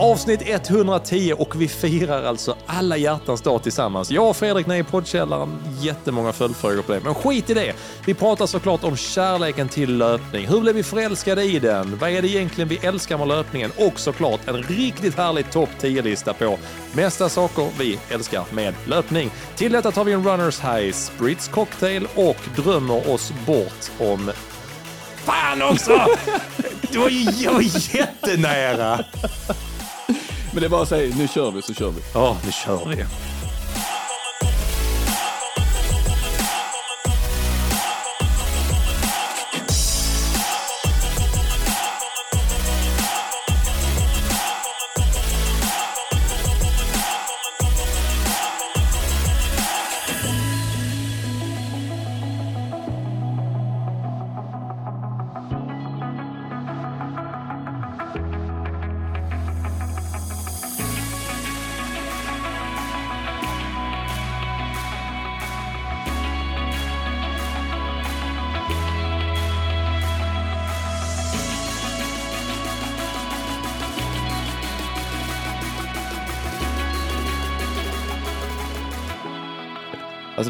Avsnitt 110 och vi firar alltså alla hjärtans dag tillsammans. Jag och Fredrik nere i poddkällaren, jättemånga följdfrågor på det. Men skit i det. Vi pratar såklart om kärleken till löpning. Hur blev vi förälskade i den? Vad är det egentligen vi älskar med löpningen? Och såklart en riktigt härlig topp 10-lista på mesta saker vi älskar med löpning. Till detta tar vi en Runners High, Spritz Cocktail och drömmer oss bort om Fan också! Du var, var jättenära! Men det är bara att säga, nu kör vi så kör vi. Ja, nu kör vi.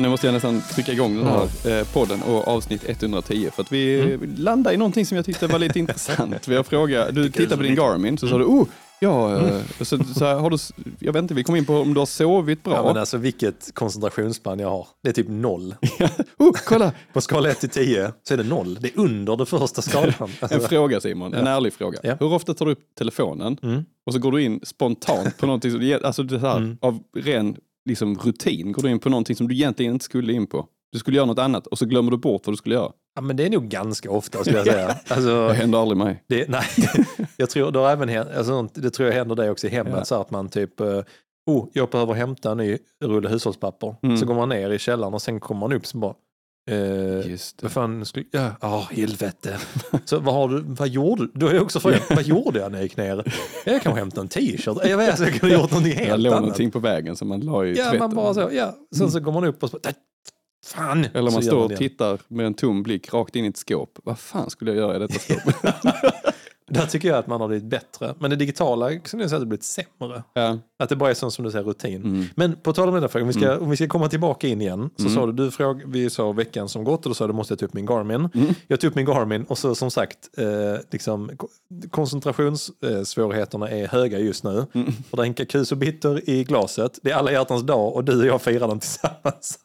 Alltså nu måste jag nästan trycka igång den här eh, podden och avsnitt 110 för att vi mm. landade i någonting som jag tyckte var lite intressant. Vi har frågat, du tittar på din Garmin så sa du, oh, ja, mm. så, så här, har du, jag vet inte, vi kom in på om du har sovit bra. Ja, men alltså vilket koncentrationsspann jag har. Det är typ noll. oh, kolla! på skala 1 till 10 så är det noll. Det är under det första skalan. Alltså. En fråga Simon, en ärlig fråga. Ja. Hur ofta tar du upp telefonen mm. och så går du in spontant på någonting som, alltså det här, mm. av ren liksom rutin går du in på någonting som du egentligen inte skulle in på. Du skulle göra något annat och så glömmer du bort vad du skulle göra. Ja, men det är nog ganska ofta skulle jag säga. Alltså, det händer aldrig mig. Det, nej, jag tror det, har även, alltså, det tror jag händer dig också i hemmet, ja. så att man typ uh, oh, jag behöver hämta en ny rulle hushållspapper. Mm. Så går man ner i källaren och sen kommer man upp som bara, Eh, Just det. Vad fan skulle, ja, oh, helvete. Så vad har du, vad gjorde du? Då är det också frågan, vad gjorde jag när jag gick ner? Jag kanske hämtade en t-shirt. Jag vet, jag kunde ha gjort någonting helt annat. Jag låg någonting på vägen som man la i Ja, tvätten. man bara så, ja. Sen så går man upp och så, fan. Eller man står och tittar med en tom blick rakt in i ett skåp. Vad fan skulle jag göra i detta skåp? Där tycker jag att man har blivit bättre. Men det digitala skulle jag säga att det blivit sämre. Ja. Att det bara är sånt som du säger rutin. Mm. Men på tal om den frågan, om vi ska, mm. om vi ska komma tillbaka in igen. Så mm. sa du, du fråg, vi sa veckan som gått och då sa du måste jag ta upp min Garmin. Mm. Jag tog upp min Garmin och så som sagt, eh, liksom, koncentrationssvårigheterna är höga just nu. Mm. Och det är en kakus och bitter i glaset. Det är alla hjärtans dag och du och jag firar den tillsammans.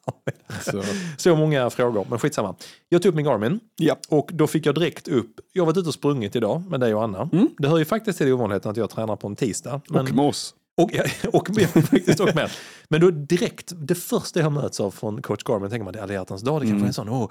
Så. så många frågor, men skitsamma. Jag tog upp min Garmin ja. och då fick jag direkt upp, jag har varit ute och sprungit idag med dig och Anna. Mm. Det hör ju faktiskt till ovanligheten att jag tränar på en tisdag. Men, och med oss. Och, och, och faktiskt och med. Men då direkt, det första jag möts av från coach Garmin tänker man det är alla hjärtans dag. Det kanske mm. är sån, åh,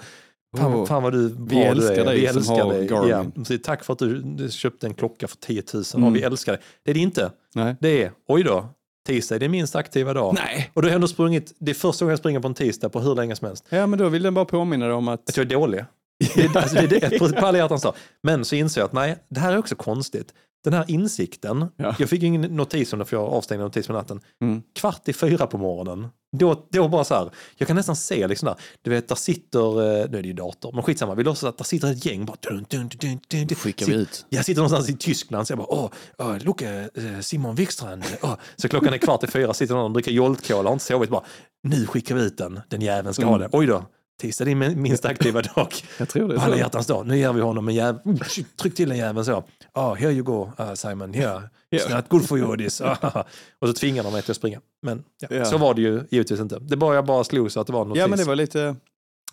Fan, fan vad du vi älskar du dig vi älskar dig. Garmin. Ja, tack för att du, köpte en klocka för 10 000 mm. och vi älskar dig. Det är det inte. Nej. Det är, oj då, tisdag är din minst aktiva dag. Nej. Och du har ändå sprungit, det är första gången jag springer på en tisdag på hur länge som helst. Ja men då vill den bara påminna dig om att... Att jag är dålig. Det, alltså, det, det, på, på alla hjärtans dag. Men så inser jag att nej, det här är också konstigt. Den här insikten, ja. jag fick ingen notis om det för jag avstängde notis på natten. Mm. Kvart i fyra på morgonen, då, då bara så här, jag kan nästan se liksom där, du vet där sitter, eh, nu är det ju dator, men skitsamma, vi låtsas att där sitter ett gäng bara dun, dun, dun, dun, dun. Skickar vi ut. Jag sitter någonstans i Tyskland så jag bara, åh, åh Luke, eh, Simon Wikstrand, åh. Så klockan är kvart i fyra, sitter någon och dricker Jolt-Cola, har inte sovit, bara, nu skickar vi ut den, den jäveln ska mm. ha det. Oj då, Tisdag är din minst aktiva dag. Jag tror det. Alla hjärtans dag. Nu ger vi honom en jävel. Oh, tryck till en jävel så. Oh, here you go uh, Simon. Here. It's not good for you this. och så tvingar de mig till att springa. Men ja, yeah. så var det ju givetvis inte. Det bara jag bara slog så att det var något Ja men det var lite...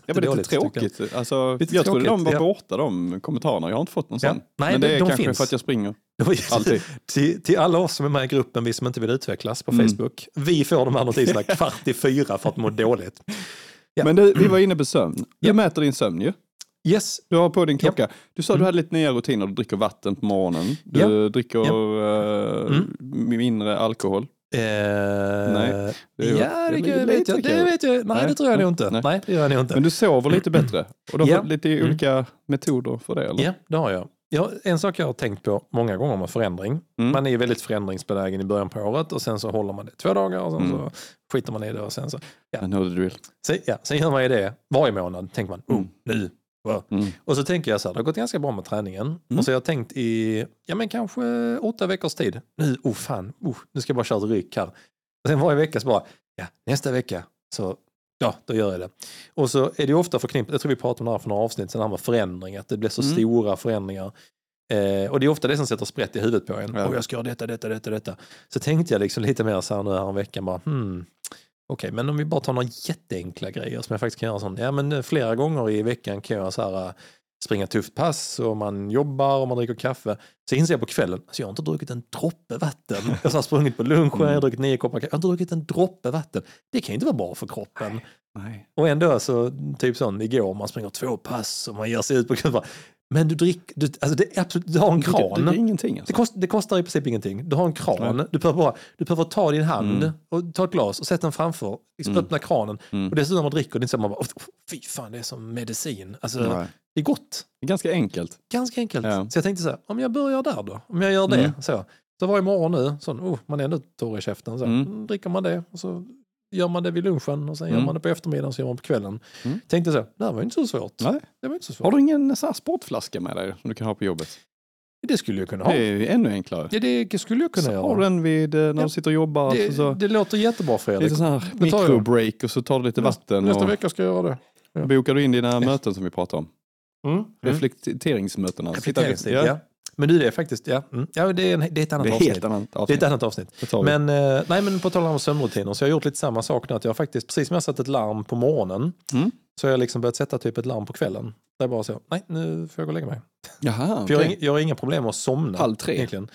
Ja, men lite tråkigt. Jag, alltså, lite jag trodde de var borta de kommentarerna. Jag har inte fått någon ja. sån. Nej, men det är de kanske finns. för att jag springer. Alltid. till, till alla oss som är med i gruppen, vi som inte vill utvecklas på mm. Facebook. Vi får de här notiserna kvart i fyra för att må dåligt. Ja. Men du, vi var inne på sömn. Du ja. mäter din sömn ju. Yes. Du har på din klocka. Du sa att du mm. hade lite nya rutiner. Du dricker vatten på morgonen. Du ja. dricker ja. Uh, mm. mindre alkohol. Eh, nej. Det ja, det, det, vet jag. det vet jag. Nej, nej, det tror jag nog inte. Nej. nej. det gör jag inte. Men du sover lite bättre. Och du har lite mm. olika metoder för det? Eller? Ja, det har jag. Ja, en sak jag har tänkt på många gånger med förändring. Mm. Man är ju väldigt förändringsbenägen i början på året och sen så håller man det två dagar och sen mm. så skiter man i det och sen så... Ja. I know the drill. Så, ja, sen gör man ju det varje månad. Tänker man, oh, nu, Wow. Mm. Och så tänker jag så här, det har gått ganska bra med träningen. Mm. Och så har jag tänkt i, ja men kanske åtta veckors tid. Nu, oh fan, oh, nu ska jag bara köra ett ryck här. Och sen varje vecka så bara, ja nästa vecka så, ja då gör jag det. Och så är det ofta förknippat, jag tror vi pratade om det här för några avsnitt, sen det här med förändring, att det blir så Mm. stora förändringar. Eh, och det är ofta det som sätter sprätt i huvudet på en. Ja. Och jag ska göra detta, detta, detta, detta. Så tänkte jag liksom lite mer så här nu här en vecka bara, hmm, Okej, men om vi bara tar några jätteenkla grejer som jag faktiskt kan göra sånt. Ja, men eh, flera gånger i veckan kan jag så här, eh, springa tufft pass och man jobbar och man dricker kaffe. Så inser jag på kvällen, alltså jag har inte druckit en droppe vatten. Jag har sprungit på lunchen, jag har druckit nio koppar kaffe, jag har inte druckit en droppe vatten. Det kan ju inte vara bra för kroppen. Nej. Och ändå så, typ sån igår, man springer två pass och man ger sig ut på kvällen. Men du dricker, du, alltså det är absolut, du har en Det, det, kran. det ingenting Det, alltså. kost, det kostar i princip ingenting. Du har en kran, Nej. du behöver, bara, du behöver ta din hand Mm. och ta ett glas och sätta den framför. Liksom Mm. Öppna kranen. Mm. Och dessutom när man dricker, det är så man bara, "Åh, fy fan det är som medicin. Alltså, Nej. Det är gott. Det är ganska enkelt. Ganska enkelt. Ja. Så jag tänkte så här, om jag börjar där då? Om jag gör det. Mm. Så, så varje morgon nu, sån, oh, man är ändå torr i käften. Så, Mm. mm. Dricker man det och så gör man det vid lunchen och sen gör Mm. man det på eftermiddagen och så gör man på kvällen. Mm. Tänkte så, det här var ju inte så svårt. Nej. Det var inte så svårt. Har du ingen så här sportflaska med dig som du kan ha på jobbet? Det skulle jag kunna ha. Det är ännu enklare. Ja, det skulle jag kunna Så göra. har den vid, eh, när Ja. du sitter och jobbar. det, så, så, det låter jättebra Fredrik. lite så här microbreak och så tar du lite vatten. Nästa och vecka ska jag göra det. ja. bokar du in dina möten som vi pratade om. Mm. Reflekteringsmötena. Reflekteringstid, Sitta- ja. Men du, det är faktiskt, ja, mm. ja det, är en, det är ett annat Det är avsnitt. helt annat Det är avsnitt. ett annat avsnitt. Men, eh, nej, men på tal om sömnrutiner så jag har gjort lite samma sak nu. Att jag har faktiskt, precis som jag satt ett larm på morgonen, Mm. Så har jag liksom börjat sätta typ ett larm på kvällen. Det är bara så, nej nu får jag gå och lägga mig. Jaha, För jag, har ing- jag har inga problem att somna. Halv tre. Egentligen.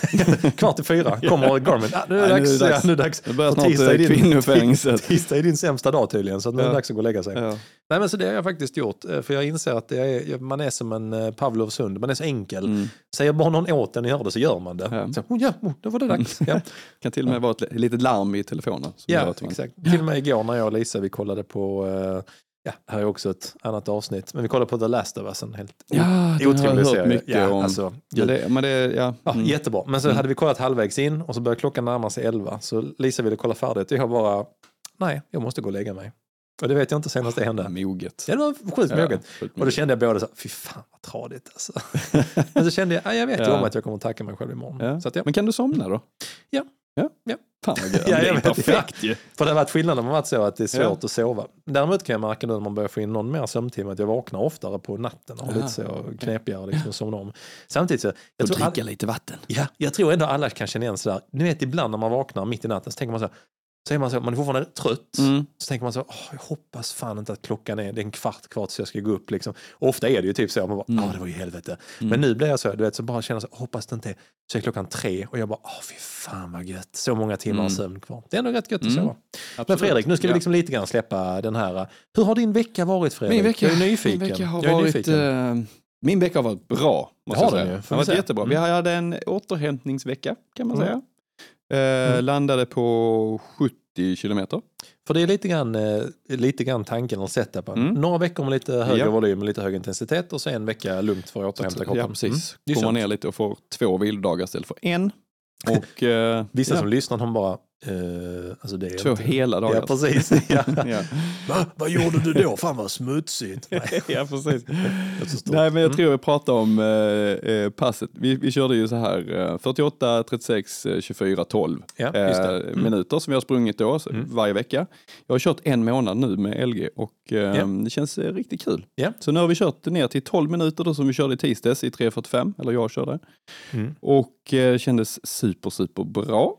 Kvart i fyra kommer Garmin. Ah, nu är det Ja, nu dags. är det Ja, dags. nu är det dags. Det börjar snart tisdag är eh, din- kvinnofängelset. Tisdag är din sämsta dag tydligen, så nu är det Ja. dags att gå och lägga sig. Ja. Nej men så det har jag faktiskt gjort, eh, för jag inser att det är, man är som en eh, Pavlovs hund, man är så enkel. Mm. Säger bara någon åt en att göra det så gör man det. Ja. Så, oh, ja, oh, då var det dags. Ja, kan till och med vara ett li- litet larm i telefonen. som gör ja att man- exakt. Till och med igår när jag och Lisa vi kollade på, eh, ja, här är också ett annat avsnitt, men vi kollade på The Last of Us, en helt Ja, otrolig hört serie. mycket ja, om. Alltså, Men det, men det, ja. Ja, mm. Jättebra, men så Mm. hade vi kollat halvvägs in och så började klockan närma sig 11. Så Lisa ville kolla färdigt och jag bara, nej, jag måste gå och lägga mig. Och det vet jag inte senast det hände. Moget. Ja, det var sjukt Ja, moget. Och då kände jag både så fy fan vad tradigt alltså. Men så kände jag, ja, jag vet ju Ja. om att jag kommer att tacka mig själv imorgon. Ja. Så att, ja. Men kan du somna då? Ja. Ja. Ja. Fan vad gött. Ja, det jag är vet. perfekt ju. För det har varit skillnaden, har varit så att det är svårt Ja. att sova. Däremot kan jag märka nu när man börjar få in någon mer sömntimme att jag vaknar oftare på natten och har lite så knepigare liksom, att somna om. Samtidigt så, jag Och all, dricka lite vatten. ja, jag tror ändå alla kan känna igen sådär, ni vet ibland när man vaknar mitt i natten så tänker man så här, så är man så, man är fortfarande trött. Mm. Så tänker man så, Åh, jag hoppas fan inte att klockan är, det är en kvart kvar tills jag ska gå upp. Liksom. Ofta är det ju typ så, man bara, Mm. ja det var ju helvete. Mm. Men nu blir jag så, du vet, så bara känner så, hoppas det inte är, så är klockan tre och jag bara, åh fy fan vad gött, så många timmar Mm. sömn kvar. Det är ändå rätt gött att Mm. sova. Men Absolut. Fredrik, nu ska vi liksom lite grann släppa den här, hur har din vecka varit Fredrik? Min vecka, jag är nyfiken. Min vecka har varit, eh, min vecka har varit bra. Måste har jag den säga. ju, får Den har vi varit jättebra. Mm. Vi hade en återhämtningsvecka kan man Mm. säga. Eh, Mm. Landade på 70 kilometer. För det är lite grann, eh, lite grann tanken och setupen. Mm. Några veckor med lite högre Ja. volym och lite högre intensitet och så en vecka lugnt för att återhämta kroppen. Ja, precis. Mm. Kommer ner lite och får två vilodagar istället för en. Och eh, Vissa ja, som lyssnar, de bara, eh, alltså det är två inte... hela dagar. Ja, precis. Ja. ja. Va? Vad gjorde du då? Fan vad smutsigt. Nej, ja, precis. så. Nej, men jag Mm. tror vi pratade om eh, eh, passet. Vi, vi körde ju så här eh, 48, 36, eh, 24, 12 Ja, eh. Mm. minuter som vi har sprungit då så, Mm. varje vecka. Jag har kört en månad nu med LG och eh, Ja. det känns eh, riktigt kul. Ja. Så nu har vi kört ner till 12 minuter då som vi körde i tisdags i 3.45, eller jag körde. Mm. Och eh, kändes super, super bra.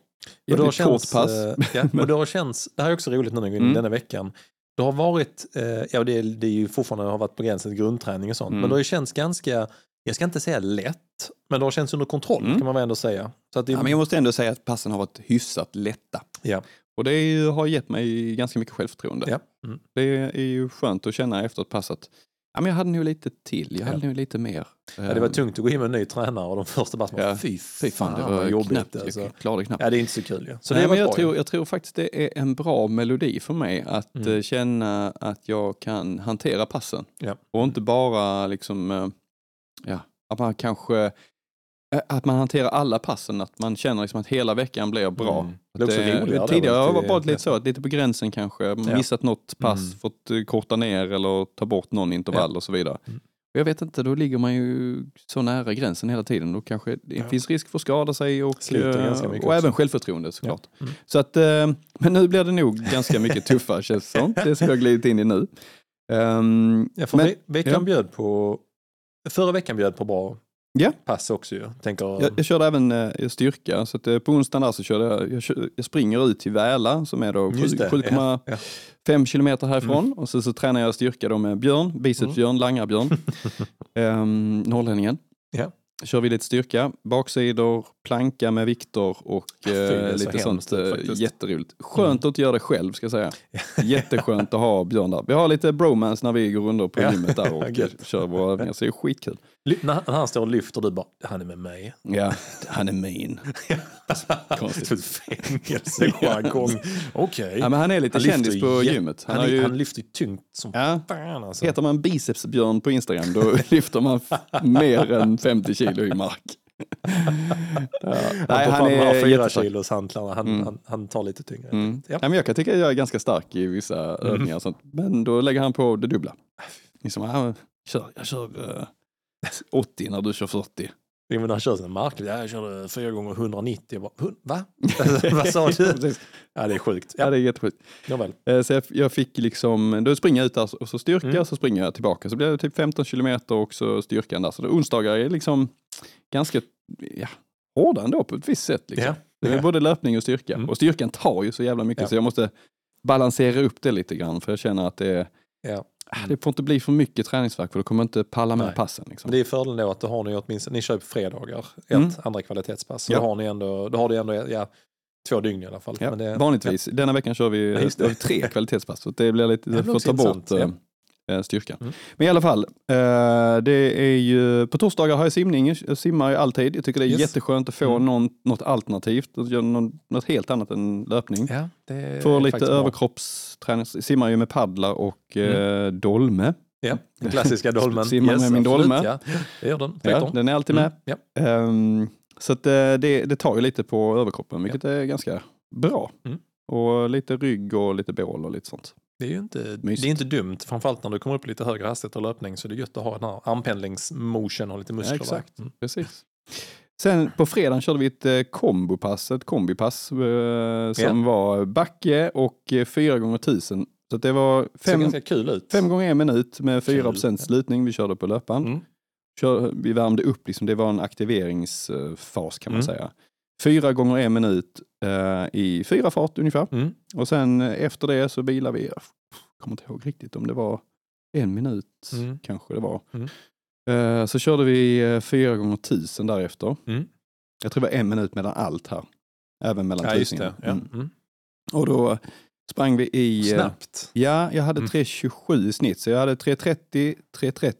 Och då känns, pass. eh, ja, och då känns, det här är också roligt nu när vi Mm. denna veckan. Det har varit, eh, ja det är, det är ju fortfarande har varit begränsat grundträning och sånt, Mm. men det har känts ganska, jag ska inte säga lätt, men det har känts under kontroll Mm. kan man väl ändå säga. Så att det, Ja, men jag måste ändå säga att passen har varit hyfsat lätta. ja, Och det är har gett mig ganska mycket självförtroende. ja. Mm. Det är ju skönt att känna efter ett pass att ja, men jag hade nog lite till, jag hade Ja. nog lite mer. Ja, det var tungt att gå in med en ny tränare och de första bara, Ja. fy, Fy fan, det vad var jobbigt. knappt. Alltså. Jag klarade knappt. Ja, det är inte så kul ju. Så Nej, det men jag, bra. tror, jag tror faktiskt det är en bra melodi för mig att Mm. eh, känna att jag kan hantera passen. Ja. Och inte bara liksom, eh, ja, att man kanske Eh, Att man hanterar alla passen, att man känner liksom att hela veckan blir bra. Mm. Det också Det- tidigare har det varit lite så, att lite på gränsen kanske, missat något pass, Mm. fått eh, korta ner eller ta bort någon intervall och så vidare. Mm. Och Jag vet inte, då ligger man ju så nära gränsen hela tiden. Då kanske det Ja. finns risk för att skada sig och, eh, och även självförtroende såklart. Mm. Så att, eh, men nu blir det nog ganska mycket tuffare känns det som. Det som jag glidit in i nu. Ehm, Ja, men- ve- veckan ja. bjöd på, förra veckan bjöd på bra Ja. pass också ju. Tänker, Jag, jag körde även eh, styrka, så att, eh, på onsdagen där så körde jag, jag, kör, jag springer ut till Väla som är då Just det, 7,5 ja, fem kilometer härifrån och så, så tränar jag styrka då med Björn, bicepsbjörn, langarbjörn, um, norrlänningen. Ja. Kör vi lite styrka, baksidor, planka med Viktor och Ja, fy, eh, så lite hemskt sånt. eh, faktiskt. Mm. jätteroligt. Skönt att inte göra det själv ska jag säga. Jätteskönt att ha Björn där. Vi har lite bromance när vi går runder på Ja. gymmet där och kör våra övningar så det är skitkul. När, han står och lyfter du bara, han är med mig. Ja, han är min. Konstigt. Fängelsejargong. Okej. Ja, men han är lite Han kändis på gymmet. Han, Han, ju, han lyfter ju tungt som ja, fan alltså. heter man bicepsbjörn på Instagram då lyfter man mer än 50 kilo i mark. Ja. Nej, han, är fyra jättestark. kilos hantlarna, han, Mm. han, han tar lite tyngre. Mm. Ja. Ja, men jag kan tycka att jag är ganska stark i vissa övningar och sånt. Men då lägger han på det dubbla. Liksom, ja, kör, jag kör eh, 80 när du kör 40. Jo, men han kör marker. Ja, jag körde fyra gånger 190. Jag bara, "Hun- va? Vad sa du? Ja, det är sjukt. Ja, Ja, det är jättesjukt. nåväl. Eh, Så jag, jag fick liksom, då springer jag ut där och så styrka Mm. så springer jag tillbaka. Så blir det typ 15 kilometer och så styrkan där. Så det, onsdagar är liksom ganska ja, hårda ändå på ett visst sätt. Liksom. Ja. Det är Ja. både löpning och styrka. Mm. Och styrkan tar ju så jävla mycket Ja. så jag måste balansera upp det lite grann. För jag känner att det, är- Ja. Ah, det får inte bli för mycket träningsverk för då kommer inte palla med Nej. passen. Liksom. Det är fördelen då att då har ni åtminstone, ni kör på fredagar, ett Mm. andra kvalitetspass. Så Ja. då har ni ändå, då har du ändå ja, två dygn i alla fall. Ja, det, vanligtvis. Denna veckan kör vi Ja, vi tre kvalitetspass. Så det blir lite, Det får ta bort eh, styrkan. Mm. Men i alla fall, eh, det är ju, på torsdagar har jag simning, jag simmar ju alltid. Jag tycker det är Yes. jätteskönt att få Mm. någon, något alternativt, något helt annat än löpning. ja, det Får lite överkroppsträning, simmar ju med paddlar och eh, dolme. Ja, den klassiska dolmen. Simmar med min dolme. Ja, det gör den. Ja, den är alltid med. Mm, ja. Ehm, så eh, det, det tar ju lite på överkroppen, vilket är ganska bra. Mm. Och lite rygg och lite bål och lite sånt. Det är ju inte, det är inte dumt, framförallt när du kommer upp lite högre hastighet och löpning så är det gött att ha den här armpendlingsmotion och lite muskler. Ja, exakt. Mm. Precis. Sen på fredagen körde vi ett eh, kombopass, ett kombipass eh, som var backe och eh, fyra gånger tusen. Så att det var Ser fem, ganska kul ut. fem gånger en minut med Kul. 4 procent slutning. Vi körde på löpan. Mm. Kör, vi värmde upp, liksom, det var en aktiveringsfas kan man Mm. säga. Fyra gånger en minut eh, i fyra fart ungefär. Mm. Och sen eh, efter det så bilar vi, jag kommer inte ihåg riktigt om det var en minut Mm. kanske det var. Mm. Eh, så körde vi eh, fyra gånger tusen därefter. Mm. Jag tror det var en minut mellan allt här. Även mellan Ja, tusingen. Ja. Mm. Mm. Och då sprang vi i... eh, Snabbt. Ja, jag hade Mm. 3.27 i snitt. Så jag hade 3.30, 3.30,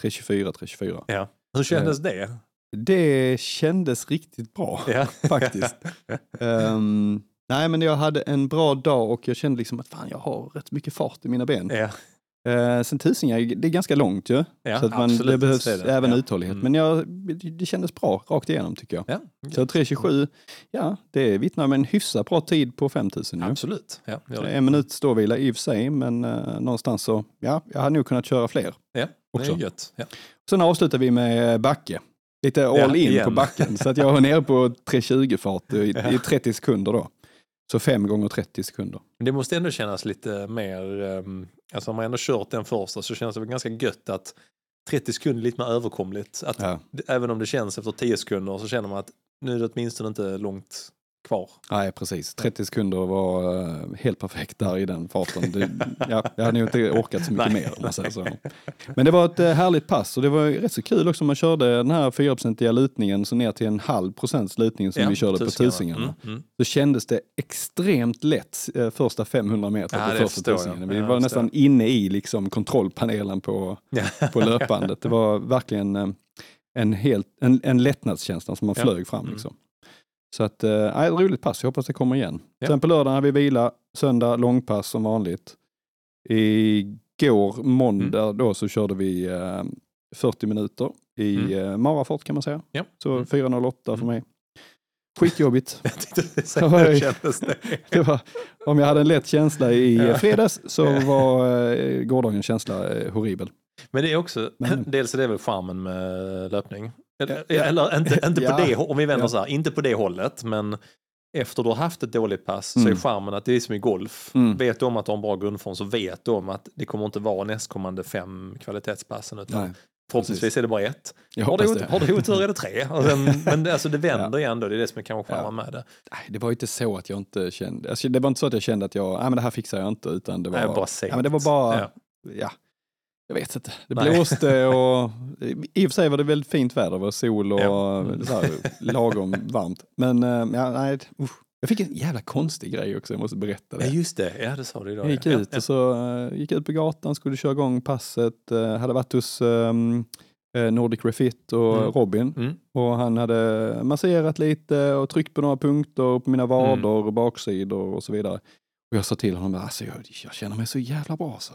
3.24, 3.24. Ja. Hur kändes det? Det kändes riktigt bra Ja. faktiskt. Ehm, nej, men jag hade en bra dag och jag kände liksom att fan, jag har rätt mycket fart i mina ben. Ja. Uh, sen tusingar, det är ganska långt ju. Ja, så att man, absolut, det behövs det. även Ja. uthållighet. Mm. Men jag, det kändes bra rakt igenom tycker jag. Ja. Så 3.27, ja det vittnar om en hyfsat bra tid på 5000 ju. Absolut. Ja, det. En minut ståvila i och för sig, men uh, någonstans så, ja, jag hade nog kunnat köra fler. Ja, det också. är gött. Ja. Sen avslutar vi med backe. Lite all in igen. på backen, så att jag var nere på 3.20 fart i, Ja. i 30 sekunder då. Så fem gånger 30 sekunder. Men det måste ändå kännas lite mer, um, alltså om man ändå kört den första så känns det väl ganska gött att 30 sekunder är lite mer överkomligt. Att Ja. Även om det känns efter 10 sekunder så känner man att nu är det åtminstone inte långt kvar. Nej, precis. 30 sekunder var eh, helt perfekt där i den farten. Det, ja, jag hade nog inte orkat så mycket mer om man säger så. Men det var ett eh, härligt pass och det var ju rätt så kul också. Man körde den här 4-procentiga lutningen så ner till en halv procents lutning som vi körde på tusingarna. Mm, mm. Så kändes det extremt lätt eh, första 500 meter Ja, på första tusingen. Vi Ja, var nästan inne i liksom kontrollpanelen på, Ja. på löpbandet. Det var verkligen en, helt, en, en lättnadskänsla som man Ja. flög fram. Mm. Så att, eh, ett roligt pass, jag hoppas det kommer igen. Ja. Sen på lördagen hade vi vila, söndag långpass som vanligt. Igår, måndag, Mm. då så körde vi eh, 40 minuter i Mm. mm. Marafort kan man säga. Ja. Så Mm. 408 för mig. Skitjobbigt. Jag tänkte säga hur kändes det. Det var, om jag hade en lätt känsla i Ja. fredags så var eh, gårdagens känsla eh, horribel. Men det är också, Men- dels är det väl charmen med löpning. Eller, Ja. eller inte, inte på Ja. det, om vi vänder Ja. så här, inte på det hållet, men efter du har haft ett dåligt pass så Mm. är charmen att det är som i golf. Mm. Vet du om att du har en bra grundform så vet du om att det kommer inte vara nästkommande fem kvalitetspassen utan Nej, förhoppningsvis är det bara ett. Har du, det. har du otur är det tre. Sen, men det- alltså det vänder ju ändå, det är det som är kanske charmen med det. Nej, det var inte så att jag inte kände, alltså, det var inte så att jag kände att jag, nej men det här fixar jag inte, utan det var, Nej, bara segt. ja, men det var bara, Ja. ja. Jag vet inte. Det Nej. blåste och i och för sig var det väldigt fint väder, det var sol och Ja. så här, lagom varmt. Men eh, ja, nej, usch. jag fick en jävla konstig grej också, jag måste berätta det. Ja just det, ja det sa du idag. Jag gick ja. ut och så eh, gick ut på gatan, skulle köra igång passet, eh, hade varit hos eh, Nordic Refit och Mm. Robin Mm. och han hade masserat lite och tryckt på några punkter på mina vader Mm. och baksidor och så vidare. Och jag sa till honom, alltså jag, jag känner mig så jävla bra så.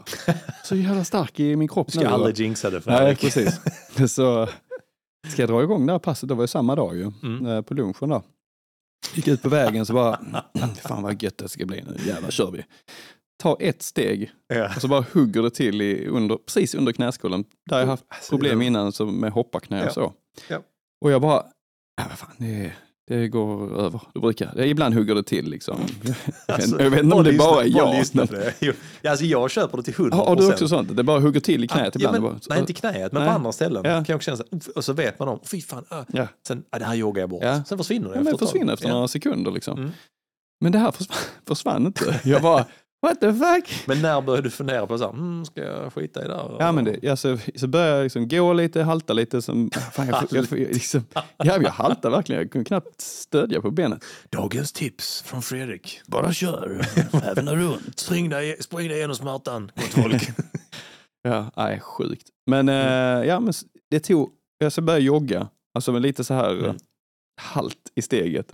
Så jävla stark i min kropp Du ska nu. aldrig jinxa det Nej, Fredrik. precis. så ska jag dra igång det här passet, det var ju samma dag ju, Mm. eh, på lunchen då. Gick ut på vägen så bara, fan vad gött det ska bli nu, jävlar kör vi. Ta ett steg Ja. och så bara hugger det till i under, precis under knäskålen. Där jag haft Alltså, problem innan så med hopparknä och så. Ja. Och jag bara, ja, vad fan, det, det går över. Det brukar, det, ibland hugger det till liksom. Vet, Alltså, jag vet inte om det bara är jag. Men, ja, Alltså jag köper det till 100 har, har du också sånt? Det bara hugger till i knät ja, ibland? men, bara, nej, inte i knät, men Nej. på andra ställen. Ja. Kan jag också känna så, och så vet man om, fy fan, äh. ja. sen, ja, det här joggar jag bort. Ja. Sen försvinner det Ja, men ett tag. försvinner efter några sekunder liksom. Mm. Men det här försvann, försvann inte. Jag bara, what the fuck? Men när började du fundera på så här, mm, ska jag skita i det här? Ja men det, alltså, så började jag liksom gå lite, halta lite. Som, fan, jag, jag, jag, liksom, ja, jag haltar verkligen, jag kunde knappt stödja på benet. Dagens tips från Fredrik. Bara kör, även runt. Spring dig, spring dig genom smärtan, gott folk. Ja, nej, sjukt. Men, eh, ja, men det tog, jag så började jogga, alltså med lite så här Mm. eh, halt i steget.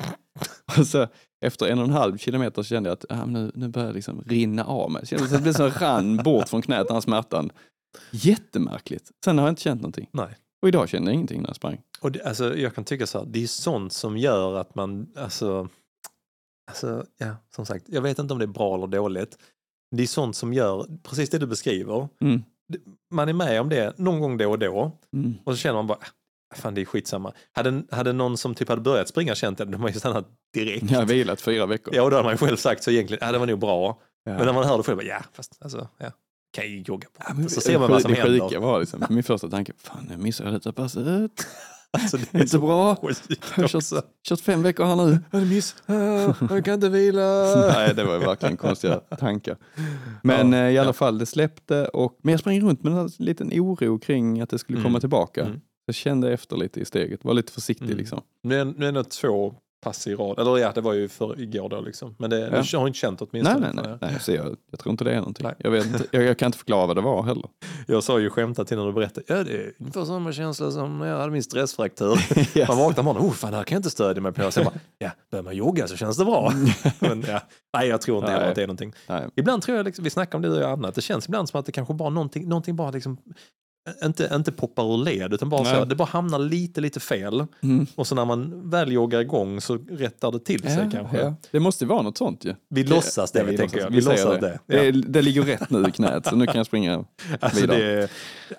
Och så, efter en och en halv kilometer kände jag att men nu, nu börjar det liksom rinna av mig. Så det blev så rann bort från knät, den här smärtan. Jättemärkligt. Sen har jag inte känt någonting. Nej. Och idag kände jag ingenting när jag sprang. Och det, alltså, jag kan tycka så här, det är sånt som gör att man, alltså, alltså, ja, som sagt, jag vet inte om det är bra eller dåligt. Det är sånt som gör, precis det du beskriver, Mm. man är med om det någon gång då och då Mm. och så känner man bara, "Ah, fan det är skitsamma. Hade, hade någon som typ hade börjat springa känt det, de har ju stannat direkt. Jag har vilat fyra veckor. Ja, och då hade man ju själv sagt så egentligen, ja det var nog bra. Ja. Men när man hör det själv, bara, ja, fast alltså, ja, kan ju jogga på. Ja, men så ser man vad som det händer. sjuka var liksom, min första tanke, fan nu missade jag detta passet. Alltså, det Det är inte bra. sjukt Jag har kört, kört fem veckor här nu. Jag miss, jag kan inte vila. Nej, det var ju verkligen konstiga tankar. Men Ja, eh, i alla ja. fall, det släppte. Och, men jag sprang runt med en liten oro kring att det skulle Mm. komma tillbaka. Mm. Jag kände efter lite i steget, var lite försiktig Mm. liksom. Nu är, nu är det två pass i rad. Eller ja, det var ju för igår då liksom. Men det, Ja. du har inte känt Nej, åtminstone. nej, nej. nej så jag, jag tror inte det är någonting. Nej. Jag, vet jag, jag kan inte förklara vad det var heller. Jag sa ju skämtat till när du berättade. Ja, det är ungefär samma känsla som när jag hade min stressfraktur. Yes. Man vaknar morgonen, oh fan det här kan jag inte stödja mig på. Sen bara, ja, börjar man jogga så känns det bra. Men ja, nej jag tror inte Nej. heller att det är någonting. Nej. Ibland tror jag, liksom, vi snackar om det och jag annat, det känns ibland som att det kanske bara någonting, någonting bara liksom inte, inte poppar ur led utan bara så, det bara hamnar lite, lite fel. Mm. Och så när man väl joggar igång så rättar det till sig Ja, kanske. ja. Det måste vara något sånt ju. Vi låtsas det, Ja, vi tänker jag. Vi, säger låtsas det. Det, Ja. det, det ligger rätt nu i knät, så nu kan jag springa Alltså vidare. det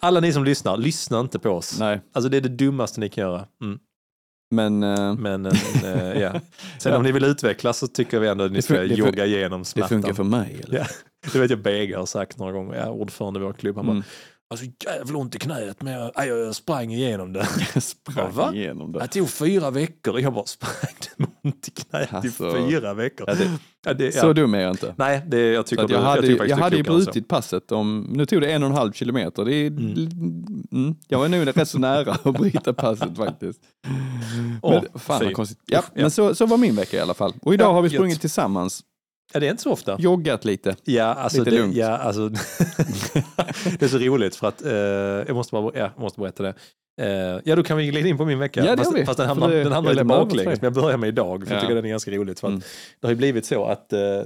alla ni som lyssnar, lyssna inte på oss. Nej, Alltså det är det dummaste ni kan göra. Mm. men eh, Men eh, ja. Sen Ja. om ni vill utvecklas så tycker vi ändå att ni Det ska det jogga igenom det smärtan. funkar för mig. Eller? Ja. Det vet jag Bega har sagt några gånger, ja, ordförande i vår klubb. Han Mm. bara, alltså jävla ont i knät men jag, aj, jag sprang igenom det. Jag sprang Va? igenom det. Det tog fyra veckor. Jag bara sprang med ont i knät Alltså. i fyra veckor. Ja, det- Ja, det, ja. Så dum är jag inte. Nej, det, jag tycker att jag, du, hade, jag jag, hade ju brutit passet om, nu tog det en och en halv kilometer. Det är, mm. jag var nog rätt så nära att bryta passet faktiskt. Men, fan fy. vad konstigt. Ja, men så, så var min vecka i alla fall. Och idag har vi sprungit tillsammans, Ja, det är inte så ofta. joggat lite. Ja, alltså, Lite det, lugnt. ja, alltså det är så roligt för att eh, jag, måste bara, ja, jag måste berätta det. Eh, ja, då kan vi glida in på min vecka. Ja, fast, fast den hamnar, det- den hamnar jag lite baklänges, men jag börjar med idag, för jag Ja. tycker den är ganska roligt. För Mm. Det har ju blivit så att eh, eh,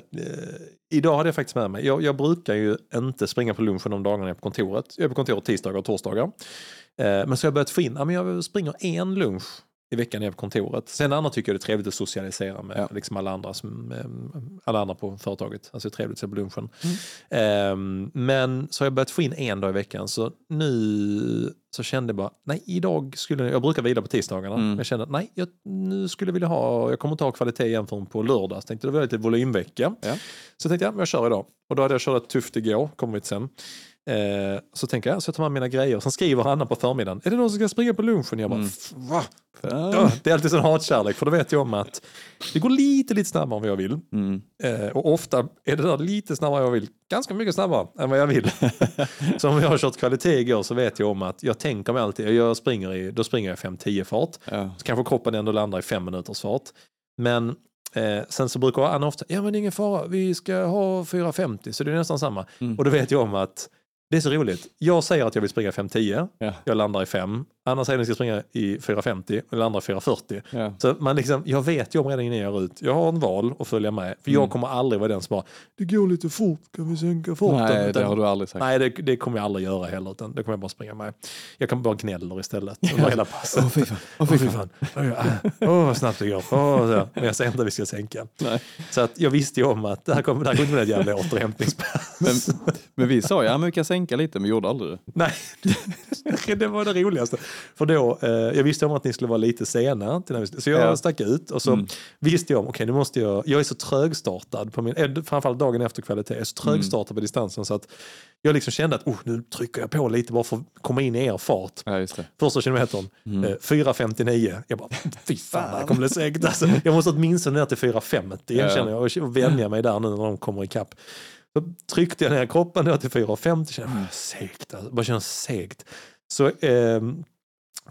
idag hade jag faktiskt med mig, jag, jag brukar ju inte springa på lunchen de dagarna jag är på kontoret. Jag är på kontoret tisdagar och torsdagar. Eh, men så har jag börjat få in, ja, men jag springer en lunch i veckan är på kontoret. Sen andra tycker jag det är trevligt att socialisera med Ja. liksom alla, andra som, eh, alla andra på företaget. Alltså det är trevligt att se på lunchen. Mm. Eh, men så har jag börjat få in en dag i veckan. Så nu så kände jag bara, nej idag skulle jag, jag brukar vila på tisdagarna. Mm. Men jag kände att nej, jag, nu skulle jag vilja ha, jag kommer inte ha kvalitet igen förrän på lördag. Så tänkte det var lite volymvecka. Ja. Så tänkte jag, men jag kör idag. Och då hade jag kört tufft igår, till sen. Eh, så tänker jag, så jag tar med mina grejer. Sen skriver Hanna på förmiddagen, är det någon som ska springa på lunchen? Jag bara, Mm. "F- va? Det är alltid sån hatkärlek, för då vet jag om att det går lite, lite snabbare än vad jag vill. Mm. Eh, och ofta är det där lite snabbare än jag vill. Ganska mycket snabbare än vad jag vill. så om jag har kört kvalitet igår så vet jag om att jag tänker mig alltid, jag springer i, då springer jag i 5-10 fart. Ja. Så kanske kroppen ändå landar i fem minuters fart. Men eh, sen så brukar Anna ofta, ja men det är ingen fara, vi ska ha 4.50 så det är nästan samma. Mm. Och då vet jag om att det är så roligt. Jag säger att jag vill springa 5.10, Ja. jag landar i 5. Anna säger att jag ska springa i 4.50 och landar i 4.40. Ja. Så man liksom, jag vet ju om redan innan jag är ut, jag har en val att följa med. För jag Mm. kommer aldrig vara den som bara, det går lite fort, kan vi sänka farten? Nej, det Utan- har du aldrig sagt. Nej, det, det kommer jag aldrig göra heller, utan det kommer jag bara springa med. Jag kan bara gnäller istället under hela passet. Åh, fy fan. Åh fy fan. Åh oh, vad snabbt det går. Så. Men jag säger inte att vi ska sänka. Nej. Så att jag visste ju om att det här kommer, det här kommer inte bli ett jävla återhämtningspass. Men, men vi sa ja, men vi kan sänka lite, men gjorde aldrig det. Nej, det var det roligaste. För då, eh, jag visste om att ni skulle vara lite sena. Till när vi, så jag Ja. stack ut och så Mm. visste jag om, okej nu måste jag, jag är så trögstartad på min, eh, framförallt dagen efter kvalitet, jag är så Mm. trögstartad på distansen så att jag liksom kände att oh, nu trycker jag på lite bara för att komma in i er fart. Ja. Första kilometern, Mm. eh, 4.59. Jag bara, fy fan, det här kommer bli segt. Alltså, jag måste åtminstone ner till 4.50 Ja. känner jag och vänja mig där nu när de kommer ikapp. Så tryckte jag ner kroppen ner till 4.50, kände Mm. jag, segt, alltså, bara känns segt. Så ehm,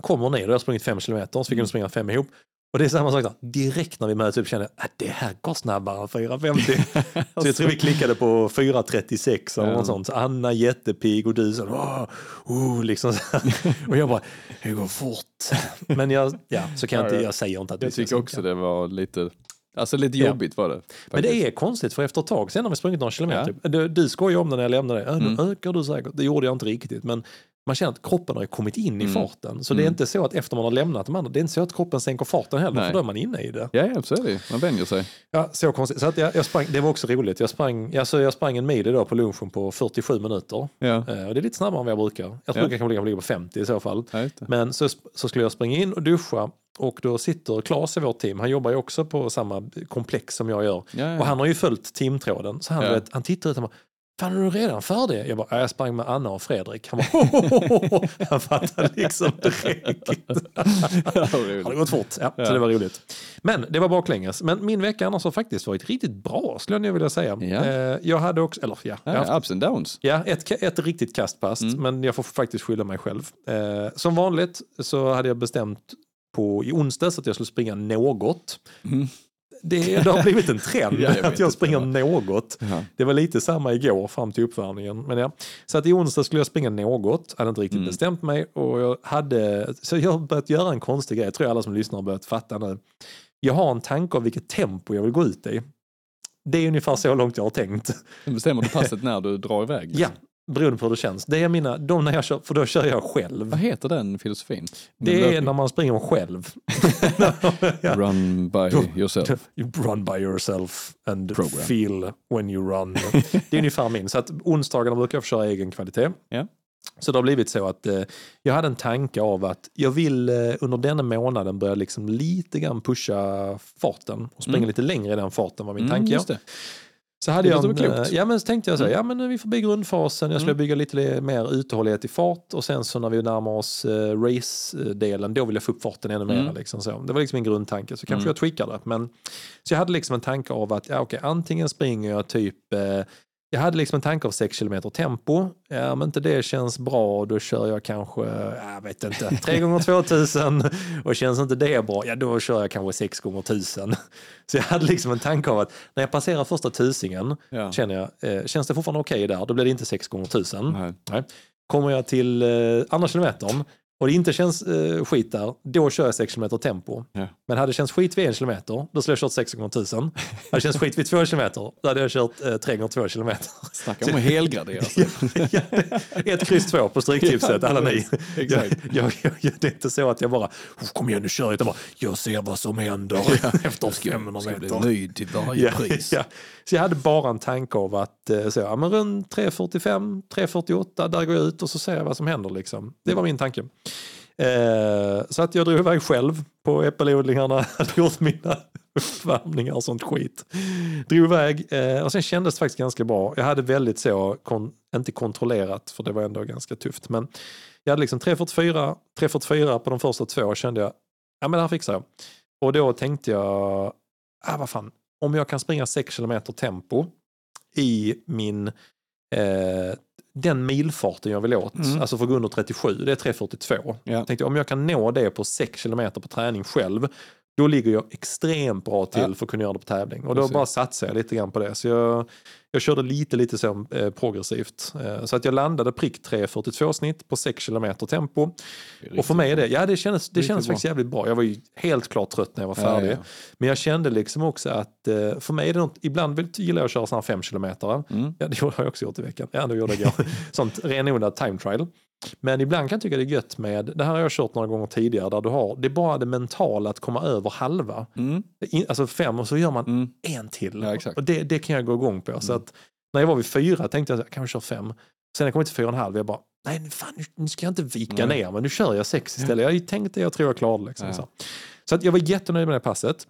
kommer då har jag sprungit 5 kilometer, så fick Mm. jag springa fem ihop. Och det är samma sak där, direkt när vi möts upp kände jag att det här går snabbare än 4.50. Så jag tror vi klickade på 4.36 eller Ja. något sånt. Så Anna jättepig och du så, oh, oh, liksom så. Och jag bara, det går fort. Men jag, ja, så kan jag inte, jag säger inte att vi Jag tycker också det var lite, alltså lite Ja. jobbigt var det. Men faktiskt. det är konstigt för efter ett tag, sen har vi sprungit några kilometer, du, du skojade om det när jag lämnade dig, "Ja, nu Mm. ökar du säkert. Det gjorde jag inte riktigt, men man känner att kroppen har kommit in i Mm. farten. Så det är Mm. inte så att efter man har lämnat de andra, det är inte så att kroppen sänker farten heller, Nej. för då är man inne i det. Ja, så är det. Man vänjer sig. Ja, så konstigt. Så att jag, jag sprang, det var också roligt. Jag sprang, alltså jag sprang en mil idag på lunchen på 47 minuter. Ja, Eh, och det är lite snabbare än vad jag brukar. Jag Ja. brukar kanske ligga- på 50 i så fall. ja. Men så, så skulle jag springa in och duscha och då sitter Claes i vårt team, han jobbar ju också på samma komplex som jag gör. Ja, ja. Och han har ju följt teamtråden. Så han, Ja. vet, han tittar ut och bara, fan är du redan färdig? Jag bara, "Ja, jag sprang med Anna och Fredrik. Han bara, "Hohohoho." han fattade liksom direkt. Ja, det gått fort, ja, Ja. så det var roligt. Men det var baklänges. Men min vecka annars har faktiskt varit riktigt bra skulle jag vilja säga. Ja. Eh, Jag hade också, eller ja, haft Ja, ups and downs. Ja, ett, ett riktigt kastpass, Mm. men jag får faktiskt skylla mig själv. Eh, som vanligt så hade jag bestämt på i onsdags att jag skulle springa något. Mm. Det, det har blivit en trend Ja, jag att jag springer va? något. Ja. Det var lite samma igår fram till uppvärmningen. Men ja. Så att i onsdag skulle jag springa något, hade inte riktigt Mm. bestämt mig. Och jag hade, så jag har börjat göra en konstig grej, jag tror alla som lyssnar har börjat fatta nu. Jag har en tanke om vilket tempo jag vill gå ut i. Det är ungefär så långt jag har tänkt. Bestämmer du passet när du drar iväg. Ja, beroende på hur det känns. Det är mina, de när jag kör, för då kör jag själv. Vad heter den filosofin? Det är när man springer själv. Run by yourself. You run by yourself and Program. feel when you run. Det är ungefär min. Så att onsdagarna brukar jag få köra egen kvalitet. Ja. Så det har blivit så att eh, jag hade en tanke av att jag vill eh, under denna månaden börja liksom lite grann pusha farten och springa Mm. lite längre i den farten var min Mm, tanke. Så hade Det jag, låter klokt. ja men så tänkte jag så, här, Mm. ja men vi förbi grundfasen, jag skulle Mm. bygga lite mer uthållighet i fart och sen så när vi närmar oss eh, race-delen, då vill jag få upp farten ännu mer. Mm. Liksom så. Det var liksom min grundtanke, så kanske Mm. jag tweakar det. Men, så jag hade liksom en tanke av att, ja okej, antingen springer jag typ, eh, jag hade liksom en tanke av 6 km tempo, ja men inte det känns bra, då kör jag kanske, jag vet inte, 3 gånger 2000 och känns inte det bra, ja då kör jag kanske 6 gånger 1000 Så jag hade liksom en tanke av att när jag passerar första tusingen Ja. känner jag, eh, känns det fortfarande okej där, då blir det inte 6 gånger 1000. Nej. Nej. Kommer jag till eh, andra kilometern, och det inte känns eh, skit där, då kör jag 6 km tempo. Ja. Men hade det känts skit vid 1 km, då skulle jag kört 6 gånger 1000. Hade det känts skit vid 2 km, då hade jag kört eh, 3 gånger 2 km. Snacka om att helgradera sig. Ett kryss två på stryktipset, Ja, alla ni. Jag, jag, jag, det är inte så att jag bara, "Oh, kom igen nu kör jag, utan bara, jag ser vad som händer efter 500 meter. nöjd till varje Ja, ja. Så jag hade bara en tanke av att eh, så, ja, men runt 3.45, 3.48, där går jag ut och så ser jag vad som händer. Liksom. Det var min tanke. Eh, så att jag drog iväg själv på äppelodlingarna, hade gjort mina uppvärmningar och sånt skit. Drog iväg eh, och sen kändes det faktiskt ganska bra. Jag hade väldigt så, kon, inte kontrollerat för det var ändå ganska tufft. Men jag hade liksom 3.44, 3.44 på de första två och kände jag, ja men det här fixar jag. Och då tänkte jag, ah, vad fan, om jag kan springa 6 km tempo i min eh, den milfarten jag vill åt, Mm. alltså för gå under 37, det är 3.42. Ja. Tänkte om jag kan nå det på 6 km på träning själv, då ligger jag extremt bra till Ja. för att kunna göra det på tävling. Och då Precis. bara satsade jag lite grann på det. Så jag, jag körde lite, lite så eh, progressivt. Eh, så att jag landade prick 3.42 snitt på 6 km tempo. Och för mig är det, ja det kändes, det kändes bra. faktiskt jävligt bra. Jag var ju helt klart trött när jag var Ja, färdig. ja. Men jag kände liksom också att eh, för mig är det något, ibland vill- gillar jag att köra sådana 5 km. Mm. Ja, det har jag också gjort i veckan. Ja, det gjorde jag igår. Sånt renodlad time trial. Men ibland kan jag tycka det är gött med, det här har jag kört några gånger tidigare, där du har, det är bara det mentala att komma över halva. Mm. In, alltså fem och så gör man Mm. en till. Ja, och det, det kan jag gå igång på. Så Mm. att när jag var vid fyra tänkte jag, kan vi köra fem? Sen när jag kom till fyra och en halv, jag bara, nej nu fan, nu, ska jag inte vika ner men nu kör jag sex istället. Jag tänkte, jag tror jag klarar det. Liksom, så. så att jag var jättenöjd med det passet.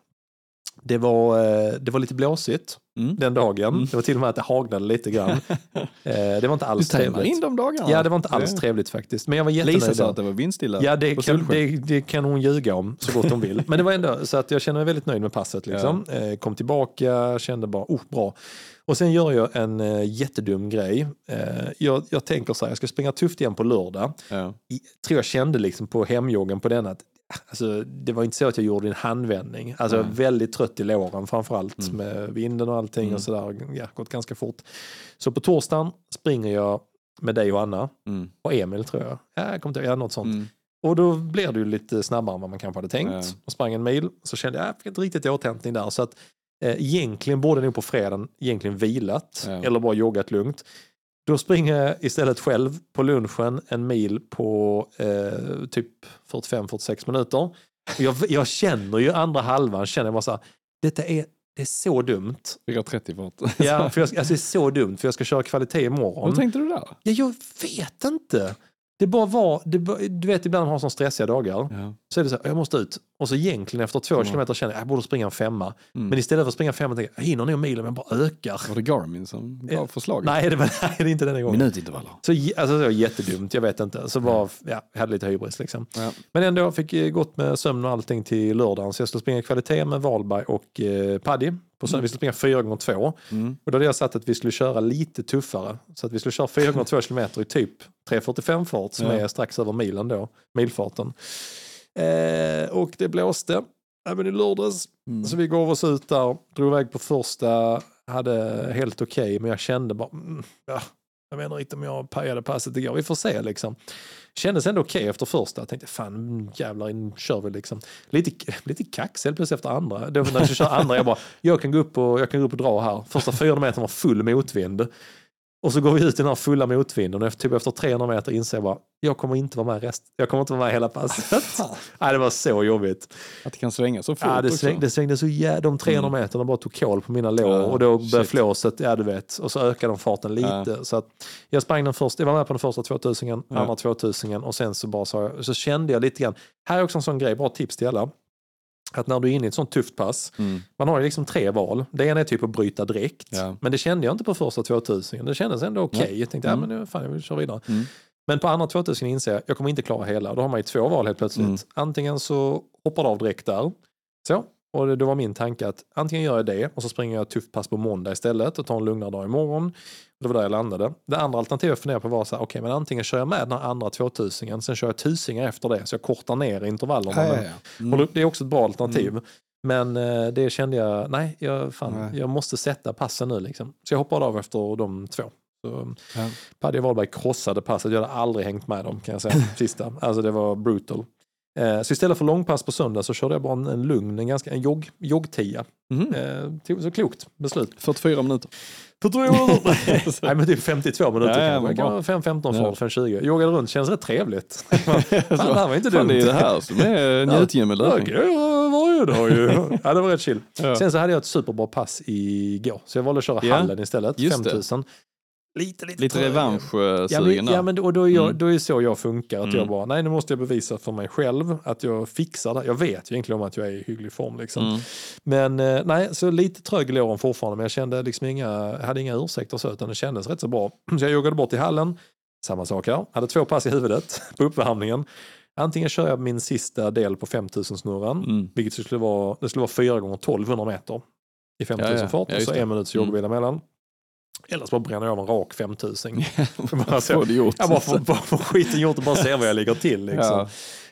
Det var, eh, det var lite blåsigt Mm. den dagen. Mm. Det var till och med att det haglade lite grann. Eh, det var inte Du alls tävlar trevligt. in de dagarna. Ja, det var inte alls Det- trevligt faktiskt. Men jag var Lisa jättenöjd. sa där. att det var vindstilla Ja, det kan, det, det kan hon ljuga om så gott hon vill. Men det var ändå så att jag kände mig väldigt nöjd med passet. Liksom. Eh, kom tillbaka, kände bara, oh, bra. Och sen gör jag en jättedum grej. Jag, jag tänker så här, jag ska springa tufft igen på lördag. Ja. I, tror jag kände liksom på hemjoggen på den att Alltså, det var inte så att jag gjorde en handvändning. Alltså, var väldigt trött i låren framförallt Mm. med vinden och allting Mm. och sådär. Ja, gått ganska fort. Så på torsdagen springer jag med dig och Anna Mm. och Emil tror jag. Ja, jag kommer inte ihåg, ja, något sånt. Mm. Och då blev det ju lite snabbare än vad man kanske hade tänkt. Ja. Och sprang en mil. Så kände jag, jag fick inte riktigt återhämtning där. Så att eh, egentligen borde jag nog på fredagen egentligen vilat. Eller bara joggat lugnt. Då springer jag istället själv på lunchen en mil på eh, typ 45-46 minuter. Jag, jag känner ju andra halvan, känner jag bara så här, detta är, det är så dumt. 4.30 fart. Ja, för jag, alltså det är så dumt för jag ska köra kvalitet imorgon. Vad tänkte du där? Ja, jag vet inte. Det bara var, det, du vet ibland har man sådana stressiga dagar. Ja. Så är det så här, jag måste ut. Och så egentligen efter två Mm. kilometer känner jag, jag borde springa en femma. Mm. Men istället för att springa en femma tänker jag, jag hinner nog milen men bara ökar. Var det Garmin som gav Ja. förslaget? Nej, det, var, nej, det är inte den gången. Minutintervaller. Så, alltså, det var jättedumt, jag vet inte. Så var, ja, jag hade lite hybris liksom. Ja. Men ändå fick jag gått med sömn och allting till lördagen. Så jag skulle springa kvalitet med Valberg och eh, Paddy. På söndag. Vi skulle springa fyra gånger två. Mm. Och då hade jag satt att vi skulle köra lite tuffare. Så att vi skulle köra 4 gånger 2 kilometer i typ 3.45 fart som Ja. är strax över milen då, milfarten. Eh, och det blåste även i lördags. Mm. Så vi gav oss ut där, drog iväg på första, hade helt okej, men jag kände bara, mm, ja, jag vet inte om jag pajade passet igår, vi får se liksom. Kändes ändå okej efter första, jag tänkte fan jävlar, nu kör vi liksom. Lite, lite kax helt plötsligt efter andra. Då när jag kör andra, jag bara, jag kan gå upp och, jag kan gå upp och dra här. Första 400 meter var full motvind. Och så går vi ut i den här fulla motvinden och efter, typ efter 300 meter inser jag bara, jag kommer inte vara med rest, jag kommer inte vara med hela passet. Nej, det var så jobbigt. Att det kan svänga så fort Ja, det, sväng, det svängde så jävla, de 300 meterna bara tog kål på mina lår Ja, och då började flåset, ja du vet, och så ökade de farten lite. Så att jag sprang den första, jag var med på den första 2000, Ja. andra 2000 och sen så bara jag, så kände jag lite grann, här är också en sån grej, bra tips till alla. Att när du är inne i ett sånt tufft pass, Mm. man har ju liksom tre val. Det ena är typ att bryta direkt. Ja. Men det kände jag inte på första 2000. Det kändes ändå okej. Ja. Jag tänkte, Mm. ja men nu, fan jag vill köra vidare. Mm. Men på andra 2000 inser jag, jag kommer inte klara hela. Då har man ju två val helt plötsligt. Mm. Antingen så hoppar du av direkt där. Så. Och det, det var min tanke att antingen gör jag det och så springer jag ett tufft pass på måndag istället och tar en lugnare dag imorgon. Det var där jag landade. Det andra alternativet jag funderade på var så här, okej men antingen kör jag med den här andra 2000 sen kör jag tusingar efter det så jag kortar ner intervallerna. Ja, ja, ja. och Mm. Det är också ett bra alternativ. Men eh, det kände jag, nej, jag, fan, Nej. jag måste sätta passen nu liksom. Så jag hoppade av efter de två. Så Ja. Paddy Wahlberg krossade passet, jag hade aldrig hängt med dem kan jag säga, sista. Alltså det var brutal. Eh, Så istället för långpass på söndag så körde jag bara en, en lugn, en, ganska, en jogg, joggtia. Eh, tog- så klokt beslut. 44 minuter. För. Nej men typ 52 minuter Ja, ja, kanske. Kan bra. vara 5, 15 Ja. från 5, 20. Joggade runt, känns rätt trevligt. Fan, det här var inte dumt. det är det här som är njutningen med Ja, löpning. det göra varje dag ju. Ja, det var rätt chill. Ja. Sen så hade jag ett superbra pass igår. Så jag valde att köra Ja, hallen istället, just det. 5000. Lite, lite, Lite trög. revanschsugen Ja men, ja, men, och då är, jag, Mm. då är det så jag funkar. Att jag Mm. bara, nej nu måste jag bevisa för mig själv att jag fixar det. Jag vet ju egentligen om att jag är i hygglig form. Liksom. Mm. Men eh, nej, så lite trög i låren fortfarande. Men jag kände liksom inga, jag hade inga ursäkter så, utan det kändes rätt så bra. Så jag joggade bort i hallen. Samma sak här. Hade två pass i huvudet på uppvärmningen. Antingen kör jag min sista del på 5000 snurran, Mm. vilket skulle vara, det skulle vara 4 gånger 1200 meter i 5000 Ja, ja. fart Ja, och så en minuts joggvila emellan. Eller så bara bränner jag av en rak 5000. bara, så, det gjort. jag bara får, bara får skiten gjort och bara ser vad jag ligger till. Liksom. Ja.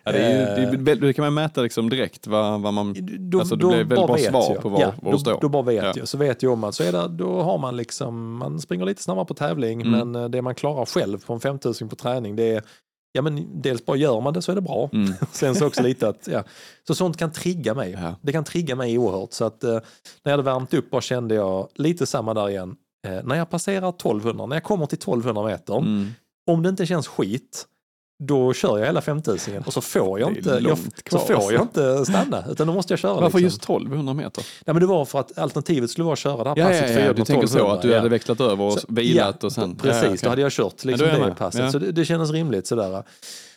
Ja, det, är ju, det, är- det kan man mäta liksom direkt vad, vad man... Då, Alltså, det blir väldigt bra svar jag. på var- ja, då, står. Då bara vet Ja. jag. Så vet jag om att så är det, då har man liksom, man springer lite snabbare på tävling Mm. men eh, det man klarar själv på en 5000 på träning det är, ja men dels bara gör man det så är det bra. Mm. Sen så också lite att, ja, så sånt kan trigga mig. Ja. Det kan trigga mig oerhört. Så att eh, när jag hade värmt upp bara kände jag lite samma där igen. Eh, när jag passerar 1200, när jag kommer till 1200 meter, Mm. om det inte känns skit, då kör jag hela 5000 och så får jag inte, jag, så får alltså. jag inte stanna utan då måste jag köra. Varför liksom. just 1200 meter? Nej, men det var för att alternativet skulle vara att köra det här Ja, passet ja, ja, gånger du tänker så 1200, att du ja. hade växlat över och Så- vilat ja, och sen... Precis, Ja, okej. då hade jag kört liksom Ja, det med. passet. Ja. Så det, det kändes rimligt sådär.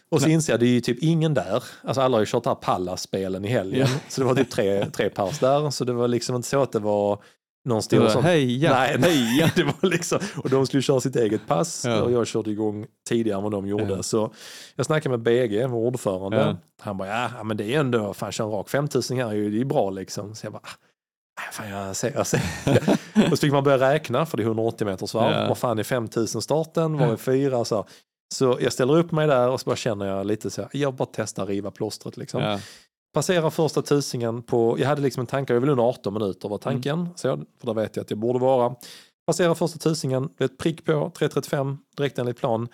Och så inser jag, det är ju typ ingen där. Alltså alla har ju kört här Pallas-spelen i helgen. Ja. Så det var typ tre, tre pers där. Så det var liksom inte så att det var någon stor var, sån... Hej, ja, Nej, ja. det var liksom, och de skulle köra sitt eget pass Ja. och jag körde igång tidigare än vad de gjorde. Ja. Så jag snackade med BG, vår ordförande. Ja. Han bara, ja men det är ändå, fan köra en rak 5000 här, det är ju bra liksom. Så jag bara, ah, fan jag ser, jag ser. och så fick man börja räkna, för det är 180 meters varv. Ja. Vad fan är 5000 starten, vad är fyra? Så, så jag ställer upp mig där och så bara känner jag lite så här, jag bara testar riva plåstret liksom. Passerar första tusingen på, jag hade liksom en tanke, jag vill under 18 minuter var tanken. Så jag, för där vet jag att jag borde vara. Passerar första tusingen, ett prick på, 3.35, direkt enligt plan.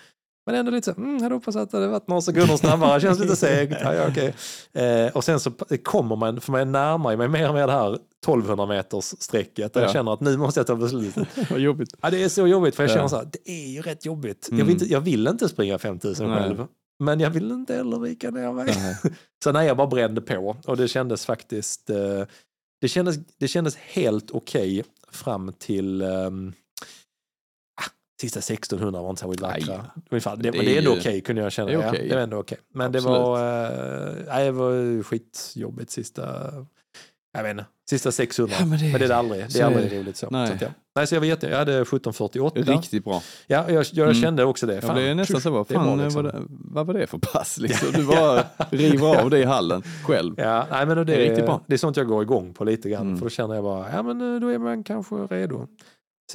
Men ändå lite så, mm, jag hade hoppats att det hade varit några sekunder snabbare, känns lite segt. Ja, ja, okej. eh, och sen så kommer man, för man närmar mig mer och mer det här 1200 meters strecket. Där jag Ja. känner att nu måste jag ta beslutet. Vad jobbigt. Ja, det är så jobbigt för jag Ja. känner så här, det är ju rätt jobbigt. Jag, Mm. vill inte, jag vill inte springa 5000 Nej. själv. Men jag vill inte heller vika ner mig. Nej. Så nej, jag bara brände på och det kändes faktiskt, eh, det, kändes, det kändes helt okej fram till ehm, ah, sista 1600 var inte särskilt vackra. Ungefär. Det, Det men det är ändå okej kunde jag känna. det är ja, det var ändå okej. Men det var, eh, nej, det var skitjobbigt sista, jag vet inte, sista 600. Ja, men det- men det är det aldrig. Det är aldrig det. roligt så. Nej. så att, ja. nej, så jag var jätte, jag hade 1748. Riktigt bra. Ja, jag, jag Mm. kände också det. Jag Fan, blev nästan så, det är bra, fan, liksom. vad, vad var det för pass liksom? Du bara river av det i hallen själv. Ja, nej, men det, Det är riktigt bra. det är sånt jag går igång på lite grann. Mm. För då känner jag bara, ja men eh, då är man kanske redo.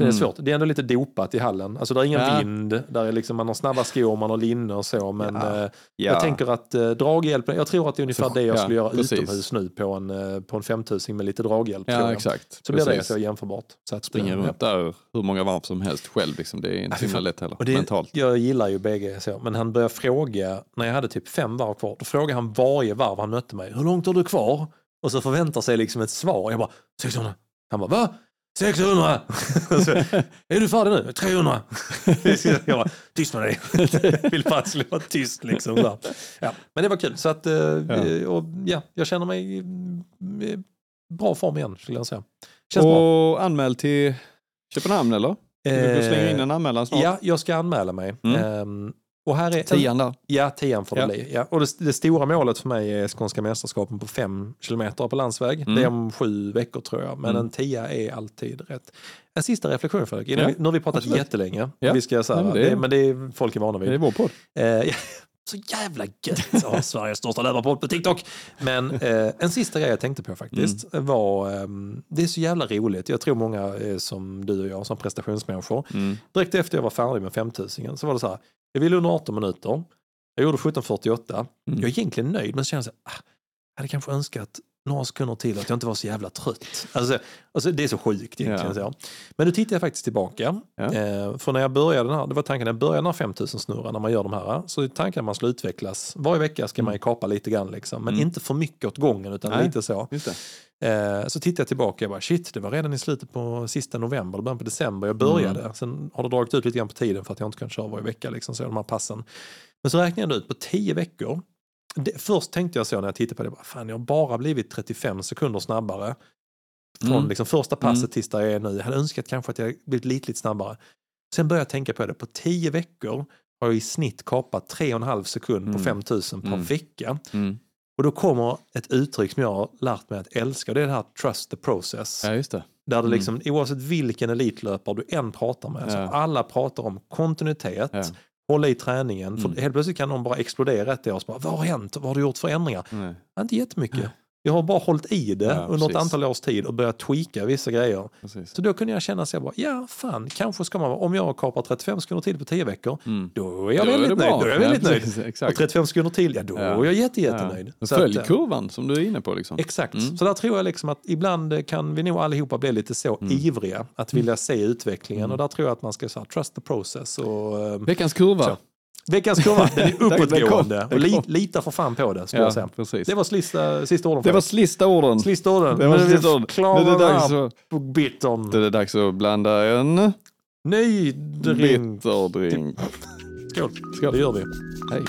Är det Mm. svårt, det är ändå lite dopat i hallen. Alltså det är ingen Ja. vind, där är liksom, man har snabba skor, man har linne och så. Men Ja. eh, Ja. jag tänker att eh, draghjälp, jag tror att det är ungefär Så- det jag ja, skulle göra precis. utomhus nu på en, eh, på en 5000 med lite draghjälp. ja, exakt. Så blir det Precis. så jämförbart. Så att, Springa eh, runt där hur många varv som helst själv. Liksom. Det är inte så himla lätt heller, det, mentalt. Jag gillar ju bägge så, men han började fråga, när jag hade typ fem varv kvar, då frågade han varje varv han mötte mig, hur långt har du kvar? Och så förväntar sig liksom ett svar. Jag bara, 600. Han bara, va? 600! Och så, är du färdig nu? 300! jag bara, tyst med dig. Jag vill bara vara tyst liksom. Där. Ja, men det var kul. Så att, eh, Ja. Och, ja, jag känner mig i i bra form igen skulle jag säga. Känns bra. Och anmäl till Köpenhamn eller? Du slänger in en anmälan snart. Ja, jag ska anmäla mig. Mm. Och här är Tian där. Ja, tian får det Ja. bli. Ja. Och det, det stora målet för mig är Skånska mästerskapen på fem kilometer på landsväg. Mm. Det är om sju veckor tror jag, men Mm. en tia är alltid rätt. En sista reflektion Fredrik, Ja, nu har vi pratat absolut. jättelänge. Ja. Vi ska, så här, men det, är- men det är folk är vana vid. Det är vår podd. Eh, så jävla gött att ha Sveriges största löparpodd på TikTok. Men eh, en sista grej jag tänkte på faktiskt Mm. var, ehm, det är så jävla roligt. Jag tror många är som du och jag, som prestationsmänniskor. Mm. Direkt efter jag var färdig med 5000 så var det så här, jag ville under 18 minuter, jag gjorde 17.48, Mm. jag är egentligen nöjd men så kände jag här, ah, jag hade kanske önskat några sekunder till att jag inte var så jävla trött. Alltså, alltså det är så sjukt egentligen. Ja. Men nu tittar jag faktiskt tillbaka. Ja. Eh, för när jag började här, det var tanken när jag började den här 5000 snurran, när man gör de här, så är tanken att man skulle utvecklas. Varje vecka ska man ju kapa lite grann liksom, men Mm. inte för mycket åt gången utan Nej. lite så. Eh, så tittar jag tillbaka och bara shit, det var redan i slutet på sista november, början på december jag började. Mm. Sen har det dragit ut lite grann på tiden för att jag inte kan köra varje vecka, liksom, så de här passen. Men så räknade jag ut på 10 veckor. Det, först tänkte jag så när jag tittade på det, bara, fan jag har bara blivit 35 sekunder snabbare. Från Mm. liksom första passet Mm. tills där jag är nu. Jag hade önskat kanske att jag blivit lite, lite snabbare. Sen började jag tänka på det, på 10 veckor har jag i snitt kapat 3,5 sekund på Mm. 5000 per Mm. vecka. Mm. Och då kommer ett uttryck som jag har lärt mig att älska, det är det här trust the process. Ja, just det. Där det Mm. liksom, oavsett vilken elitlöpare du än pratar med, så Ja. alla pratar om kontinuitet, Ja. hålla i träningen. Mm. För helt plötsligt kan någon bara explodera ett år och så bara, vad har hänt? Vad har du gjort för ändringar? Nej. Inte jättemycket. Jag har bara hållit i det Ja, under ett precis. antal års tid och börjat tweaka vissa grejer. Precis. Så då kunde jag känna så jag bara, ja fan, kanske ska man, om jag kapar 35 sekunder till på 10 veckor, Mm. då är jag Då är väldigt det nöjd. bra. Då är jag väldigt Ja, nöjd. precis, Och Exakt. 35 sekunder till, ja då Ja. är jag jätte, jättenöjd. Ja. Följ eh, kurvan som du är inne på. Liksom. Exakt, Mm. så där tror jag liksom att ibland kan vi nog allihopa bli lite så Mm. ivriga att vilja se utvecklingen Mm. och där tror jag att man ska så här, trust the process och eh, Veckans kurva. Så. Veckans kurva, den är uppåtgående och li, lita för fan på det Ja, säga. precis. Det var sista, sista orden Det var för sista orden. Sista orden. Det var är sista orden. klara Nu är det dags att, på bittern. det är dags att blanda en Ny drink. bitterdrink. Skål. Skål. Det gör vi. Hej.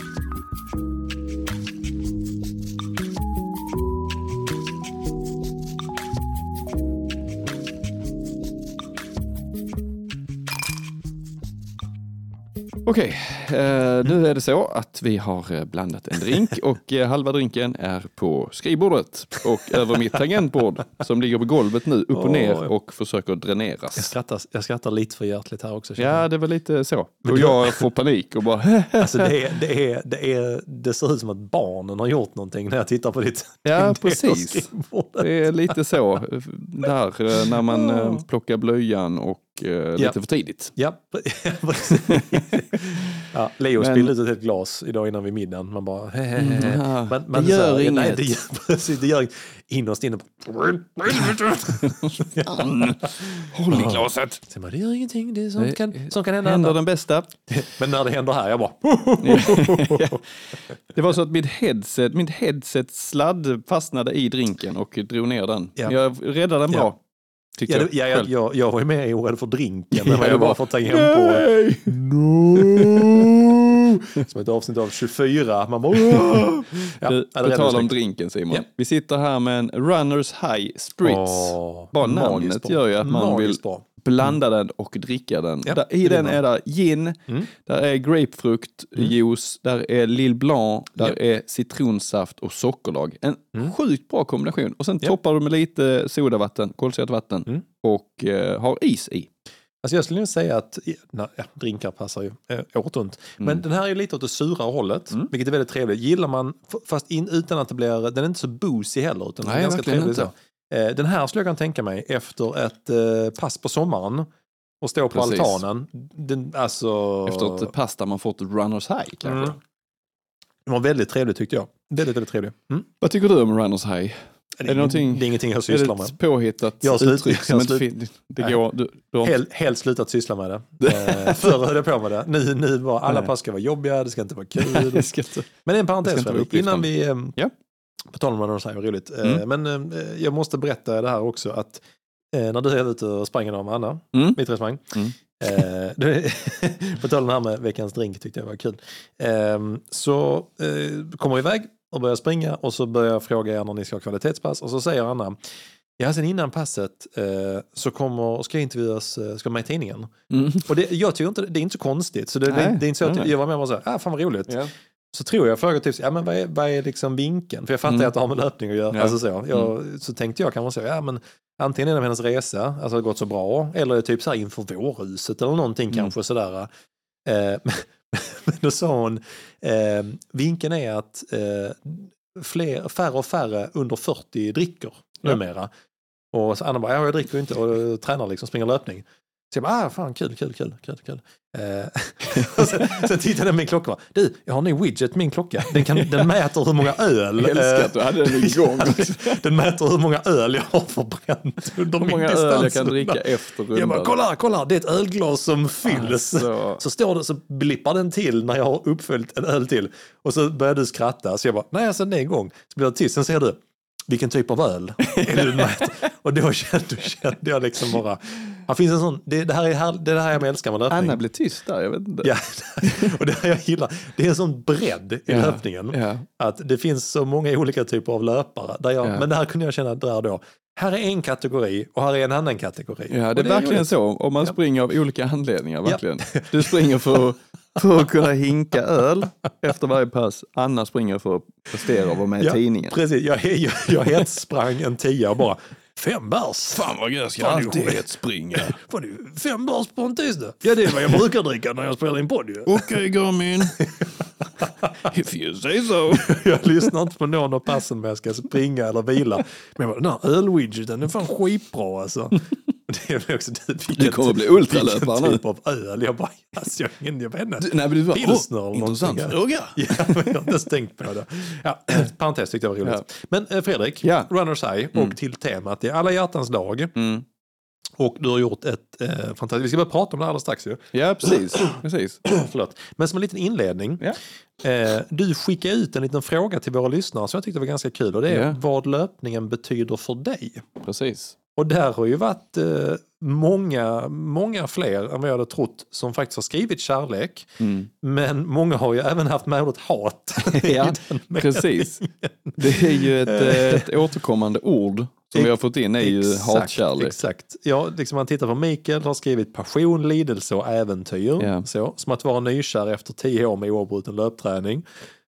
Okej, eh, nu är det så att vi har eh, blandat en drink och eh, halva drinken är på skrivbordet och över mitt tangentbord som ligger på golvet nu upp och ner och försöker Jag dräneras. skrattar, jag skrattar lite för hjärtligt här också. jag. Ja, det var lite så. Men Och jag får panik och bara Alltså det, är, det, är, det, är, det ser ut som att barnen har gjort någonting när jag tittar på ditt Ja, precis. Det är lite så där eh, när man plockar blöjan och eh, lite Ja. för tidigt. Ja, precis. ja, Leo Men- spillde ut ett helt glas idag innan vid middagen. Man bara... Mm, ja, Men, men det gör här, inget. Nej, det gör, precis, det gör. Innerst inne. Håll i glaset. Bara, det gör ingenting, det är sånt Det kan, sånt kan hända. Händer den bästa. Men när det händer här, jag bara... Det var så att mitt headset, mitt headset sladd fastnade i drinken och drog ner den. Ja. Jag räddade den bra. Ja. Ja, jag det, ja, jag, jag, jag var ju med i Orädd för drinken, Ja, jag bara för att ta hem på Nej! No! Som ett avsnitt av 24. Man bara... Ja, Du, på tal om drinken Simon. Ja. Vi sitter här med en Runners High Spritz. Åh, Bara namnet gör ju att man vill bra. Blanda den och dricka den. Ja, där, I det den är där gin, Mm. där är grapefruktjuice, där är Lille Blanc, där Ja. är citronsaft och sockerlag. En Mm. sjukt bra kombination. Och sen Ja. toppar du med lite sodavatten, kolsyrat vatten Mm. och eh, har is i. Alltså jag skulle nog säga att nej, drinkar passar ju eh, året runt. Men Mm. den här är lite åt det sura hållet, Mm. vilket är väldigt trevligt. Gillar man, fast in, utan att det blir, den är inte så boozy heller, utan den är Nej, ganska trevlig inte. så. Eh, den här skulle jag kunna tänka mig efter ett eh, pass på sommaren och stå på Precis. altanen. Den, alltså, Efter ett pass där man fått Runners High kanske. Mm. Den var väldigt trevlig tyckte jag. Väldigt, väldigt trevlig. Mm. Vad tycker du om Runners High? Det, det någonting- det är ingenting jag Är sysslar det med. ett påhittat Jag slut- uttryck jag som inte slut- fin- Det Nej. går... Du, du har inte- Helt, helt slutat syssla med det. Eh, förr höll jag på med det. Nu, nu var alla Nej. pass ska vara jobbiga, det ska inte vara Det kul. ska inte- Men en Det parentes inte vara Fredrik, innan vi, Ja. På tal om säger, vad roligt. Eh, Mm. Men eh, jag måste berätta det här också att eh, när du är ute och springer med Anna, Mm. mitt resonemang. Mm. På tal om det här med veckans drink tyckte jag var kul. Eh, så kommer vi iväg och börjar springa och så börjar jag fråga er när ni ska ha kvalitetspass och så säger Anna Ja, sen innan passet eh, så kommer, ska jag intervjuas, eh, ska med i tidningen. Mm. Och det, jag tycker inte, det är inte så konstigt. Så det, det, det är inte så att jag var med och så här, ah, fan vad roligt. Ja. Så tror jag frågar typ, ja men vad är, vad är liksom vinkeln? För jag fattar Mm. att det har med löpning att göra. Ja. Alltså så, jag, så tänkte jag kanske så, ja men antingen är det hennes resa, alltså det har gått så bra, eller typ så här inför vårhuset eller någonting Mm. kanske sådär. Eh, men då sa hon, eh, vinkeln är att eh, fler, färre och färre under 40 dricker Ja. numera. Och så Anna bara, ja jag dricker ju inte och tränar liksom, springer löpning. Så jag bara, ah, fan kul, kul, kul, kul, kul. Eh, sen, sen tittade jag på min klocka och du, jag har en ny widget min klocka. Den, kan, den mäter hur många öl. Jag älskar att du hade den igång. Den mäter hur många öl jag har förbränt under Hur min många öl distans. jag kan dricka efter rundan. Jag bara, kolla, kolla, det är ett ölglas som fylls. Alltså. Så står det, så blippar den till när jag har uppfyllt en öl till. Och så börjar du skratta, så jag bara, nej, alltså det är en gång. Så blir det tyst, sen säger du, vilken typ av öl är det du mäter? Och då kände, då kände jag liksom bara, här finns en sån, det, det, här är här, det är det här jag älskar med löpning. Anna blev tyst där, jag vet inte. Ja, och det här jag gillar, det är en sån bredd i Ja, löpningen. ja. Att det finns så många olika typer av löpare. Där jag, Ja. Men det här kunde jag känna där då. Här är en kategori och här är en annan kategori. Ja, Och det är verkligen roligt. så. Om man springer av olika anledningar, verkligen. Du springer för, för att kunna hinka öl efter varje pass. Anna springer för att prestera och vara med i Ja, tidningen. Precis, jag, jag, jag hetssprang en tia bara fem bärs. Fan vad gött, ska alltid springa. Får du fem bärs på en tisdag? Ja, det är vad jag brukar dricka när jag spelar in podd ju. Okej Garmin. If you say so. Jag lyssnar inte på någon av passen när jag ska springa eller vila. Men den här ölwidgeten är fan skitbra alltså. Det är också, vilken, Du kommer bli ultralöpare nu. typ av öl? Jag bara, alltså, jag, ingen- jag vet inte. Du, nej, men du bara, Pilsner eller intressant fråga. Ja, men jag har inte ens tänkt på det. Ja, parentes tyckte jag var roligt. Men eh, Fredrik, Ja. Runners High och till temat, det är alla hjärtans dag. Mm. Och du har gjort ett eh, fantastiskt, vi ska börja prata om det alldeles strax ju. Ja, precis. precis. Förlåt. Men som en liten inledning. Ja. Eh, du skickade ut en liten fråga till våra lyssnare som jag tyckte var ganska kul och det är Ja. vad löpningen betyder för dig. precis. Och där har ju varit eh, många, många fler än vad jag hade trott som faktiskt har skrivit kärlek. Mm. Men många har ju även haft med ordet hat. Ja, precis. Det är ju ett, eh, ett återkommande ord som vi har fått in är ju hatkärlek. Exakt. Ja, liksom man tittar på Mikael har skrivit passion, lidelse och äventyr. Ja. Så, som att vara nykär efter tio år med oavbruten löpträning.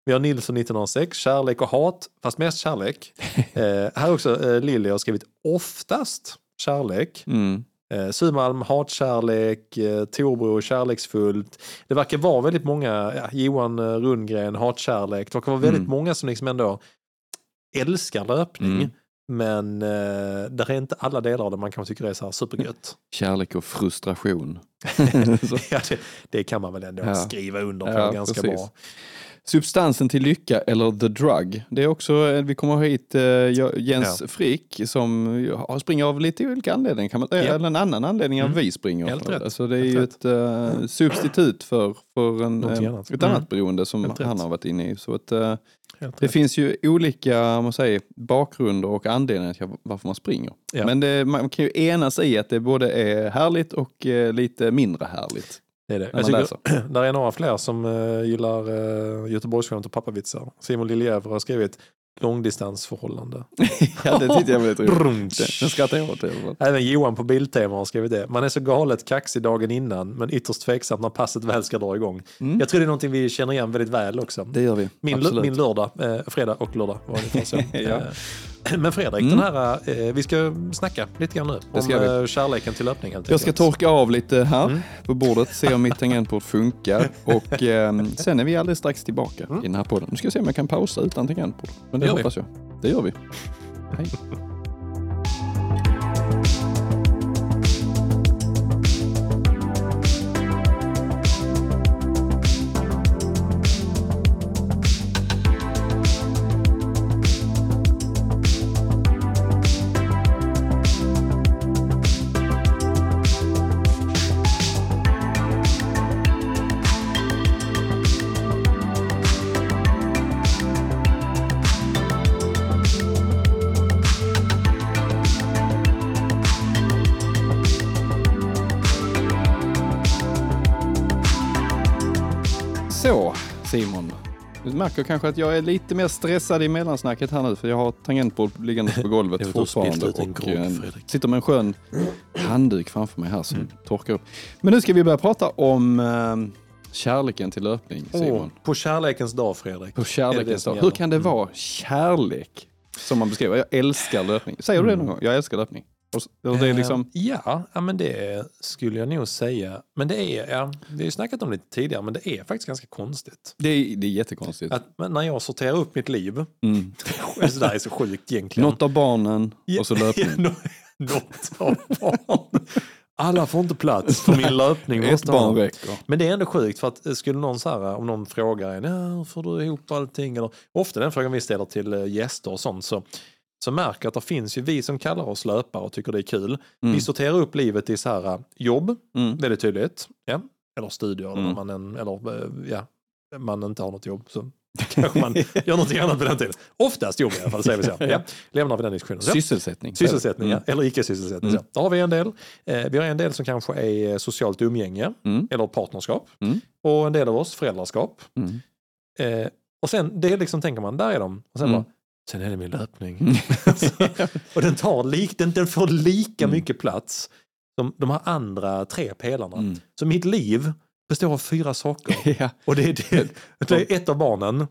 Vi har Nilsson 1906, kärlek och hat, fast mest kärlek. eh, här också eh, Lilly har skrivit oftast kärlek. Mm. Eh, Sumalm hatkärlek, eh, Torbro kärleksfullt. Det verkar vara väldigt många, ja, Johan eh, Rundgren hatkärlek. Det verkar vara väldigt Mm. många som liksom ändå älskar löpning. Mm. Men eh, där är inte alla delar av det man kanske tycker är så här supergött. Kärlek och frustration. Ja, det, det kan man väl ändå Ja. skriva under på Ja, ganska precis. bra. Substansen till lycka eller the drug. Det är också, eh, vi kommer hit eh, Jens Frick som springer av lite olika anledningar. Kan man, säga, Ja. Eller en annan anledning än Mm. vi springer. Helt rätt. Alltså det är Helt ju rätt. ett eh, substitut för, för en, eh, annat. ett annat Mm. beroende som Helt han rätt. har varit inne i. Så att, eh, det rätt. finns ju olika man säger, bakgrunder och anledningar till varför man springer. Ja. Men det, man kan ju enas i att det både är härligt och eh, lite mindre härligt. Det är det. Jag tycker, där är några fler som uh, gillar uh, Göteborgsskämt och pappavitsar. Simon Liljevre har skrivit långdistansförhållande. ja, det tyckte jag var lite roligt. Den, skrattar jag åt. i alla fall. Även Johan på Biltema har skrivit det. Man är så galet kaxig dagen innan men ytterst tveksam när passet väl ska dra igång. Mm. Jag tror det är någonting vi känner igen väldigt väl också. Det gör vi. Min, min lördag, eh, fredag och lördag var ungefär så. Ja. Men Fredrik, Mm. den här, eh, vi ska snacka lite grann nu Det ska om vi. eh, kärleken till löpning. Jag ska torka av lite här Mm. på bordet, se om mitt tangentbord funkar och eh, sen är vi alldeles strax tillbaka Mm. i den här podden. Nu ska jag se om jag kan pausa utan tangentbord. Men det, Det gör vi. hoppas jag. Det gör vi. Hej. Märker kanske att jag är lite mer stressad i mellansnacket här nu för jag har tangentbord liggande på golvet fortfarande en och grogg, eh, sitter med en skön handduk framför mig här som Mm. torkar upp. Men nu ska vi börja prata om eh, kärleken till löpning Simon. Åh, på kärlekens dag Fredrik. På kärlekens dag. Hur kan det vara kärlek som man beskriver? Jag älskar löpning. Säger du det någon gång? Jag älskar löpning. Och Eller det är liksom, Eh, ja, ja, men det skulle jag nog säga. Men det är, ja, vi har ju snackat om det lite tidigare, men det är faktiskt ganska konstigt. det, är, det är jättekonstigt. Att, men när jag sorterar upp mitt liv, Mm. så där är så sjukt egentligen. Något av barnen och så löpning. Något av barn. alla får inte plats för min löpning. Ett barn någon." räcker. Men det är ändå sjukt för att eh, skulle någon så här, om någon frågar en, hur får du ihop allting? Eller, ofta den frågan vi ställer till eh, gäster och sånt så, så märker att det finns ju vi som kallar oss löpare och tycker det är kul. Mm. Vi sorterar upp livet i så här eh, jobb, Mm. väldigt tydligt. Ja. Eller studier, eller, Mm. man, en, eller ja, man inte har något jobb. Så kanske man gör någonting annat på den tiden. Oftast jobb i alla fall, säger vi så. Ja. Lämnar vi den diskussionen. Så. Sysselsättning. Sysselsättning, Mm. ja. eller icke-sysselsättning. Mm. Så. Där har vi en del. Eh, vi har en del som kanske är eh, socialt umgänge Mm. eller partnerskap. Mm. Och en del av oss föräldraskap. Mm. Eh, och sen, det liksom, tänker man, där är de. Och sen Mm. bara, sen är det min löpning. Mm. och den, tar lik, den, den får lika Mm. mycket plats som de här andra tre pelarna. Mm. Så mitt liv består av fyra saker. Ja. Och det är, det, det är ett av barnen,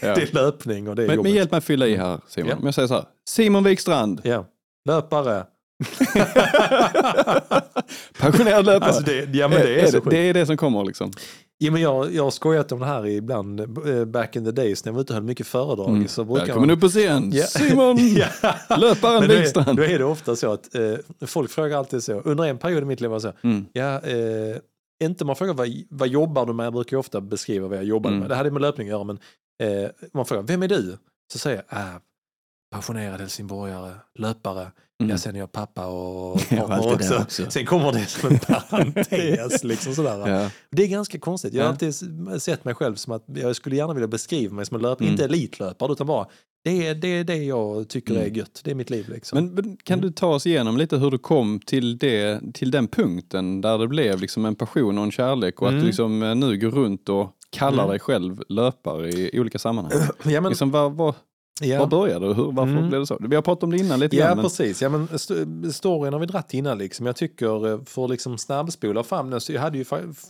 Ja. det är löpning och det är Men, jobbet. men hjälp mig att fylla i här Simon. Ja. Om jag säger så här, Simon Wikstrand, Ja. Löpare. pensionerad löpare. Alltså det, ja men det är, så det, är det som kommer liksom. Ja, men jag, jag har skojat om det här ibland, eh, back in the days när jag var ute och höll mycket föredrag. Mm. Så brukar Välkommen man... upp på scen, Ja. Simon, ja. löparen är, Wikstrand. då är det ofta så att eh, folk frågar alltid så, under en period i mitt liv var det så, Mm. ja, eh, inte man frågar vad, vad jobbar du med, jag brukar ju ofta beskriva vad jag jobbar Mm. med, det hade med löpning att göra, men eh, man frågar, vem är du? Så säger jag, ah, passionerad helsingborgare, löpare, Mm. ja sen är jag pappa och partner också. också. Sen kommer det som en parentes. liksom sådär. Ja. Det är ganska konstigt. Jag har alltid sett mig själv som att jag skulle gärna vilja beskriva mig som en löpare, Mm. inte elitlöpare utan bara det är det, är det jag tycker Mm. är gött. Det är mitt liv liksom. Men, men kan Mm. du ta oss igenom lite hur du kom till, det, till den punkten där det blev liksom en passion och en kärlek och att Mm. du liksom eh, nu går runt och kallar Mm. dig själv löpare i olika sammanhang. ja, men, liksom, var, var, ja. var började du? Hur, varför Mm. blev det så? Vi har pratat om det innan lite Ja, grann. Men, precis. Ja, men st- storyn har vi dratt innan. Liksom. Jag tycker, eh, för att liksom snabbspola fram den, så jag hade ju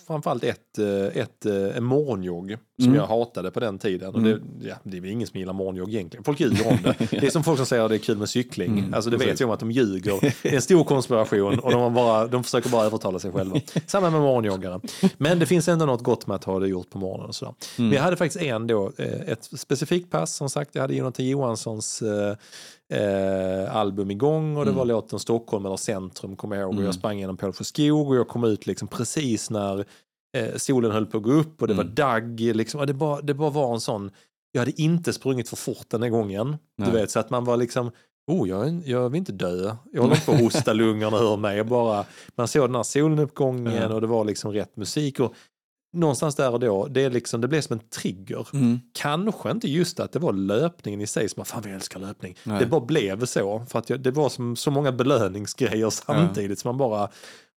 framförallt ett, eh, ett, eh, en morgonjogg som Mm. jag hatade på den tiden. Och Mm. det, ja, det är väl ingen som gillar morgonjogg egentligen. Folk ljuger om det. Det är som folk som säger att det är kul med cykling. Mm, alltså det vet precis. jag om att de ljuger. Det är en stor konspiration och de, bara, de försöker bara övertala sig själva. Samma med morgonjoggare. Men det finns ändå något gott med att ha det gjort på morgonen. Och sådär. Mm. Men jag hade faktiskt en då, ett specifikt pass. Som sagt, jag hade Jonathan Johanssons eh, eh, album igång och det Mm. var låten Stockholm eller Centrum kommer jag ihåg. Och Mm. jag sprang genom Pålsjö skog och jag kom ut liksom precis när eh, solen höll på att gå upp och det var Mm. dagg. Liksom. Det, bara, det bara var en sån, jag hade inte sprungit för fort den här gången. Nej. Du vet, så att man var liksom, oh jag, jag vill inte dö. Jag håller på att hosta lungorna ur mig. Jag bara, man såg den här soluppgången Ja. och det var liksom rätt musik. Och någonstans där och då, det, är liksom, det blev som en trigger. Mm. Kanske inte just att det var löpningen i sig som, fan vi älskar löpning. Nej. Det bara blev så. För att jag, det var som, så många belöningsgrejer samtidigt. som man bara, och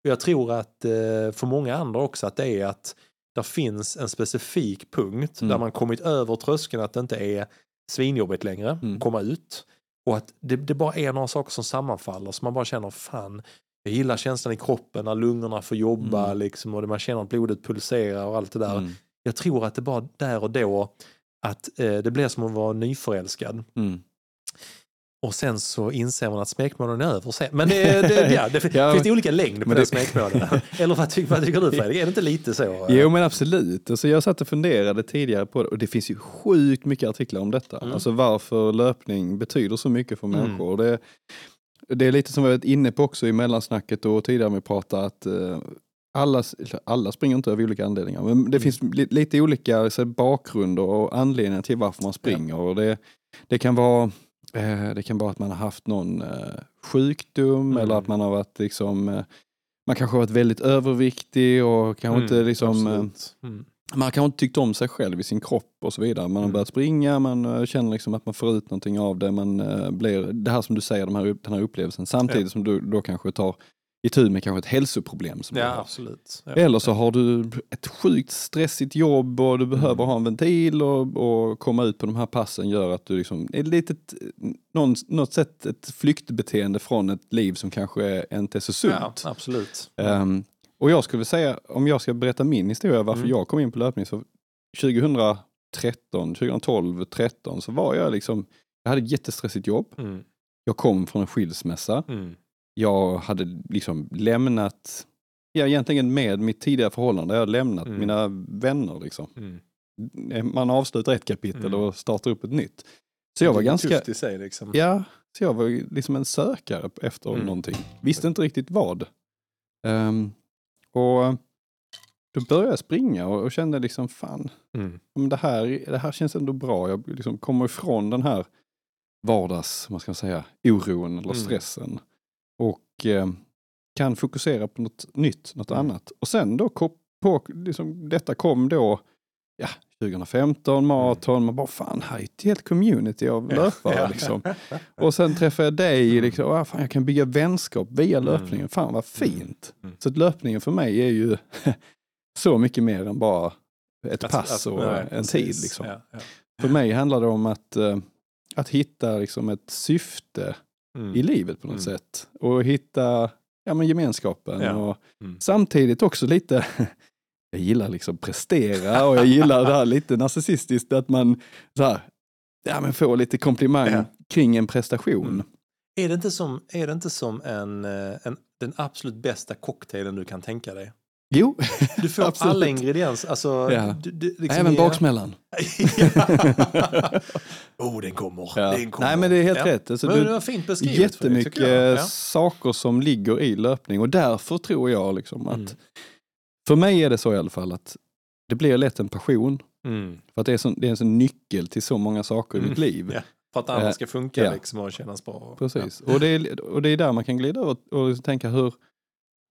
jag tror att eh, för många andra också att det är att det finns en specifik punkt Mm. där man kommit över tröskeln att det inte är svinjobbigt längre, Mm. komma ut. Och att det, det bara är några saker som sammanfaller så man bara känner fan, jag gillar känslan i kroppen när lungorna får jobba Mm. liksom, och man känner att blodet pulserar och allt det där. Mm. Jag tror att det bara där och då att eh, det blir som att vara nyförälskad. Mm. Och sen så inser man att smekmånaden är över sen. Men det, det, ja, det Ja, finns det olika längd på den smekmånaden? Eller vad, ty, vad tycker du Fredrik? Är det inte lite så? Jo men absolut. Alltså, jag satt och funderade tidigare på det och det finns ju sjukt mycket artiklar om detta. Mm. Alltså varför löpning betyder så mycket för Mm. människor. Och Det, det är lite som vi varit inne på också i mellansnacket och tidigare med att prata att eh, alla, alla springer inte av olika anledningar. Men Mm. det finns li, lite olika så, bakgrunder och anledningar till varför man springer. Och det, det, kan vara, eh, det kan vara att man har haft någon eh, sjukdom Mm. eller att man har varit liksom man kanske har varit väldigt överviktig och kanske inte Mm, liksom, eh, absolut. Man kanske inte tyckt om sig själv i sin kropp och så vidare. Man har Mm. börjat springa, man eh, känner liksom att man får ut någonting av det. Man eh, blir, det här som du säger, de här, den här upplevelsen. Samtidigt Ja. som du då kanske tar itu med kanske ett hälsoproblem. Som Ja, absolut. Ja. Eller så har du ett sjukt stressigt jobb och du behöver Mm. ha en ventil och, och komma ut på de här passen gör att du liksom, är litet, någon, något sätt ett flyktbeteende från ett liv som kanske inte är så sunt. Ja, absolut. Ehm, och jag skulle säga, om jag ska berätta min historia varför Mm. jag kom in på löpning, så 2013, 2012, 13 så var jag liksom, jag hade ett jättestressigt jobb. Mm. Jag kom från en skilsmässa. Mm. Jag hade liksom lämnat, ja egentligen med mitt tidigare förhållande, jag hade lämnat Mm. mina vänner liksom. Mm. Man avslutar ett kapitel Mm. och startar upp ett nytt. Så jag var ganska, tufft i sig liksom. ja, så jag var liksom en sökare efter Mm. någonting. Visste inte riktigt vad. Ehm, och då började jag springa och, och kände liksom fan, Mm. men det, här, det här känns ändå bra. Jag liksom kommer ifrån den här vardags, vad ska man säga, oron eller Mm. stressen. Och eh, kan fokusera på något nytt, något Mm. annat. Och sen då på, liksom, detta kom då, ja, 2015, maraton, man bara fan, här är ett helt community av löpare. Ja. Liksom. Och sen träffade jag dig, liksom, ah, fan, jag kan bygga vänskap via Mm. löpningen, fan vad fint. Mm. Så att löpningen för mig är ju så mycket mer än bara ett Att- pass att- och nej, en precis. tid. Liksom. Ja, ja. För mig handlar det om att, eh, att hitta liksom, ett syfte Mm. i livet på något Mm. sätt. Och hitta ja, men gemenskapen. Ja. Och Mm. Samtidigt också lite, jag gillar liksom prestera och jag gillar det här lite narcissistiskt att man så här, ja, men får lite komplimang Ja. kring en prestation. Mm. Är det inte som, är det inte som en, eh, en, den absolut bästa cocktailen du kan tänka dig? Jo, Du får Absolut. alla ingredienser. Alltså, Ja. du, du, liksom även är- baksmällan. oh, den kommer. Ja. Den kommer. Nej men det är helt ja. rätt. Alltså, Men du, det var fint beskrivet. för dig, jättemycket jag. Ja. saker som ligger i löpning och därför tror jag liksom att Mm. För mig är det så i alla fall att det blir lätt en passion. Mm. För att det är, så, det är en sån nyckel till så många saker i Mm. mitt liv. Ja. För att andra Eh, ska funka ja. liksom, och kännas bra. Precis. Och, det är, och det är där man kan glida över och liksom tänka hur,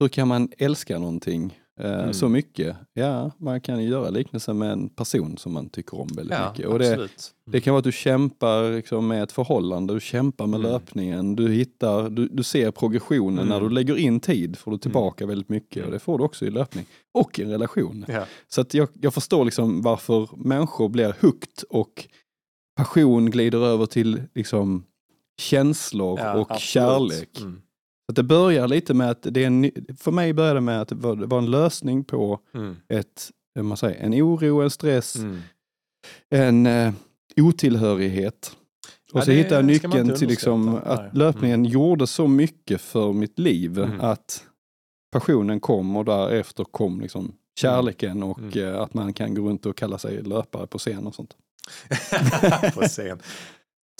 hur kan man älska någonting Mm. så mycket? Ja, man kan ju göra liknelsen med en person som man tycker om väldigt Ja, mycket. Och det, det kan vara att du kämpar liksom med ett förhållande, du kämpar med Mm. löpningen, du hittar, du, du ser progressionen. Mm. När du lägger in tid får du tillbaka väldigt mycket Mm. och det får du också i löpning. Och i en relation. Ja. Så att jag, jag förstår liksom varför människor blir hooked och passion glider över till liksom känslor Ja, och absolut. kärlek. Mm. Att det börjar lite med att det är en, för mig började det med att det var, det var en lösning på Mm. ett, hur man säger, en oro, en stress, Mm. en eh, otillhörighet. Och Ja, så hittade jag nyckeln till liksom att löpningen gjorde så mycket för mitt liv Mm. att passionen kom och därefter kom liksom kärleken och Mm. eh, att man kan gå runt och kalla sig löpare på scen och sånt. på scen.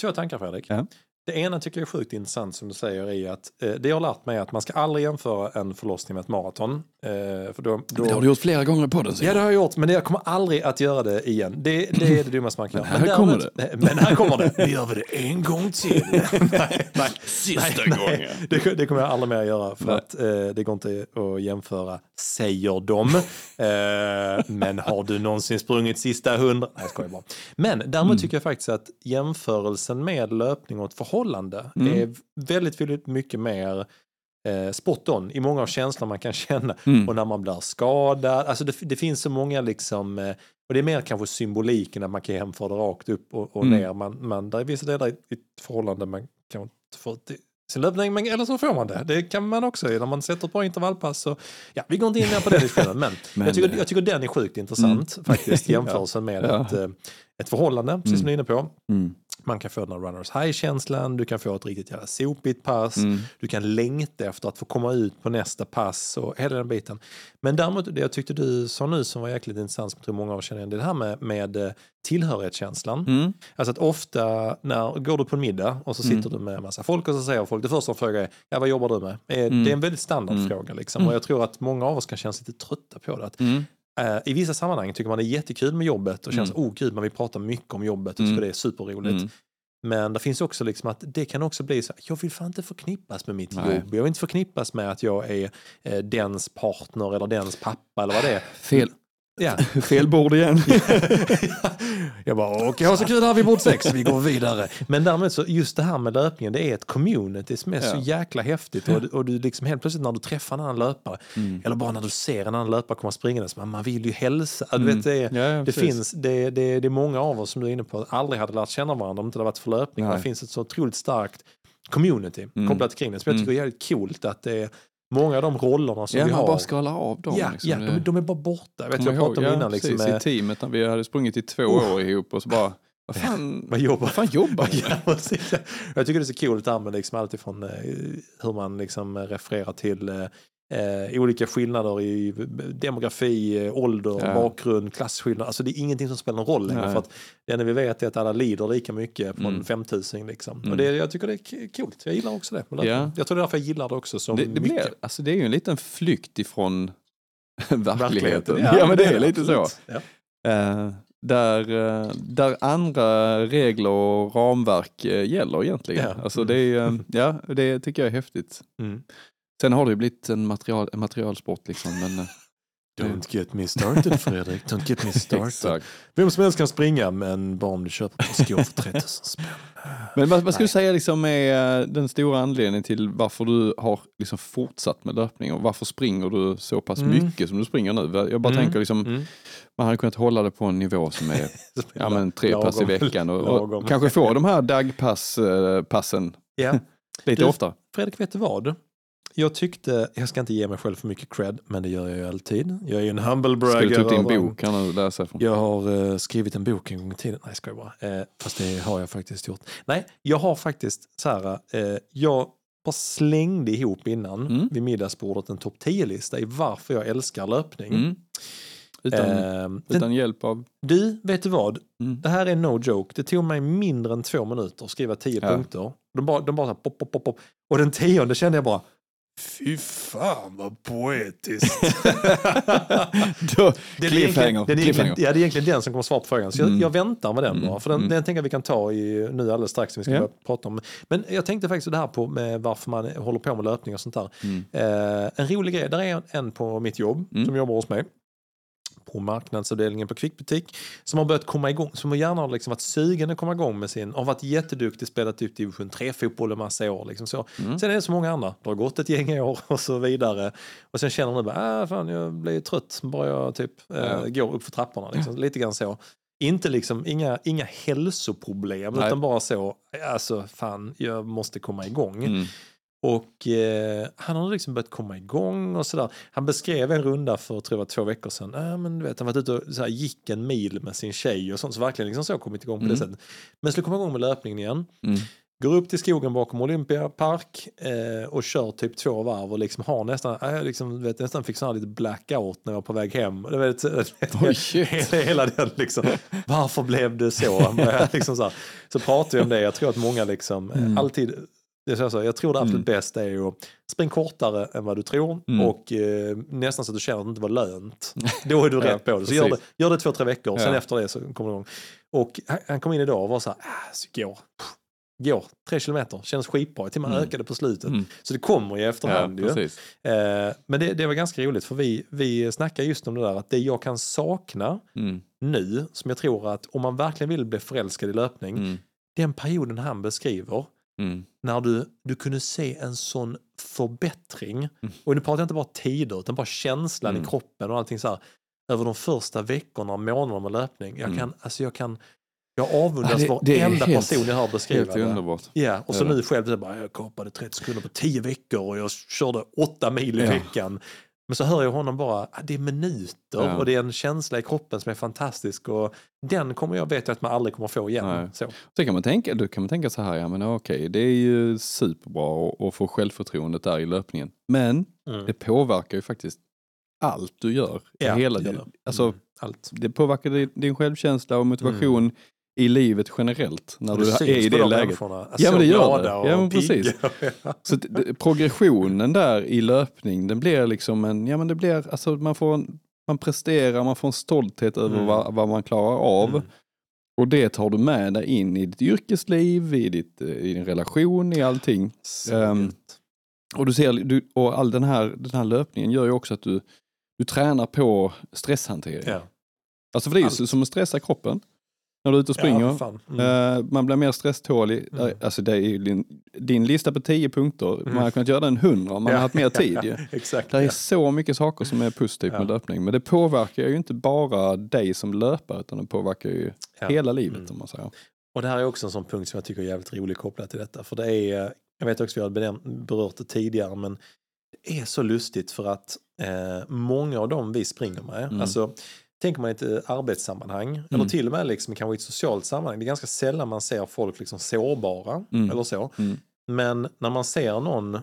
Två tankar Fredrik. Ja. Det ena tycker jag är sjukt intressant som du säger är att eh, det jag har lärt mig är att man ska aldrig jämföra en förlossning med ett maraton. Eh, för då, då, Det har du gjort flera gånger på den Ja det har jag gjort men jag kommer aldrig att göra det igen. Det, det är det dummaste man kan Men göra. här kommer däremot- Men här kommer det. Nu gör vi det en gång till. nej, nej, Sista nej, gången. Det, det kommer jag aldrig mer göra för Nej. att eh, det går inte att jämföra, säger de. Eh, men har du någonsin sprungit sista hundra? Nej, jag skojar bara. Men däremot Mm. tycker jag faktiskt att jämförelsen med löpning och ett förhållande Mm. är väldigt, väldigt mycket mer eh, spot on i många av känslorna man kan känna. Mm. Och när man blir skadad, alltså det, det finns så många liksom, eh, och det är mer kanske symboliken att man kan jämföra det rakt upp och, och Mm. ner. Man, man, där är vissa delar i ett förhållande man kan få till sin löpning, men, eller så får man det. Det kan man också när man sätter ett bra intervallpass. Så, ja, vi går inte in mer på den diskussionen, men, Men, jag, tycker, eh, jag tycker den är sjukt intressant faktiskt, jämförelsen med Ja. ett, eh, ett förhållande, precis som du är inne på. Mm. Man kan få den runners high-känslan, du kan få ett riktigt jävla sopigt pass, Mm. du kan längta efter att få komma ut på nästa pass och hela den biten. Men däremot, det jag tyckte du sa nu som var jäkligt intressant, som jag tror många av oss känner igen, det är det här med, med eh, tillhörighetskänslan. Mm. Alltså att ofta när går du på en middag och så sitter du med en massa folk och så säger folk, det första de frågar är, ja vad jobbar du med? Eh, Mm. Det är en väldigt standardfråga liksom. Och jag tror att många av oss kan känna sig lite trötta på det. Att, Mm. I vissa sammanhang tycker man det är jättekul med jobbet och känns, Mm. oh gud, man vill prata mycket om jobbet och Mm. tycker det är superroligt. Mm. Men det finns också liksom att det kan också bli så här, jag vill fan inte förknippas med mitt Nej. jobb. Jag vill inte förknippas med att jag är eh, dens partner eller dens pappa eller vad det är. Fel, Ja. fel bord igen. jag bara, okej, ha så kul här vid bord sex, vi går vidare. Men därmed så, just det här med löpningen, det är ett community som är så Ja. jäkla häftigt. Och, och du liksom helt plötsligt när du träffar en annan löpare, Mm. eller bara när du ser en annan löpare komma springandes, man, man vill ju hälsa. Du Mm. vet, det, är, Ja, ja, det finns, det, det, det är många av oss som du är inne på, aldrig hade lärt känna varandra om det inte hade varit för löpning. Nej. Det finns ett så otroligt starkt community Mm. kopplat kring det. Så jag tycker det är jävligt coolt att det är många av de rollerna som Ja, vi man har. bara skalar av dem. ja, liksom. ja de, de är bara borta. Vet, jag pratade om ihåg, innan ja, liksom, precis, med, i teamet när vi hade sprungit i två Oh. år ihop och så bara, vad fan, vad jobbar vad fan jobbar Ja. Jag tycker det är så coolt det här med liksom allt ifrån eh, hur man liksom refererar till eh, olika skillnader i demografi, eh, ålder, Ja. bakgrund, klasskillnader. Alltså det är ingenting som spelar någon roll längre. Nej. För att det enda vi vet är att alla lider lika mycket från Mm. 5000. Liksom. Mm. Och det, jag tycker det är coolt. Jag gillar också det. Ja. Jag tror det är därför jag gillar det också så Det, det, mycket. blir, alltså det är ju en liten flykt ifrån verkligheten. Ja, Ja, men det är det lite så. absolut. Ja. Eh, där, eh, där andra regler och ramverk gäller egentligen. Ja. Alltså det, är, ja, det tycker jag är häftigt. Mm. Sen har det ju blivit en, material, en materialsport liksom. Men, eh, Don't get me started Fredrik, don't get me started. Vem som helst kan springa men bara om du köper par skor för 3000 spänn. Men vad, vad Nej. du säga liksom är eh, den stora anledningen till varför du har liksom fortsatt med löpning och varför springer du så pass Mm. mycket som du springer nu? Jag bara Mm. tänker liksom, Mm. man hade kunnat hålla det på en nivå som är ja, men tre pass i Lagom. veckan och, Lagom. och kanske få de här dagpassen Ja. lite Du- oftare. Fredrik, vet du vad? Jag tyckte, jag ska inte ge mig själv för mycket cred, men det gör jag ju alltid. Jag är ju en humble bragger. Ska du ta upp din bok kan du läsa från? Jag har eh, skrivit en bok en gång i tiden. Nej, ska jag bara. Eh, fast det har jag faktiskt gjort. Nej, jag har faktiskt så här. Eh, jag bara slängde ihop innan Mm. vid middagsbordet en topp 10-lista i varför jag älskar löpning. Mm. Utan, Eh, den, utan hjälp av... du, vet du vad? Mm. Det här är no joke. Det tog mig mindre än två minuter att skriva tio Ja. punkter. De bara, de bara så här, pop, pop, pop, pop. Och den tionde kände jag bara, fy fan vad poetiskt. Då, Det är cliffhanger. egentligen- det är cliffhanger. Ja, det är egentligen den som kommer svara på frågan. Så jag, Mm. jag väntar med den bara. För den, Mm. den tänker jag vi kan ta i, nu alldeles strax. när Vi ska Ja. börja prata om. Men jag tänkte faktiskt det här på med varför man håller på med löpning och sånt där. Mm. Eh, en rolig grej, där är en, en på mitt jobb Mm. som jobbar hos mig. På marknadsavdelningen på Kvickbutik. Som har börjat komma igång, som gärna har liksom varit sugen att komma igång med sin, har varit jätteduktig, spelat ut division 3-fotboll en massa år. Liksom så. Mm. Sen är det så många andra, det har gått ett gäng år och så vidare. Och sen känner nu bara, ah, fan jag blir trött bara jag typ eh, Ja. går upp för trapporna. Liksom. Lite grann så. Inte liksom, inga, inga hälsoproblem Nej. utan bara så, alltså fan jag måste komma igång. Mm. Och eh, han har liksom börjat komma igång och sådär. Han beskrev en runda för tror jag var två veckor sedan. Äh, men du vet, han var ute och här, gick en mil med sin tjej och sånt. Så verkligen liksom så kommit igång på det Mm. sättet. Men skulle komma igång med löpningen igen. Mm. Går upp till skogen bakom Olympia park eh, och kör typ två varv och liksom har nästan, äh, liksom, vet, nästan fick sån här lite blackout när jag var på väg hem. Du vet, Oj, shit. hela, hela den liksom, varför blev det så? Liksom så, här, så pratar vi om det, jag tror att många liksom eh, Mm. alltid det är så, jag tror det absolut Mm. bästa är att springa kortare än vad du tror Mm. och eh, nästan så att du känner att det inte var lönt. Då är du Ja, rätt på det. Så gör det, gör det två, tre veckor, sen Ja. efter det så kommer du igång. Och han, han kom in idag och var så här, ah, så går, går, tre kilometer, känns skitbra, till och med Mm. ökade på slutet. Mm. Så det kommer i Ja, efterhand ju. precis. Eh, men det, det var ganska roligt för vi, vi snackar just om det där att det jag kan sakna Mm. nu, som jag tror att om man verkligen vill bli förälskad i löpning, Mm. den perioden han beskriver, Mm. när du, du kunde se en sån förbättring. Mm. Och nu pratar jag inte bara tider, utan bara känslan Mm. i kroppen och allting så här. Över de första veckorna och månaderna med löpning. Jag Mm. kan, alltså jag kan, jag avundas Ja, det- det varenda helt- person jag hör beskriva Helt det. underbart. Ja, och så nu själv, så bara, jag kapade 30 sekunder på 10 veckor och jag körde 8 mil i Ja. veckan. Men så hör jag honom bara, ah, det är minuter Ja. och det är en känsla i kroppen som är fantastisk. Och den kommer jag veta att man aldrig kommer få igen. Nej. Så. Sen kan man tänka, då kan man tänka så här, ja men okej, det är ju superbra att- få självförtroendet där i löpningen. Men Mm. det påverkar ju faktiskt allt du gör. Ja, hela det gör det. alltså, Mm. Allt. Det påverkar din, din självkänsla och motivation i livet generellt när du är i det de läget. Ja, men det gör det. Ja, men precis. Så progressionen där i löpning, den blir liksom en, ja men det blir, alltså man får en, man presterar, man får en stolthet över Mm. vad, vad man klarar av. Mm. Och det tar du med dig in i ditt yrkesliv, i, ditt, eh, i din relation, i allting. Gött. Och du ser, du, och all den här, den här löpningen gör ju också att du, du tränar på stresshantering. Ja. Alltså för det är ju som att stressa kroppen. När du är ute och springer. Ja. Mm. Eh, man blir mer stresstålig. Mm. Eh, Alltså det är din, din lista på 10 punkter, Mm. man hade kunnat göra den 100 om man Ja. hade haft mer tid. Exakt. Det är så mycket saker som är positivt med löpning. Men det påverkar ju inte bara dig som löpare utan det påverkar ju hela livet Mm. om man säger. Och det här är också en sån punkt som jag tycker är jävligt rolig kopplat till detta. För det är, jag vet också att vi har berört det tidigare, men det är så lustigt för att eh, många av dem vi springer med, Mm. alltså tänker man i ett eh, arbetssammanhang, eller till och med liksom, kanske i ett socialt sammanhang, det är ganska sällan man ser folk liksom sårbara Mm. eller så. Mm. Men när man ser någon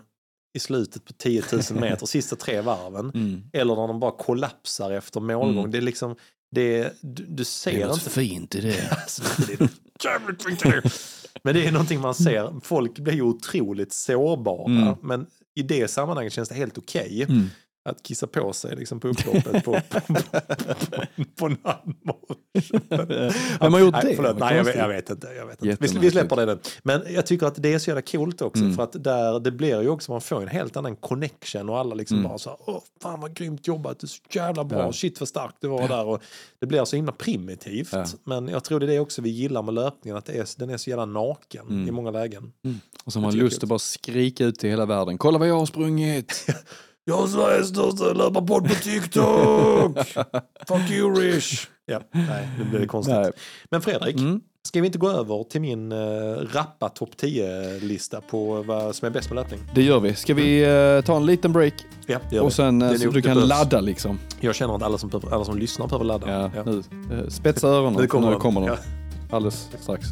i slutet på 10 000 meter, sista tre varven. Mm. Eller när de bara kollapsar efter målgång. Mm. Det är liksom, det du, du ser inte. det. Alltså, det är något jävligt fint i det. Men det är någonting man ser. Folk blir ju otroligt sårbara. Mm. Men i det sammanhanget känns det helt okej Mm. Att kissa på sig liksom, på upploppet på, på, på, på Nannmo. Vem har gjort Nej, det? förlåt, nej jag, vet, jag vet inte. Jag vet inte. Vi, släpper det nu. Men jag tycker att det är så jävla coolt också. Mm. För att där, det blir ju också, man får en helt annan connection och alla liksom Mm. bara så här, åh fan vad grymt jobbat, du är så jävla bra, Ja. shit vad stark du var där. Och det blir så himla primitivt. Ja. Men jag tror det är det också vi gillar med löpningen, att är, den är så jävla naken Mm. i många lägen. Och så har man lust att bara skrika ut till hela världen. Kolla vad jag har sprungit! Jag har Sveriges största löparpodd på TikTok! Fuck you Rish! Ja, nej, nu blir det konstigt. Nej. Men Fredrik, Mm. ska vi inte gå över till min uh, rappa topp 10-lista på vad som är bäst med löpning? Det gör vi. Ska vi eh, ta en liten break Ja, det gör och sen Det är så du kan behövs. ladda liksom. Jag känner att alla som, behöver- alla som lyssnar behöver ladda. Ja, Ja. Nu. Spetsa öronen. Nu kommer nu kommer de. Ja. Alldeles strax.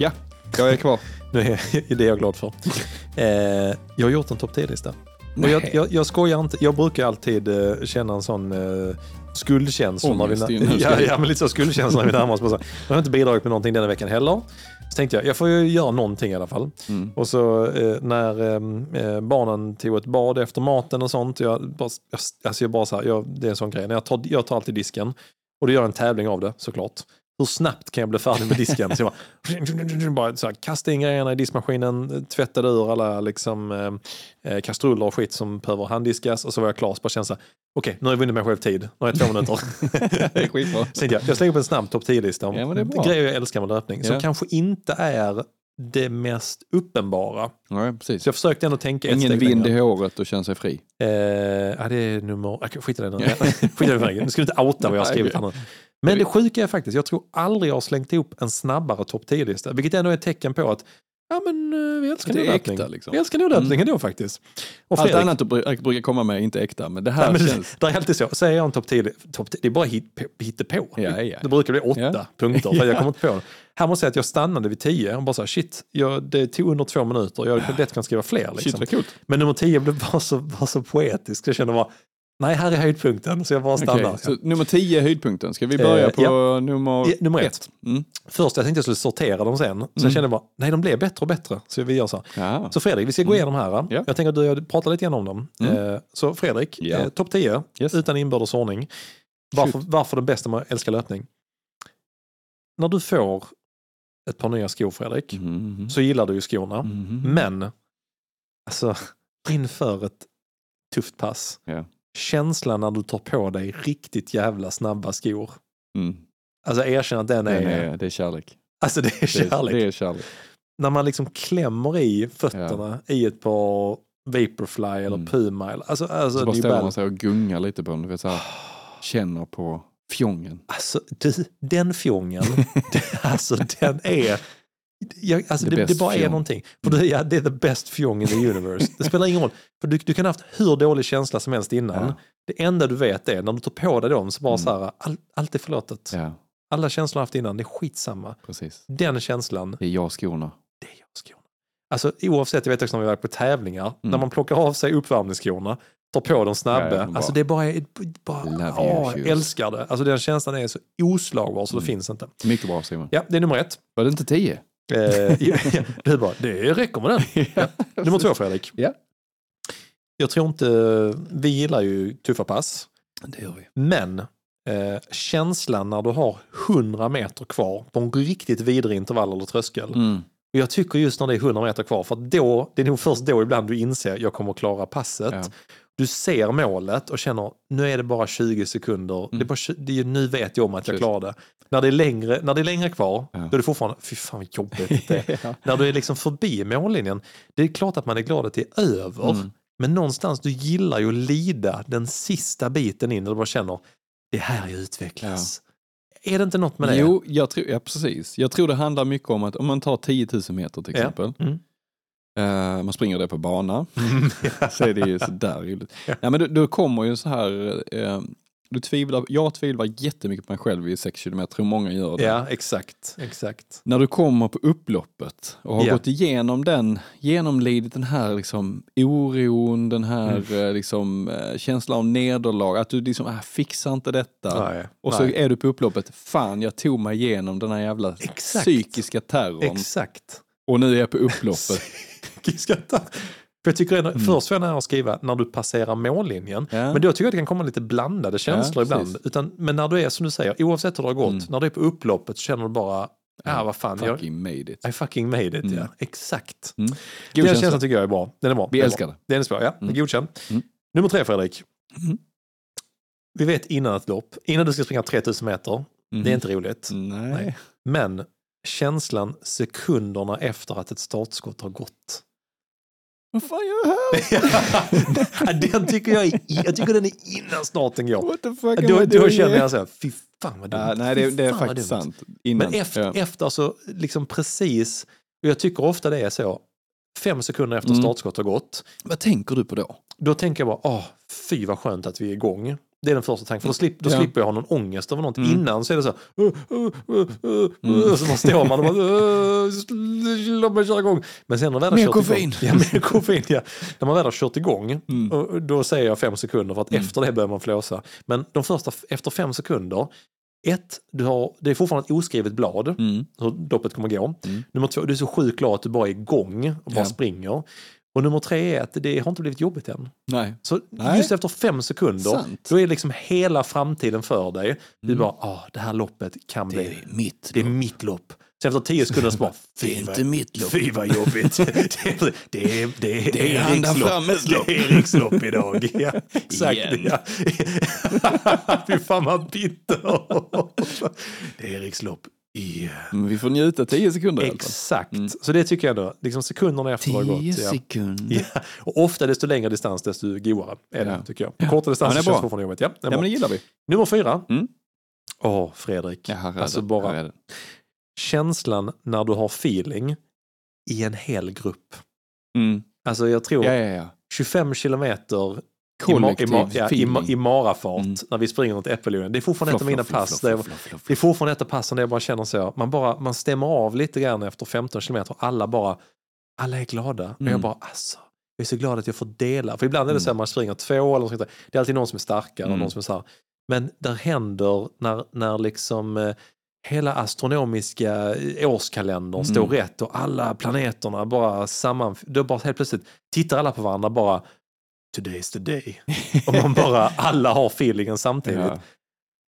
Ja, jag är kvar. nu är det jag glad för. Eh, jag har gjort en topp 10-lista. Och jag, jag, jag skojar inte, jag brukar alltid eh, känna en sån eh, skuldkänsla. När vi, ja, ja, men lite så skuldkänsla när vi närmar oss. Jag har inte bidragit med någonting denna veckan heller. Så tänkte jag, jag får ju göra någonting i alla fall. Mm. Och så eh, när eh, eh, barnen tog ett bad efter maten och sånt. Jag bara, jag, alltså jag bara så här, jag, det är en sån grej. Jag, tar, jag tar alltid disken. Och då gör jag en tävling av det såklart. Hur snabbt kan jag bli färdig med disken? Så jag bara, bara så här, kasta in grejerna i diskmaskinen, tvättade ur alla liksom, eh, eh, kastruller och skit som behöver handdiskas och så var jag klar. Så bara kände så här, okej, nu har jag vunnit mig själv tid. Nu har jag två minuter. Så jag, jag slänger upp en snabb topp 10-lista om Ja, grejer jag älskar med löpning. Som Ja. kanske inte är det mest uppenbara. Ja, precis. Så jag försökte ändå tänka ett Ingen steg vind i längre. håret och känna sig fri. Eh, ja, det är nummer... Okay, skit i det nu. skit i det. Nu ska du inte outa vad jag har skrivit här nu. Men det sjuka är faktiskt, jag tror aldrig jag har slängt ihop en snabbare topp 10-lista. Vilket ändå är ett tecken på att ja, men, eh, vi älskar Det nog är löpning. äkta, liksom. Vi älskar nog löpning ändå faktiskt. Och Allt Fredrik, annat du bru- brukar komma med är inte äkta, men det här Nej, men känns... det är alltid så. Säger jag en topp 10, top 10, det är bara hit, hittepå. Ja, ja. Det brukar bli åtta Ja. punkter, för jag kommer inte på det. Här måste jag säga att jag stannade vid 10 och bara så här, shit, jag, det tog under två minuter. Jag hade lätt kunnat skriva fler. Shit Liksom. coolt. Men nummer 10 blev bara så, bara så poetisk. Jag kände bara, nej, här är höjdpunkten. Så jag bara stannar. Okej, så nummer 10 är höjdpunkten. Ska vi börja Eh, på ja. nummer, I- nummer ett. Mm. Först jag tänkte jag skulle sortera dem sen. Sen Mm. kände jag bara, nej de blev bättre och bättre. Så vi gör så. här. Ja. Så Fredrik, vi ska gå igenom här. Ja. Jag tänker att du och jag pratar lite grann om dem. Mm. Eh, Så Fredrik, Ja. eh, topp 10, Yes. utan inbördes ordning. Varför, varför den bästa med att älska löpning? När du får ett par nya skor Fredrik, Mhm. så gillar du ju skorna. Mhm. Men, alltså inför ett tufft pass, Ja. Känslan när du tar på dig riktigt jävla snabba skor. Mm. Alltså erkänn att den Det, är, är, det är kärlek. alltså det är Det är, kärlek. det är kärlek. När man liksom klämmer i fötterna i ett par Vaporfly eller Mm. Puma. Alltså, alltså, Så bara ställer man sig och gungar lite på den. Du vet, så här, känner på fjongen. alltså du, den fjongen, alltså den är jag, alltså det, det bara är fjong. någonting. För det, ja, det är the best fjong in the universe. Det spelar ingen roll. För du, du kan ha haft hur dålig känsla som helst innan. Ja. Det enda du vet är när du tar på dig dem så bara Mm. så här, all, allt är förlåtet. Ja, Alla känslor jag haft innan, det är skitsamma. precis. Den känslan, Det är jag skorna. det är jag skorna. Alltså oavsett, jag vet också när vi var på tävlingar, Mm. när man plockar av sig uppvärmningsskorna, tar på dem snabba, Ja, alltså det är bara, bara åh, jag älskar det. Alltså den känslan är så oslagbar så det Mm. finns inte. Mycket bra Simon. Ja, det är nummer ett. Var det inte 10? Eh, du bara, det räcker med den. Ja. Nummer två Fredrik. Ja. Jag tror inte, vi gillar ju tuffa pass, Det gör vi. men eh, känslan när du har 100 meter kvar på en riktigt vidrig intervall eller tröskel. Mm. Och jag tycker just när det är 100 meter kvar, för att då, det är nog först då ibland du inser jag kommer att klara passet. Ja. Du ser målet och känner nu är det bara 20 sekunder. Det är bara, tju- det är, nu vet jag om att jag Precis. klarar det. När det är längre, när det är längre kvar, Ja. då är det fortfarande, fy fan vad jobbigt det är. ja. När du är liksom förbi mållinjen, det är klart att man är glad att det är över. Mm. Men någonstans, du gillar ju att lida den sista biten in, och du bara känner, det är här jag utvecklas. Är det inte något med det? Jo, jag tror, ja precis. Jag tror det handlar mycket om att om man tar 10 000 meter till Ja. exempel. Mm. Eh, man springer det på bana. Så är det ju sådär roligt. Ja. Men då, kommer ju så här, eh, du tvivlar, jag tvivlar jättemycket på mig själv i 6 km, tror många gör det. Ja, exakt. exakt. När du kommer på upploppet och har Ja. gått igenom den, genomlidit den här liksom oron, den här Mm. eh, liksom, känslan av nederlag, att du liksom, ah, fixar inte detta. Nej, Och så nej. är du på upploppet, fan jag tog mig igenom den här jävla Exakt. psykiska terrorn Exakt. och nu är jag på upploppet. Tack. För jag tycker ändå, först får jag nära att skriva när du passerar mållinjen. Mm. Ja. Men då tycker jag att det kan komma lite blandade känslor Ja, ibland. Utan, men när du är som du säger, oavsett hur det har gått, Mm. när du är på upploppet så känner du bara, ja vad fan, jag, Fucking made it. I fucking made it. Mm. Ja, exakt. Mm. Den God känslan tycker jag är bra. Den är bra. Vi Den älskar bra. det. Den är bra, ja. Mm. Godkänd. Mm. Nummer tre Fredrik. Mm. Vi vet innan ett lopp, innan du ska springa 3000 meter, det är inte roligt. Nej. Nej. Men känslan sekunderna efter att ett startskott har gått. Vad fan gör jag här? den tycker jag, är, jag tycker den är innan starten går. What the fuck Då, då känner jag så här, fy fan vad dumt. Ja, nej, det, det är faktiskt sant. Innan. Men efter, ja. efter så, liksom precis, och jag tycker ofta det är så, fem sekunder efter Mm. startskott har gått, Vad tänker du på då? då tänker jag bara, åh, fy vad skönt att vi är igång. Det är den första tanken, för då, slip, då Ja. slipper jag ha någon ångest över något. Mm. Innan så är det så här, uh, uh, uh, Mm. så man står man och bara, låt mig köra igång. Men sen när man väl har kört igång, ja, mer koffein, ja. När man väl har kört igång, Mm. då säger jag fem sekunder för att Mm. efter det börjar man flåsa. Men de första, efter fem sekunder, ett, du har, det är fortfarande ett oskrivet blad Mm. hur loppet kommer gå. Mm. Nummer två, du är så sjukt glad att du bara är igång och bara Ja. springer. Och nummer tre är att det har inte blivit jobbigt än. Nej. Så Nej. just efter fem sekunder, Sant. då är liksom hela framtiden för dig. Du Mm. bara, ah, det här loppet kan bli, mitt. det är mitt lopp. Så efter tio sekunder så bara, fy vad, mitt fy vad jobbigt. det, är, det, är, det, är, Det är Eriks lopp. Lopp. Det är Eriks lopp idag. Ja, exakt. Igen. Ja. fy fan vad bitter. det är Eriks lopp Men vi får njuta 10 sekunder. Exakt. Mm. Så det tycker jag ändå, liksom sekunderna efter har gått. Ja. sekunder. Ja. Och ofta desto längre distans desto godare är det Ja. tycker jag. Korta distanser Ja, känns fortfarande jobbigt. Ja, Ja, men det gillar vi. Nummer fyra. Mm. Åh, Fredrik. Ja, här är alltså bara känslan när du har feeling i en hel grupp. Mm. Alltså jag tror Ja, ja, ja. 25 kilometer Kollektiv i, ma- ja, i, feeling. i marafart Mm. när vi springer runt Äppelodlingen. Det är fortfarande ett av mina floff, pass. floff, där jag- floff, floff, Det är fortfarande ett av passen där jag bara känner så. Man, bara, man stämmer av lite grann efter 15 kilometer. Alla bara, alla är glada. Och jag Mm. bara, alltså, jag är så glad att jag får dela. För ibland är det Mm. så att man springer två eller något sånt. Det är alltid någon som är starkare. Mm. Och någon som är så här. Men där händer när, när liksom eh, hela astronomiska eh, årskalendern Mm. står rätt och alla planeterna bara samman... Då bara helt plötsligt tittar alla på varandra bara Today's the day. Och man bara, alla har feelingen samtidigt. Ja.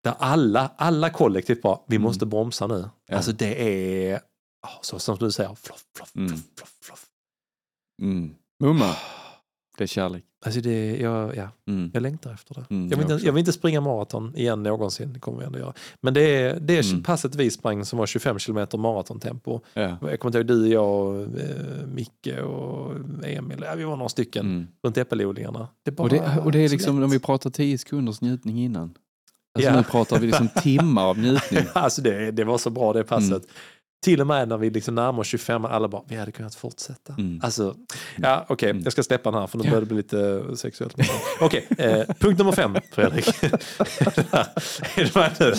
Där alla, alla kollektivt bara, vi Mm. måste bromsa nu. Ja. Alltså det är, så som du säger, floff, floff, Mm. floff, floff, floff. Mm. Mumma, det är kärlek. Alltså det, jag, ja, Mm. jag längtar efter det. Mm, jag, vill inte, jag vill inte springa maraton igen någonsin, det kommer vi ändå göra. Men det är, det är Mm. passet vi sprang som var 25 kilometer maratontempo. Ja. Jag kommer inte ihåg, du, jag, eh, Micke och Emil, ja, vi var några stycken Mm. runt äppelodlingarna. Det bara Och, det, och det är liksom, lätt. om vi pratar 10 sekunders njutning innan. Alltså Ja. nu pratar vi liksom timmar av njutning. Alltså det, det var så bra det passet. Mm. Till och med när vi liksom närmar oss 25, alla bara, vi hade kunnat fortsätta. Mm. Alltså, ja okej, Mm. jag ska släppa den här för nu Ja. börjar det bli lite sexuellt. Okej, eh, punkt nummer fem, Fredrik. är du med nu?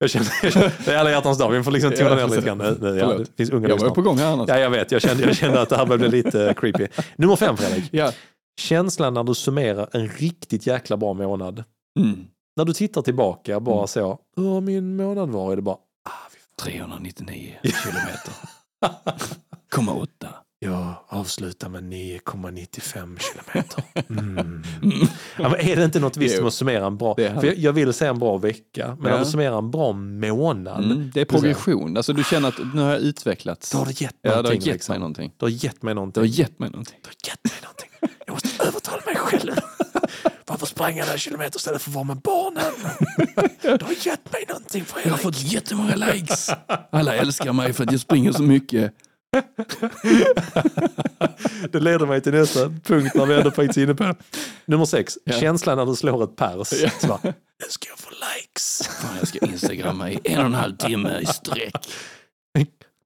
Jag känner, jag känner, det är alla hjärtans dag, vi får liksom tona Ja, ner lite grann. Nu, nu, ja, Förlåt. det finns unga Jag var på gång här annars. Ja, jag vet, jag kände, jag kände att det här började bli lite creepy. Nummer fem, Fredrik. Ja. Känslan när du summerar en riktigt jäkla bra månad. Mm. När du tittar tillbaka, bara Mm. så, hur har min månad varit? Det bara, 399 kilometer. Komma åtta. Jag avslutar med 9,95 kilometer. Mm. Ja, men är det inte något visst med att summera en bra... För jag, jag vill säga en bra vecka, men Ja. när du summerar en bra månad, Mm. Det är progression. Alltså du känner att nu har jag utvecklats. då har det gett Ja, det har någonting. gett liksom. mig någonting. Det har gett mig Det någonting. har gett mig någonting. Det har gett mig någonting. Jag måste övertala mig själv. Varför sprang jag några kilometer istället för att vara med barnen? Det har gett mig någonting Jag har Fredrik. fått jättemånga likes. Alla älskar mig för att jag springer så mycket. Det leder mig till nästa punkt när vi ändå faktiskt är inne på. Nummer sex, Ja. känslan när du slår ett pers. Ja. Så bara, nu ska jag få likes. Fan, jag ska instagramma i en och en halv timme i sträck.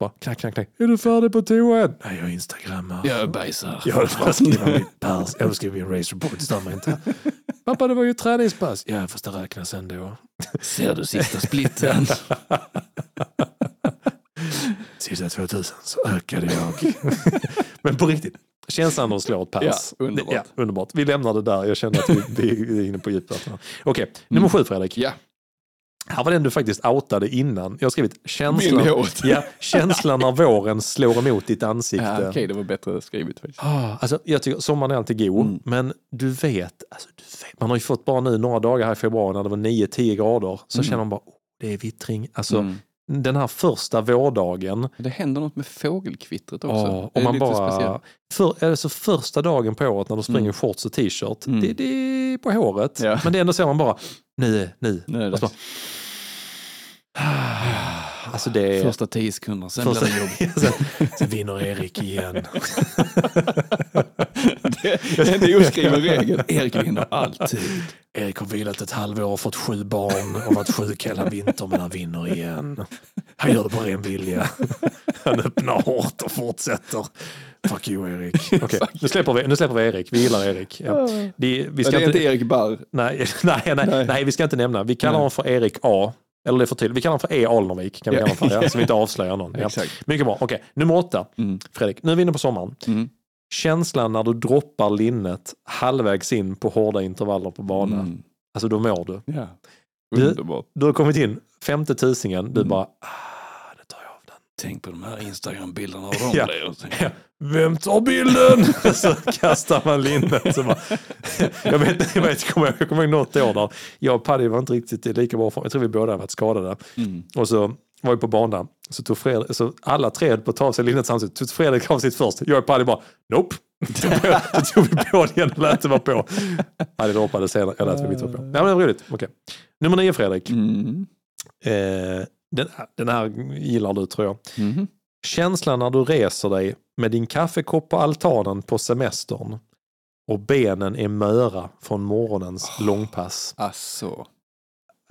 Bara knack, knack, knack. Är du färdig på toa än? Nej, jag instagrammar. Jag bajsar. Jag vill skriva mitt pers. Jag skriva min race report. Det mig inte. Pappa, det var ju träningspass. Ja, fast det räknas ändå. Ser du sista splitten? Sista 2000 så ökade jag. Men på riktigt, känslan av att slå ett pers. Ja, underbart. Ja, underbart. Vi lämnar det där. Jag känner att vi, vi är inne på djupet. Okej, nummer sju Fredrik. Ja, Här var den du faktiskt outade innan. Jag har skrivit känslan, ja, känslan när våren slår emot ditt ansikte. Ja, Okej, det var bättre skrivet faktiskt. Ah, alltså, jag tycker sommaren är alltid god, Mm. men du vet, alltså, du vet, man har ju fått bara nu några dagar här i februari när det var 9-10 grader, så Mm. känner man bara, oh, det är vittring. Alltså, Mm. Den här första vårdagen, Det händer något med fågelkvittret också. Ja, och man bara, för, alltså första dagen på året när du springer Mm. shorts och t-shirt, Mm. det, det är på håret. Ja. Men det är ändå så man bara, nu, nu. Nu är det. Alltså det är... Första tio sekunder, sen Första- blir det jobbigt. sen, sen vinner Erik igen. det, det är en oskriven regel. Erik vinner alltid. Erik har vilat ett halvår och fått sju barn och varit sjuk hela vintern men han vinner igen. Han gör det på ren vilja. Han öppnar hårt och fortsätter. Fuck you Erik. Okej, nu, släpper vi, nu släpper vi Erik. Vi gillar Erik. Ja. Vi Men ska det är inte, inte Erik Barr. nej, nej, nej, Nej. nej, vi ska inte nämna. Vi kallar honom för Erik A. Eller det är för till. Vi kallar honom för E. Alnervik. Kan vi kalla för, ja, så vi inte avslöjar någon. Ja. Mycket bra. Okej, nummer åtta. Mm. Fredrik, nu är vi inne på sommaren. Mm. Känslan när du droppar linnet halvvägs in på hårda intervaller på banan. Mm. Alltså då mår du. Du- Underbart. Du har kommit in, femte tusingen, du Mm. bara, ah, nu tar jag av den. Tänk på de här Instagram-bilderna av dem Ja. Ja. Vem tar bilden? så kastar man linnet. Så bara, jag vet, jag vet, jag kommer ihåg- jag kommer ihåg något år där jag och Paddy var inte riktigt lika bra form. Jag tror vi båda varit skadade. Mm. Och så var vi på banan. Så tog Fredrik, så alla tre höll på att ta av sig linnet samtidigt. Tog Fredrik av sitt först. Jag och Paddy bara, nope. så tog vi på det igen och lät det vara på. Paddy droppade senare. Jag lät för mitt var på. Ja, men det var roligt. Okej. Nummer nio Fredrik. Mm. Eh, den, den här gillar du tror jag. Mhm. Känslan när du reser dig med din kaffekopp på altanen på semestern och benen är möra från morgonens långpass. Alltså.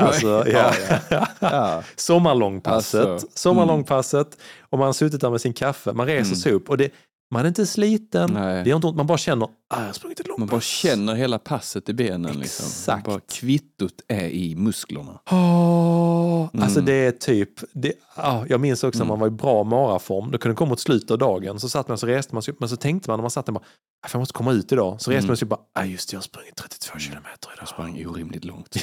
Alltså, ja. Ja. Sommarlångpasset. Alltså, Sommarlångpasset. Och man har suttit där med sin kaffe. Man reser Mm. sig upp och det, man är inte sliten. Nej. Det gör inte ont. Man bara känner, ah, jag har sprungit ett Man långpass. bara känner hela passet i benen. Liksom. Exakt. Bara kvittot är i musklerna. Alltså Mm. det är typ, det, ah, jag minns också när man var i bra maraform, då kunde det komma mot slutet av dagen, så satt man så reste man sig upp, men så tänkte man när man satt där bara, "Ah, fan, jag måste komma ut idag. Så reste Mm. man sig upp bara, ah, just det, jag har sprungit 32 kilometer idag. Jag sprang orimligt långt.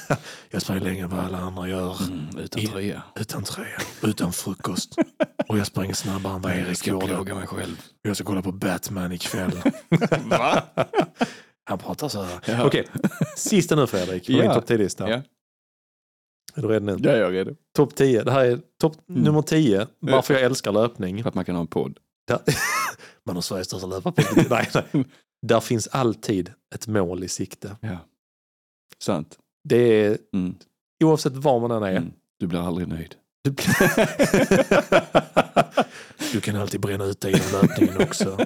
jag sprang längre än vad alla andra gör. Mm, utan I- tröja. Utan tröja, utan frukost. Och jag sprang snabbare än vad Jag Erik ska gjorde. plåga mig själv. Jag ska kolla på Batman ikväll. Va? Han pratar så här. Ja. Okej, sista nu Fredrik, på Ja. topp 10-lista. Ja, Är du redo nu? är jag redo. Topp 10, det här är topp Mm. nummer 10, varför jag älskar löpning. För att man kan ha en podd. Där, man har Sveriges största löparpodd. nej, nej. Där finns alltid ett mål i sikte. Ja. Sant. Det är, Mm. oavsett var man än är. Mm. Du blir aldrig nöjd. Du, du kan alltid bränna ut dig inom löpningen också.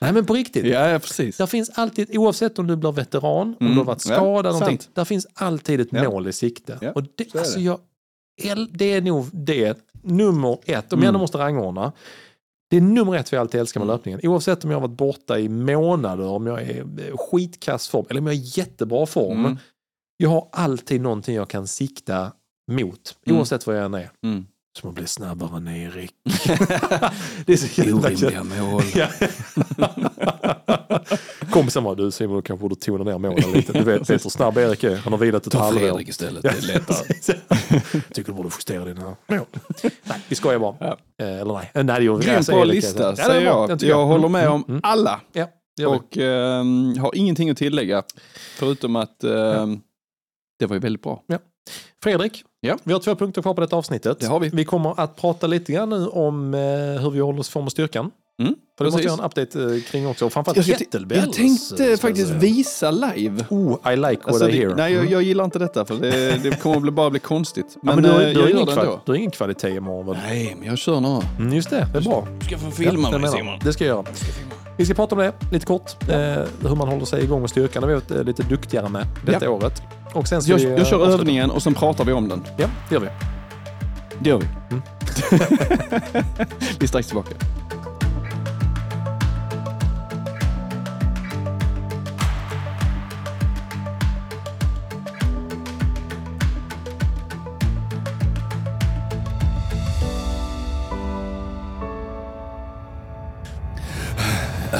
Nej men på riktigt. Ja, ja precis. Där finns alltid, oavsett om du blir veteran, om Mm. du har varit Ja, skadad, någonting, sant. där finns alltid ett Ja. mål i sikte. Ja, och det, är alltså det. jag, det är nog det, nummer ett, om jag Mm. ändå måste rangordna. Det är nummer ett vi alltid älskar med Mm. löpningen. Oavsett om jag har varit borta i månader, om jag är eh, skitkass form eller om jag är i jättebra form. Mm. Jag har alltid någonting jag kan sikta mot, Mm. oavsett vad jag än är. Mm. Som att bli snabbare än Erik. det är så jävla Orimliga mål. Ja. Kompisen bara, du Simon, du kanske borde tona ner målen lite. Du vet, vet hur snabb Erik är. Han har vilat ett Ta halvår. Fredrik istället, det är lättare. Tycker du borde justera dina mål. Nej, vi skojar bara. Ja. Eh, eller nej, nej det vi. Grym Alltså, bra lista, Ja, säger jag. Jag, tycker håller med Mm, om mm. alla. Ja, gör. Och ehm, har ingenting att tillägga. Förutom att ehm, det var ju väldigt bra. Fredrik, Ja. vi har två punkter kvar på detta avsnittet. Det har vi. Vi kommer att prata lite grann nu om eh, hur vi håller oss i form och styrkan. Mm, För det måste jag ha en update eh, kring också. Och Framförallt Jag, kettlebells. jag tänkte eh, faktiskt jag säga. visa live. Oh, I like what Alltså, I det, hear. nej, jag, Mm. jag gillar inte detta för det, det kommer att bli, bara bli konstigt. Ja, Men, men du, har- eh, du, har jag ingen gör det kval- ändå. du har ingen kvalitet imorgon väl? Nej, men jag kör några. Mm, just det, det är bra. Du ska få Ja, filma det mig. Simon. Det ska jag göra. Jag ska filma. Vi ska prata om det lite kort. Eh, hur man håller sig igång med styrkan. Har vi varit eh, lite duktigare med detta Ja. året. Och sen Jag, vi, eh, jag kör avsluta. övningen och sen pratar vi om den. Ja, det gör vi. Det gör vi. Mm. vi är strax tillbaka.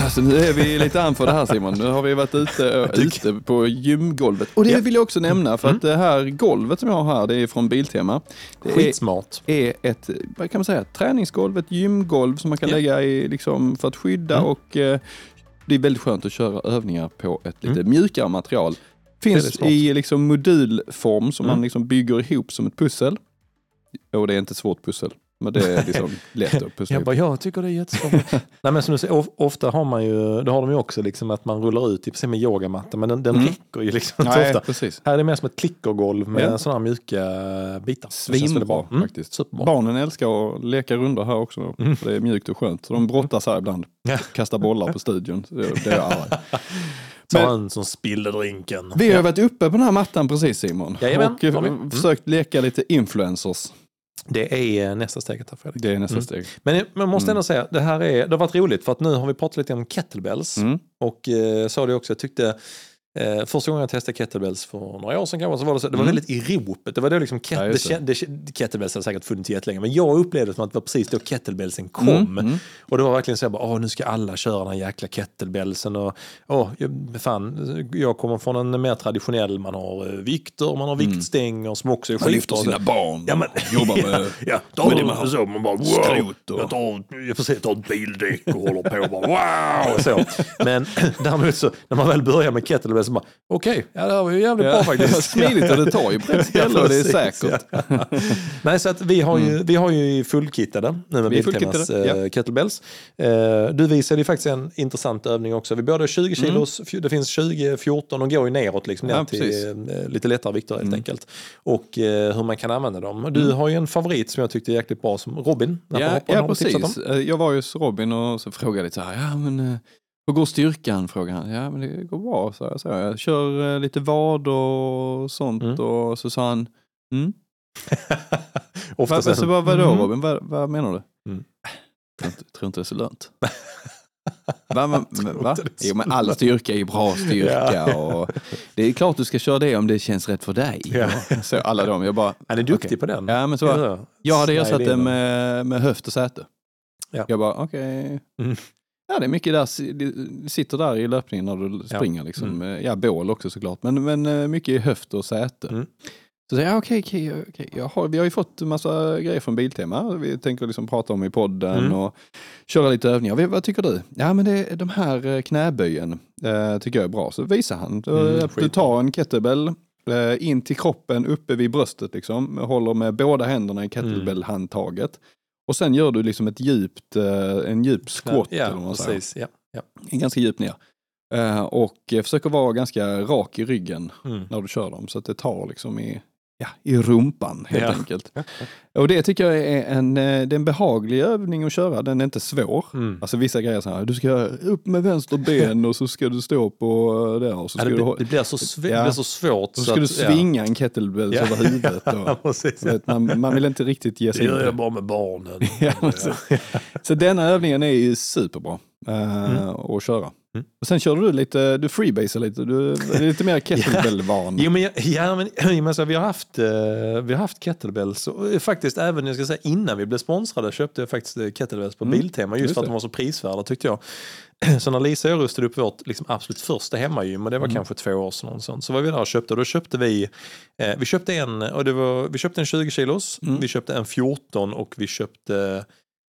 Alltså nu är vi lite anför det här Simon. Nu har vi varit ute, ute på gymgolvet. Och det Ja. Mm. vill jag också nämna för att det här golvet som jag har här, det är från Biltema. Det Skitsmart. är ett, vad kan man säga, träningsgolv, ett gymgolv som man kan Ja. lägga i liksom för att skydda Mm. och eh, det är väldigt skönt att köra övningar på ett lite Mm. mjukare material. Finns i liksom modulform som Mm. man liksom bygger ihop som ett pussel. Och det är inte svårt pussel, men det är liksom lätt att pussla Jag bara, jag tycker det är jättesvårt. Nej men som du säger, of- ofta har man ju, det har de ju också liksom att man rullar ut, typ som med yogamatta, men den, den Mm. räcker ju liksom Nej, ofta. precis. Här är det mer som ett klickergolv med Ja. sådana här mjuka bitar. Svinbra Mm. faktiskt. Superbra. Barnen älskar att leka rundor här också. Mm. Det är mjukt och skönt. Så de brottas här ibland. Ja. Kastar bollar på studion. Det är arg. Ta en som spillde drinken. Vi har varit uppe på den här mattan precis Simon. Jajamän, och eh. Mm. försökt leka lite influencers. Det är nästa steget här Fredrik. Det är nästa Mm. steg. Men man måste Mm. ändå säga, det här är, det har varit roligt för att nu har vi pratat lite om kettlebells. Mm. Och eh, sa det också, jag tyckte eh, första gången jag testade kettlebells för några år sedan kanske, så var det, så, det var Mm. väldigt i ropet. Det var då liksom ket, Ja, det, det. det, kettlebells hade säkert funnits jättelänge, men jag upplevde det som att det var precis då kettlebellsen kom. Mm. Mm. Och det var verkligen så åh nu ska alla köra den här jäkla kettlebellsen och åh, jag, fan, jag kommer från en mer traditionell, man har eh, vikter, man har vikstänger som också är Man lyfter sina barn Ja, men, jobbar med ja, ja, med det man har. så, man bara wow, skrot och- jag tar, jag får se, tar ett bildäck och håller på och bara wow. Så. Men däremot så, när man väl börjar med så bara, okej, ja det här var ju jävligt bra faktiskt. Smidigt och det tar ju på rätt ställe och det är säkert. ja. Nej, så att vi har ju, vi har ju fullkittade nu med Biltemas fullkittade, eh, kettlebells. Eh, du visade ju faktiskt en intressant övning också. Vi både 20 kilos, fj- det finns 20, 14 och går ju neråt liksom ner Ja, till precis. eh, lite lättare vikter helt Mm. enkelt. Och hur man kan använda dem. Du har ju en favorit som jag tyckte är jäkligt bra som Robin. Ja, ja precis. Jag var ju hos Robin och så frågade lite så här, ja men hur går styrkan? Frågade han. Ja men det går bra, så jag. Så jag, kör eh, lite vad och sånt Mm. och så sa han, mm. Ofta Vad, sen- så vad, vadå Mm. Robin, vad, vad menar du? Mm. Jag tror inte, tror inte det är så lönt. Va, tror va? Jo, men all styrka är ju bra styrka och det är klart du ska köra det om det känns rätt för dig. Ja. Så alla de, jag bara, Han är duktig Okej. på den. ja men så, Ja, jag hade ersatt det den. med, med höft och säte. Ja. Jag bara, okej. Mm. Ja, det är mycket där, det sitter där i löpningen när du Ja. springer. Liksom. Ja, bål också såklart, men, men eh, mycket i höft och säte. Mm. Så säger jag, okej, okej, okej. Jag har- vi har ju fått en massa grejer från Biltema. Vi tänker liksom prata om i podden Mm. och köra lite övningar. Vi- Vad tycker du? Ja, men det, de här eh, knäböjen eh, tycker jag är bra. Så visar han. Mm, du skitbra. tar en kettlebell eh, in till kroppen uppe vid bröstet liksom. Håller med båda händerna i kettlebell-handtaget. Och sen gör du liksom ett djupt, eh, en djup squat. eller vad Ja, man säger. precis. Ja, ja. Ganska djupt ner. Eh, och försöker vara ganska rak i ryggen Mm. när du kör dem. Så att det tar liksom i, ja, i rumpan helt Ja. enkelt. Och det tycker jag är en, eh, det är en behaglig övning att köra. Den är inte svår. Mm. Alltså vissa grejer så här, du ska upp med vänster ben och så ska du stå på eh, där och så Ja, ska, det, du, det, blir så sve- Ja. det blir så svårt. så ska du att- ja. svinga en kettlebell Ja. över huvudet. Ja, Och, så vet, man, man vill inte riktigt ge Det sig in gör på jag det. bara med barnen. Ja, så- Så denna övningen är ju superbra eh, Mm. att köra. Mm. Och sen kör du lite, du freebasar lite, du är lite mer kettlebell-van. Jo, men, jag- ja, men, ja, men så, vi, har haft, eh, vi har haft kettlebells. Och eh, faktiskt även jag ska säga, innan vi blev sponsrade köpte jag faktiskt kettlebells på Mm, Biltema just, just för att de var så prisvärda tyckte jag. Så när Lisa och jag rustade upp vårt liksom, absolut första hemmagym och det var Mm. kanske två år sedan någon sån, så var vi där och köpte och då köpte vi eh, vi köpte en och det var, vi köpte en 20 kilos, Mm. vi köpte en 14 och vi köpte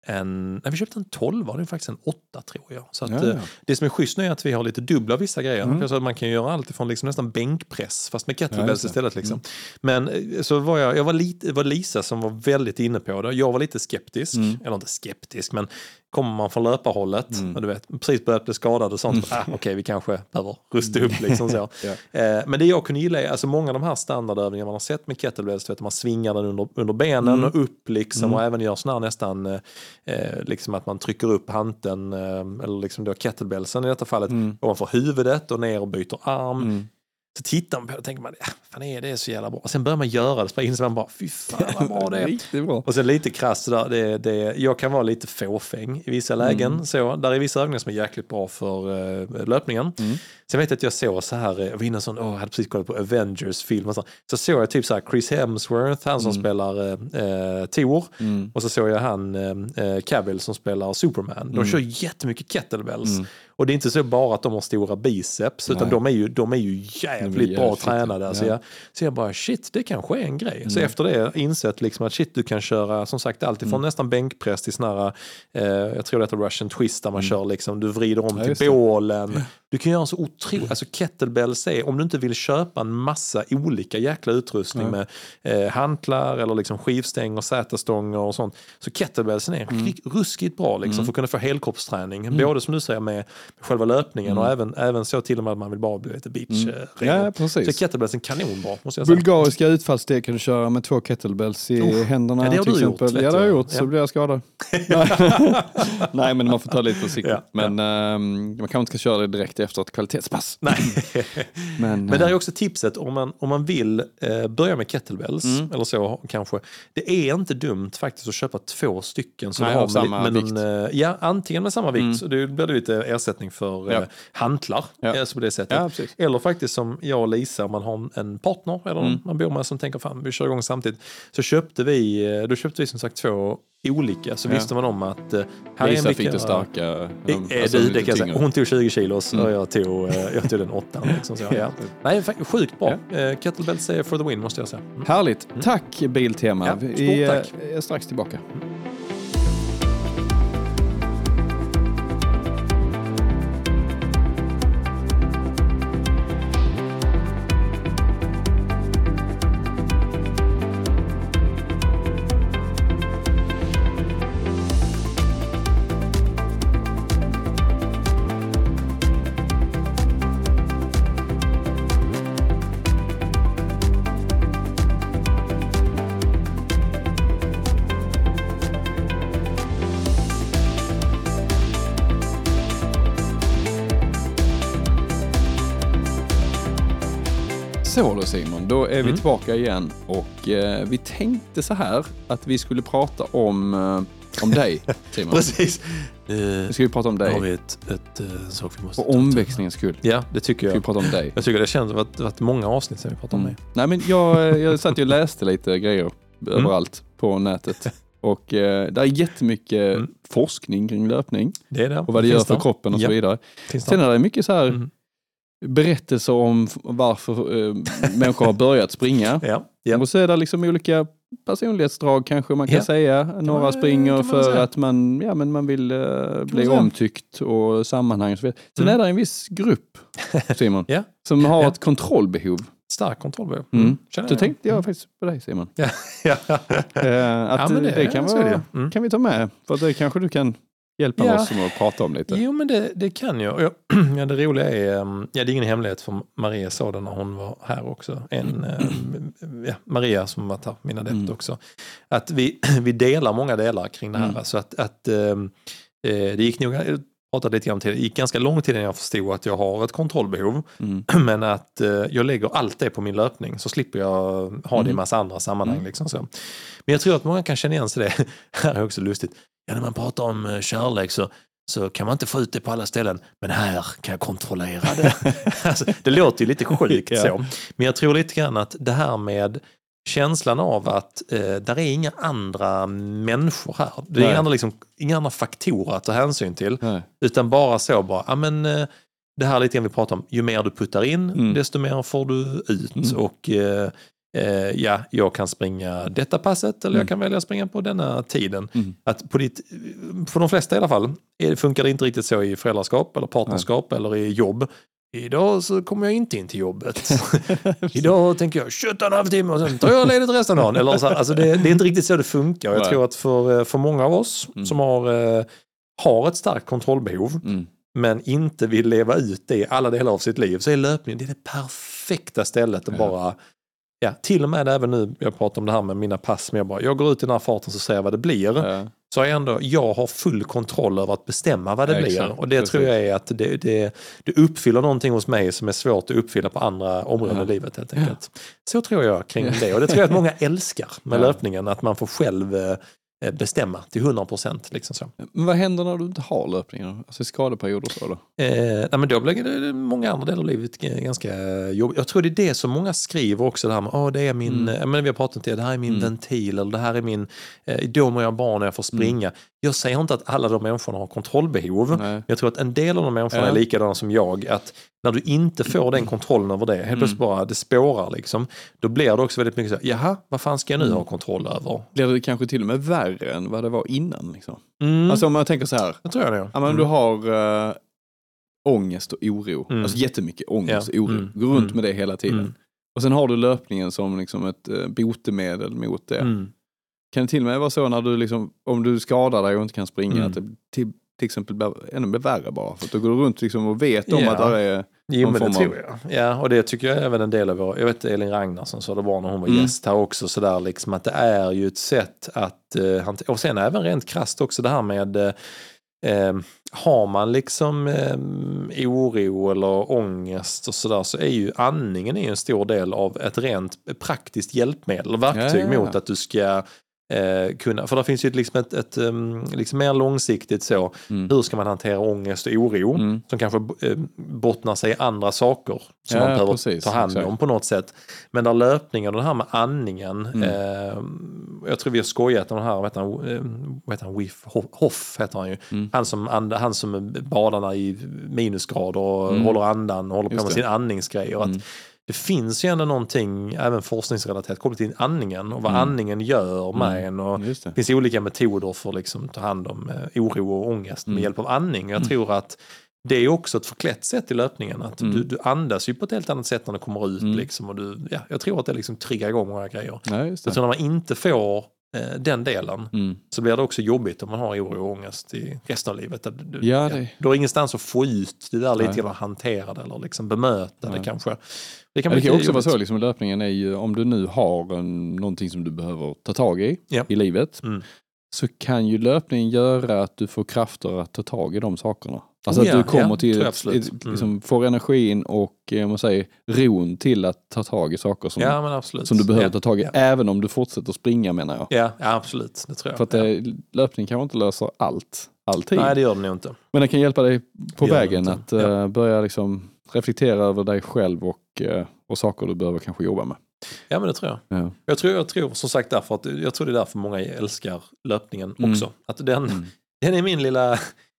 en, nej vi köpte en 12, var det faktiskt en 8 tror jag. Så att, Ja, eh, ja. det som är schysst nu är att vi har lite dubbla vissa grejer. Mm. Så att man kan göra allt ifrån liksom nästan bänkpress fast med Ja, kettlebells det. istället. Liksom. Men eh, så var jag, jag var lite, var Lisa som var väldigt inne på det. Jag var lite skeptisk, Mm. eller inte skeptisk men kommer man från löparhållet Mm. och du vet, precis börjat bli skadad och sånt. Ah, Okej, vi kanske behöver rusta upp liksom så. Ja. Eh, men det jag kunde gilla är, alltså många av de här standardövningarna man har sett med kettlebells, vet, man svingar den under, under benen Mm. och upp liksom Mm. och även gör sån här nästan, eh, eh, liksom att man trycker upp hanteln, eh, eller liksom då kettlebellsen i detta fallet, Mm. ovanför huvudet och ner och byter arm. Mm. Så tittar man på det och tänker man, ja, fan är det så jävla bra? Och sen börjar man göra det, så inser man bara, fy fan vad bra det är. Riktigt bra. Och sen lite krasst sådär, det, det, jag kan vara lite fåfäng i vissa lägen. Mm. Så, där är vissa övningar som är jäkligt bra för uh, löpningen. Mm. Sen vet jag att jag såg så här, eh, jag var inne sån, åh, jag hade precis kollat på Avengers-film och så. Så såg jag typ så här Chris Hemsworth, han som Mm. spelar uh, Thor. Mm. Och så såg jag han uh, Cavill som spelar Superman. De Mm. kör jättemycket kettlebells. Mm. Och det är inte så bara att de har stora biceps, utan Nej. de är ju, de är ju jävligt bra jävligt tränade. Ja. jag, så jag bara, shit, det kanske är en grej. Så Mm. efter det insett liksom att shit, du kan köra som sagt allt ifrån Mm. nästan bänkpress till här, eh, jag tror det heter russian twist där man Mm. kör liksom, du vrider om Ja, till bålen. Du kan göra så otroligt, alltså kettlebells är, om du inte vill köpa en massa olika jäkla utrustning med eh, hantlar eller liksom skivstänger, sätestånger och sånt. Så kettlebellsen är Mm. mm. ruskigt bra liksom, Mm. för att kunna få helkroppsträning. Både som du säger med själva löpningen och även, även så till och med att man vill bara bli lite beach. Mm. eh, Ja, redo. Så precis. kettlebellsen kanonbra måste jag säga. Bulgariska utfallssteg kan du köra med två kettlebells i Usch. händerna Ja, det har till du gjort, exempel. vet ja, det har jag gjort, så Ja. blir jag skadad. Nej, men man får ta lite försiktigt. Ja, Men ehm, man kanske inte ska köra det direkt efter ett kvalitetspass. Nej. Men, Men där är också tipset om man, om man vill eh, börja med kettlebells Mm. eller så kanske. Det är inte dumt faktiskt att köpa två stycken. Så Nej, du har samma med, vikt. någon, eh, ja, antingen med samma vikt, Mm. så det blir det lite ersättning för Ja. eh, hantlar. Ja. eh, Så på det sättet. ja. Eller faktiskt som jag och Lisa, om man har en partner eller Mm. man bor med som tänker fan vi kör igång samtidigt. Så köpte vi, eh, då köpte vi som sagt två olika. Så Ja. visste man om att här är en Lisa fick vilka- det starka. Du, alltså det jag säga. Hon tog 20 kilos Mm. och jag tog, jag tog den åttan. Liksom, så, ja. Nej, sjukt bra. Eh, Kettlebells är for the win måste jag säga. Mm. Härligt. Tack Biltema. Ja, vi stort eh, tack. är strax tillbaka. Är vi Mm. tillbaka igen och eh, vi tänkte så här att vi skulle prata om, eh, om dig Simon. Precis. Eh, Nu ska vi prata om då har dig. vi ett, ett eh, sak vi måste För omväxlingens skull Ja, det tycker ska vi jag. prata om dig. Jag tycker det känns som att det varit många avsnitt sedan vi pratade om Mm. det. Nej men jag, eh, jag satt ju och läste lite grejer Mm. överallt på nätet. Och eh, det är jättemycket Mm. forskning kring löpning Det är det. och vad det gör Finns för kroppen och så Ja. vidare. Finns Sen är det mycket så här Mm. Berättelser om varför eh, människor har börjat springa. Ja, ja. Och så är det liksom olika personlighetsdrag kanske man kan Ja. säga. Några man- springer man för säga. att man, ja, men man vill eh, bli säga. omtyckt och sammanhang och så vidare. Sen Mm. är det en viss grupp, Simon, Ja. som har Ja. ett kontrollbehov. Stark kontroll. Mm. Känner Så jag. tänkte jag faktiskt på dig Simon. Ja. ja. Eh, att det, det- kan, det vara, ju. Mm. kan vi ta med. För det kanske du kan hjälpa Ja. oss med att prata om lite. Jo, men det, det kan jag. Ja, det roliga är, um, ja, det är ingen hemlighet för Maria sa det när hon var här också. En, um, ja, Maria som varit här, min adept Mm. också. Att vi, vi delar många delar kring det här. Mm. Så att, att um, eh, det gick nog, jag pratade lite grann om det, det gick ganska lång tid innan jag förstod att jag har ett kontrollbehov. Mm. Men att eh, jag lägger allt det på min löpning så slipper jag ha det i Mm. massa andra sammanhang. Mm. Liksom så. Men jag tror att många kan känna igen sig det. här är också lustigt. Ja, när man pratar om eh, kärlek så, så kan man inte få ut det på alla ställen. Men här kan jag kontrollera det. alltså, det låter ju lite sjukt Ja. så. Men jag tror lite grann att det här med känslan av att eh, där är inga andra människor här. Det är inga andra, liksom, inga andra faktorer att ta hänsyn till. Nej. Utan bara så bara, ja men eh, det här lite grann vi pratar om, ju mer du puttar in Mm. desto mer får du ut. Mm. Och eh, eh, ja, jag kan springa detta passet eller Mm. jag kan välja att springa på denna tiden. Mm. Att på ditt, för de flesta i alla fall funkar det inte riktigt så i föräldraskap eller partnerskap eller i jobb. Idag så kommer jag inte in till jobbet. Idag tänker jag 21 halv timme och sen tar jag ledigt resten av dagen. Eller så, alltså det, det är inte riktigt så det funkar. Jag Nej. tror att för, eh, för många av oss Mm. som har eh, har ett starkt kontrollbehov Mm. men inte vill leva ut det i alla delar av sitt liv så är löpningen det, är det perfekta stället att bara Ja, till och med även nu, jag pratar om det här med mina pass, men jag bara, jag går ut i den här farten så ser jag vad det blir. Ja. Så jag ändå, jag har full kontroll över att bestämma vad det Ja, blir. exakt. Och det Precis. tror jag är att det, det, det uppfyller någonting hos mig som är svårt att uppfylla på andra områden Ja. i livet helt enkelt. Så tror jag kring det. Och det tror jag att många älskar med löpningen, att man får själv eh, bestämma till 100 procent. Liksom så. Men vad händer när du inte har löpningen? Alltså skadeperioder och så då? Eh, nej men då blir det många andra delar av livet ganska jobbigt. Jag tror det är det som många skriver också, det här med oh, det är min, Mm. eh, men vi har pratat om det, det här är min Mm. ventil eller det här är min, eh, då mår jag bra när jag får springa. Jag säger inte att alla de människorna har kontrollbehov. Nej. Jag tror att en del av de människorna Ja. är likadana som jag, att när du inte får den kontrollen över det, helt Mm. plötsligt bara det spårar liksom, då blir det också väldigt mycket så här, jaha, vad fan ska jag nu Mm. ha kontroll över? Blir det kanske till och med värre än vad det var innan? Liksom? Mm. Alltså om man tänker så här, det tror jag det. ja, Mm. du har uh, ångest och oro, Mm. alltså jättemycket ångest Ja. och oro, Mm. går runt Mm. med det hela tiden. Mm. Och sen har du löpningen som liksom ett uh, botemedel mot det. Kan det till och med vara så när du liksom, om du skadar dig och inte kan springa, att det till, till exempel blir ännu värre bara. För att du går runt liksom och vet om Ja. att det är... Jo men det av- tror jag. Ja och det tycker jag även en del av vår, jag vet Elin Ragnarsson sa det var när hon var Mm. gäst här också sådär liksom att det är ju ett sätt att eh, och sen även rent krasst också det här med eh, eh, har man liksom eh, oro eller ångest och sådär så är ju andningen är en stor del av ett rent praktiskt hjälpmedel, verktyg Ja, ja, ja. mot att du ska eh, kunna, för det finns ju liksom ett, ett um, liksom mer långsiktigt så, Mm. hur ska man hantera ångest och oro Mm. som kanske eh, bottnar sig i andra saker som Ja, man behöver precis, ta hand om exakt. på något sätt. Men där löpningen och det här med andningen, Mm. eh, jag tror vi har skojat om det här, vad heter han, eh, vad heter han Wiff, Hoff, Hoff heter han ju. Mm. Han, som and, han som badarna i minusgrader och Mm. håller andan och håller på Just med det. sin andningsgrej. Och att Mm. Det finns ju ändå någonting, även forskningsrelaterat, kopplat till andningen och vad Mm. andningen gör med Mm. en. Och det. det finns olika metoder för att liksom ta hand om eh, oro och ångest med Mm. hjälp av andning. Jag Mm. tror att det är också ett förklätt sätt i löpningen. Att Mm. du, du andas ju på ett helt annat sätt när det kommer ut. Mm. Liksom, och du, ja, jag tror att det liksom triggar igång många grejer. Ja, just Jag det. tror när man inte får eh, den delen Mm. så blir det också jobbigt om man har oro och ångest i resten av livet. Du, Ja, det- du har ingenstans att få ut det där lite grann, hantera det eller liksom bemöta det Nej. kanske. Det Ja, kan det kan också vara jobbigt. så, liksom, löpningen är ju, om du nu har en, någonting som du behöver ta tag i, Ja. i livet, Mm. så kan ju löpningen göra att du får krafter att ta tag i de sakerna. Alltså Oh att ja, du kommer till, ett, Mm. liksom, får energin och eh, man säger, ron till att ta tag i saker som, som du behöver ta tag i, även om du fortsätter springa menar jag. Ja, absolut. Det tror jag. För att det, löpning kanske inte löser allt, alltid. Nej, det gör det nog inte. Men det kan hjälpa dig på vägen att eh, börja liksom reflektera över dig själv och, eh, och saker du behöver kanske jobba med. Ja, men det tror jag. Ja. Jag tror, jag tror som sagt därför att jag tror det är därför många älskar löpningen Mm. också. Att den, Mm. den är min lilla,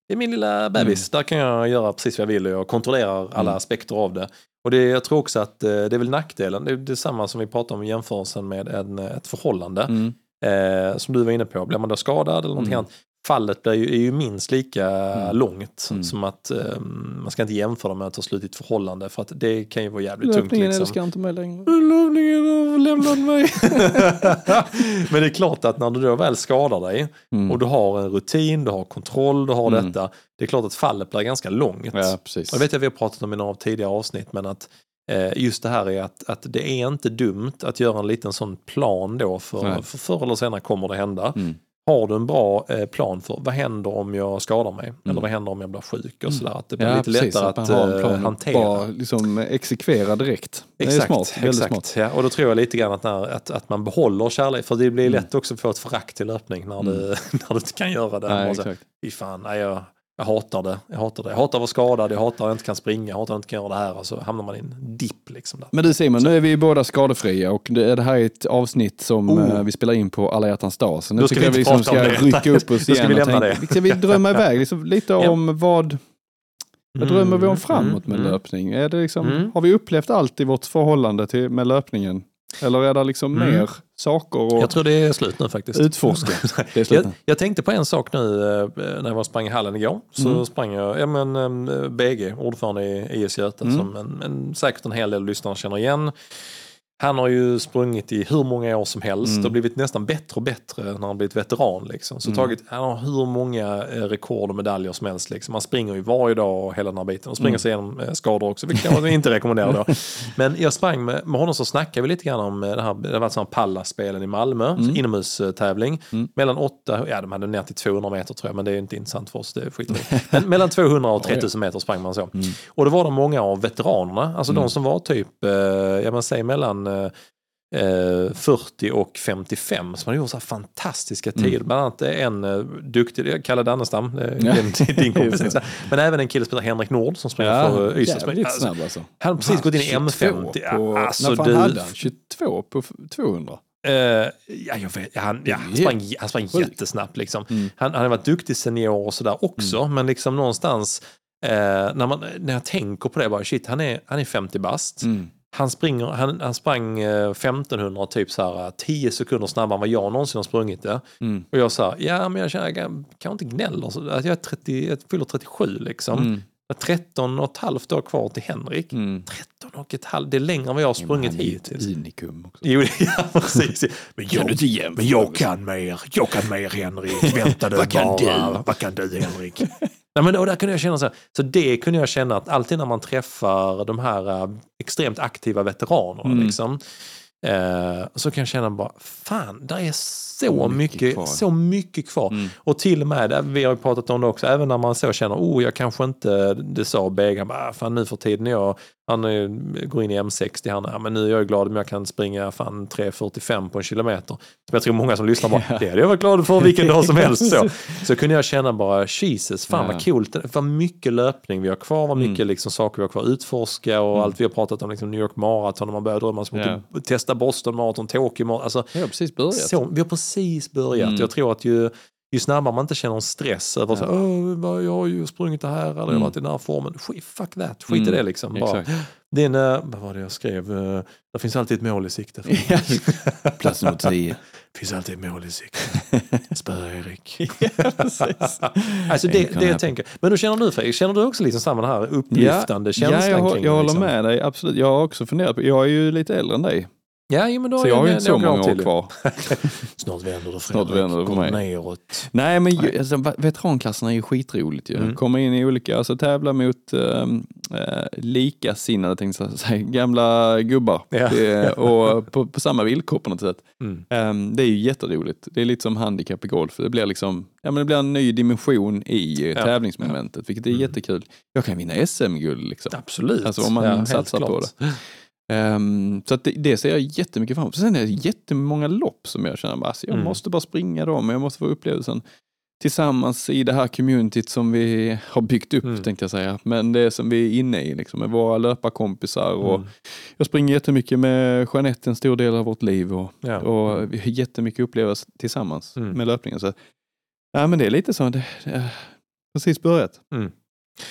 det är min lilla bebis. Där kan jag göra precis vad jag vill och jag kontrollerar alla Mm. aspekter av det. Och det, jag tror också att eh, det är väl nackdelen. Det är detsamma som vi pratade om i jämförelsen med en, ett förhållande. Mm. Eh, som du var inne på, blir man då skadad eller någonting Mm. annat. Fallet blir ju, är ju minst lika Mm. långt Mm. som att eh, man ska inte jämföra med att ta slut i ett förhållande för att det kan ju vara jävligt tungt. Löpningen Liksom. älskar inte mig längre. Löpningen har lämnat mig. Men det är klart att när du då väl skadar dig Mm. och du har en rutin, du har kontroll, du har Mm. detta. Det är klart att fallet blir ganska långt. Ja, precis. Jag vet att vi har pratat om i några av tidigare avsnitt men att eh, just det här är att, att det är inte dumt att göra en liten sån plan då för, Nej. för förr eller senare kommer det hända. Mm. Har du en bra eh, plan för vad händer om jag skadar mig? Eller vad händer om jag blir sjuk? Och sådär. Att det blir Mm. Ja, lite precis, lättare att att, eh, hantera. bara liksom exekvera direkt. det är Exakt, smart, väldigt exakt. smart. Ja, och då tror jag lite grann att, när, att, att man behåller kärlek, för det blir Mm. lätt också att få ett förakt till löpning när, du, när du inte kan göra det. Nej, exakt. Fy fan, nej, jag, jag hatar det. Jag hatar det. Jag hatar att vara skadad, jag hatar att jag inte kan springa, jag hatar att jag inte kan göra det här. Och så hamnar man i en dipp liksom. Där. Men du Simon, nu är vi båda skadefria och det, det här är ett avsnitt som Oh. eh, vi spelar in på alla hjärtans dag. Så nu tycker vi jag vi liksom ska det. rycka upp oss Då ska igen. vi lämna tänka- det. Ska vi drömma iväg liksom, lite Ja. om vad, vad drömmer vi om framåt med mm. löpning? Är det liksom, Mm. Har vi upplevt allt i vårt förhållande till, med löpningen? Eller är det liksom Mm. mer saker Jag att tror det är slut nu faktiskt. utforska? Det är slut Jag, jag tänkte på en sak nu eh, när jag var och sprang i hallen igår. Så Mm. sprang jag, ja men eh, BG, ordförande i IS Göta, Mm. som en, en, säkert en hel del lyssnare känner igen. Han har ju sprungit i hur många år som helst Mm. och blivit nästan bättre och bättre när han blivit veteran. Liksom. Så Mm. tagit, han har hur många eh, rekord och medaljer som helst. Liksom. Han springer ju varje dag och hela den här biten. Och springer Mm. sig igenom eh, skador också, vilket jag inte rekommenderar då. Men jag sprang med, med honom så snackade vi lite grann om eh, det här, det varit sådana Pallas-spelen i Malmö, Mm. inomhustävling. Mm. Mellan 8, ja de hade ner till 200 meter tror jag, men det är inte intressant för oss, det skiter. Men mellan 200 och 3000 meter sprang man så. Mm. Och då var det många av veteranerna, alltså Mm. de som var typ, ja man säger mellan 40 och 55 som hade gjort så här fantastiska Mm. tider. Bland annat en eh, duktig, Kalle Dannestam, eh, Ja. din, kompis. Men även en kille som heter Henrik Nord som springer för eh, Ystad. Alltså, alltså. han har precis gått in i 22 M50. På, alltså, när fan du, hade han? 22 på f- 200? Eh, ja, jag vet, han, ja, han sprang, han sprang jättesnabbt. Liksom. Mm. Han, han har varit duktig senior och sådär också, men liksom någonstans eh, när, man, när jag tänker på det, bara shit, han är, han är 50 bast. Mm. Han, springer, han, han sprang eh, 1500 typ så här, 10 sekunder snabbare än vad jag någonsin har sprungit det. Mm. Och jag sa, ja men jag känner, jag kan, kan inte gnälla. Så, jag, är 30, jag fyller 37 liksom. Mm. Jag har 13 och ett halvt år kvar till Henrik. Mm. 13 och ett halvt, det är längre än vad jag har sprungit ju hittills. unikum också. Jo, ja, precis. Men Kan jag, du inte jämföra men jag kan mer, jag kan mer Henrik. Vänta du kan bara. du? Vad kan du Henrik? Nej, men, och där kunde jag känna så, här, så det kunde jag känna att alltid när man träffar de här äh, extremt aktiva veteranerna Mm. liksom, eh, så kan jag känna bara, fan, där är så Mycket mycket, kvar. så mycket kvar. Mm. Och till och med, vi har ju pratat om det också, även när man så känner, oh jag kanske inte, det sa Beg, han bara, "Ah, fan nu för tiden är jag, han är, går in i M60, han, ja, men nu är jag glad om jag kan springa fan 3.45 på en kilometer. Som jag tror många som lyssnar bara, det hade jag varit glad för vilken dag som helst. Så, så kunde jag känna bara, Jesus, fan Ja. vad coolt, vad mycket löpning vi har kvar, vad mycket Mm. liksom, saker vi har kvar att utforska och allt vi har pratat om, liksom New York Marathon, och man börjar drömma om Ja. att testa Boston Marathon, Tokyo Marathon, alltså Jag har precis börjat. så, vi har precis börjat. Mm. Jag tror att ju, ju snabbare man inte känner en stress över så, "Åh, vad, jag har ju sprungit det här eller jag har Mm. varit i den här formen. Skit, fuck that, skit i Mm. det liksom. Bara, Exakt. en, eh, vad var det jag skrev? Eh, Det finns alltid ett mål i sikte. Plats nummer 10. Det finns alltid ett mål i sikte. Spö-Erik. precis. alltså det, det jag tänker. Men hur känner du Fredrik? Känner du också liksom samma här upplyftande känslan ja, jag, jag det, håller liksom? med dig, absolut. Jag har också funderat på, jag är ju lite äldre än dig. Ja, jo, men då Så jag har ju inte så många år till. kvar. Snart vänder det Snart vänder det för mig. neråt. Nej men ju, alltså, veteranklasserna är ju skitroligt ju. Mm. Komma in i olika, alltså tävla mot uh, likasinnade tänkte jag säga, gamla gubbar. Ja. Det, och på, på samma villkor på något sätt. Mm. Ehm, det är ju jätteroligt. Det är lite som handikapp i golf. Det blir liksom, ja men det blir en ny dimension i eh, Ja. tävlingsmomentet, vilket är Mm. jättekul. Jag kan vinna SM-guld liksom. Absolut. Alltså om man helt satsar på klart. det. Ehm, så att det, det ser jag jättemycket fram emot. Sen är det jättemånga lopp som jag känner, bara, alltså, jag Mm. måste bara springa dem, jag måste få upplevelsen tillsammans i det här communityt som vi har byggt upp, Mm. tänkte jag säga. Men det som vi är inne i, liksom, med våra löparkompisar. Och Mm. Jag springer jättemycket med Jeanette en stor del av vårt liv och, Ja. och vi har jättemycket upplevelser tillsammans Mm. med löpningen. Så, ja, men det är lite så, det, det har precis börjat. Mm.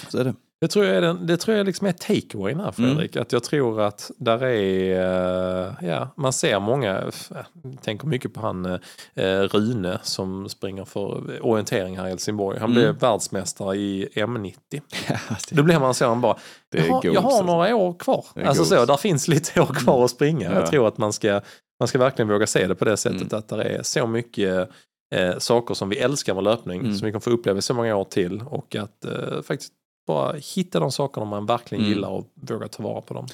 Så är det. Det tror jag är, den, det tror jag liksom är takeawayen här Fredrik. Att jag tror att där är, eh, ja, man ser många, jag tänker mycket på han eh, Rune som springer för orientering här i Helsingborg. Han Mm. blev världsmästare i M90. Då blir man så, han bara, jag har, jag har några år kvar. Alltså så, där finns lite år kvar att springa. Ja. Jag tror att man ska, man ska verkligen våga se det på det sättet Mm. att det är så mycket eh, saker som vi älskar med löpning, Mm. som vi kan få uppleva i så många år till och att eh, faktiskt bara hitta de sakerna man verkligen Mm. gillar och våga ta vara på dem.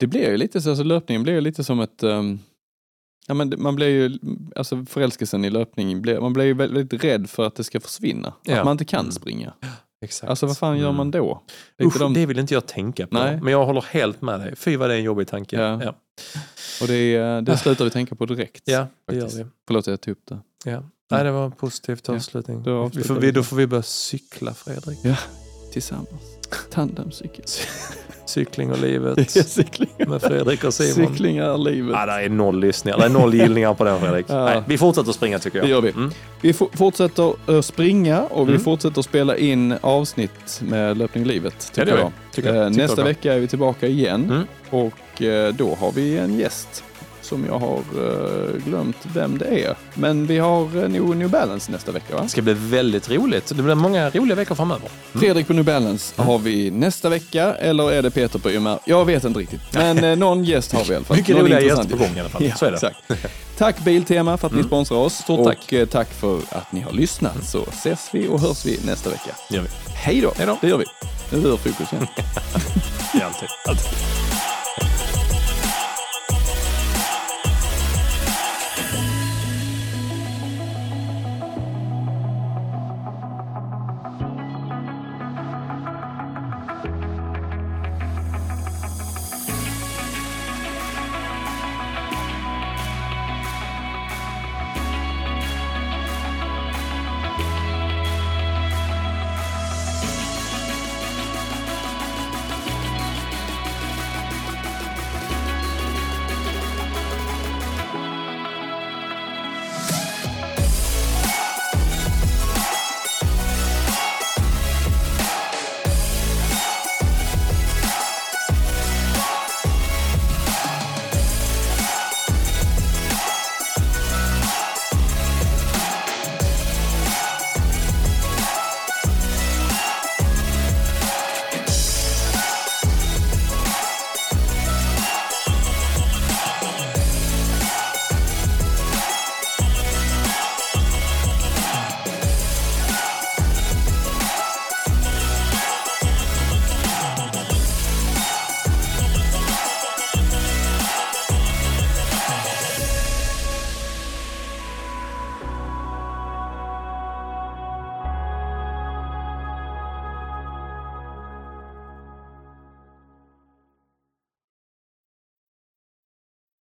Det blir ju lite så, alltså löpningen blir ju lite som ett, ehm, ja men man blir ju, alltså förälskelsen i löpning, blir, man blir ju väldigt rädd för att det ska försvinna. Ja. Att man inte kan Mm. springa. Exakt. Alltså vad fan gör Mm. man då? Lite Usch, de- det vill inte jag tänka på. Nej. Men jag håller helt med dig. Fy vad det är en jobbig tanke. Ja. Ja, Och det, är- det slutar vi tänka på direkt. ja det gör vi. Förlåt jag tog upp det. Ja. Nej, det var en positiv Ja, avslutning. då vi får, vi. då får vi börja cykla Fredrik. Tillsammans. Tandemcykel. Cykling och livet Cykling. med Fredrik och Simon. Cykling är livet. Ja, det är noll lyssningar. Det är noll gillningar på den Fredrik. Ja. Nej, vi fortsätter att springa tycker jag. Det gör vi. Mm. Vi for- fortsätter att springa och vi Mm. fortsätter att spela in avsnitt med Löpning i livet. Ja, Tycker det gör jag. Tycker. Eh, Tycker Nästa jag. vecka är vi tillbaka igen Mm. och eh, då har vi en gäst som jag har eh, glömt vem det är. Men vi har eh, nog New Balance nästa vecka va? Det ska bli väldigt roligt. Det blir många roliga veckor framöver. Fredrik på New Balance har vi nästa vecka, eller är det Peter på YMR? Jag vet inte riktigt. Men eh, någon gäst har vi i alla fall. Mycket Någon roliga intressant gäster på gång i alla fall. Ja, Så är det. Exakt. Tack Biltema för att ni sponsrar oss. Stort tack. Och tack för att ni har lyssnat. Så ses vi och hörs vi nästa vecka. Gör vi. Hej då! Hej då. Det gör vi. Nu rör fokus igen. Det är alltid. alltid.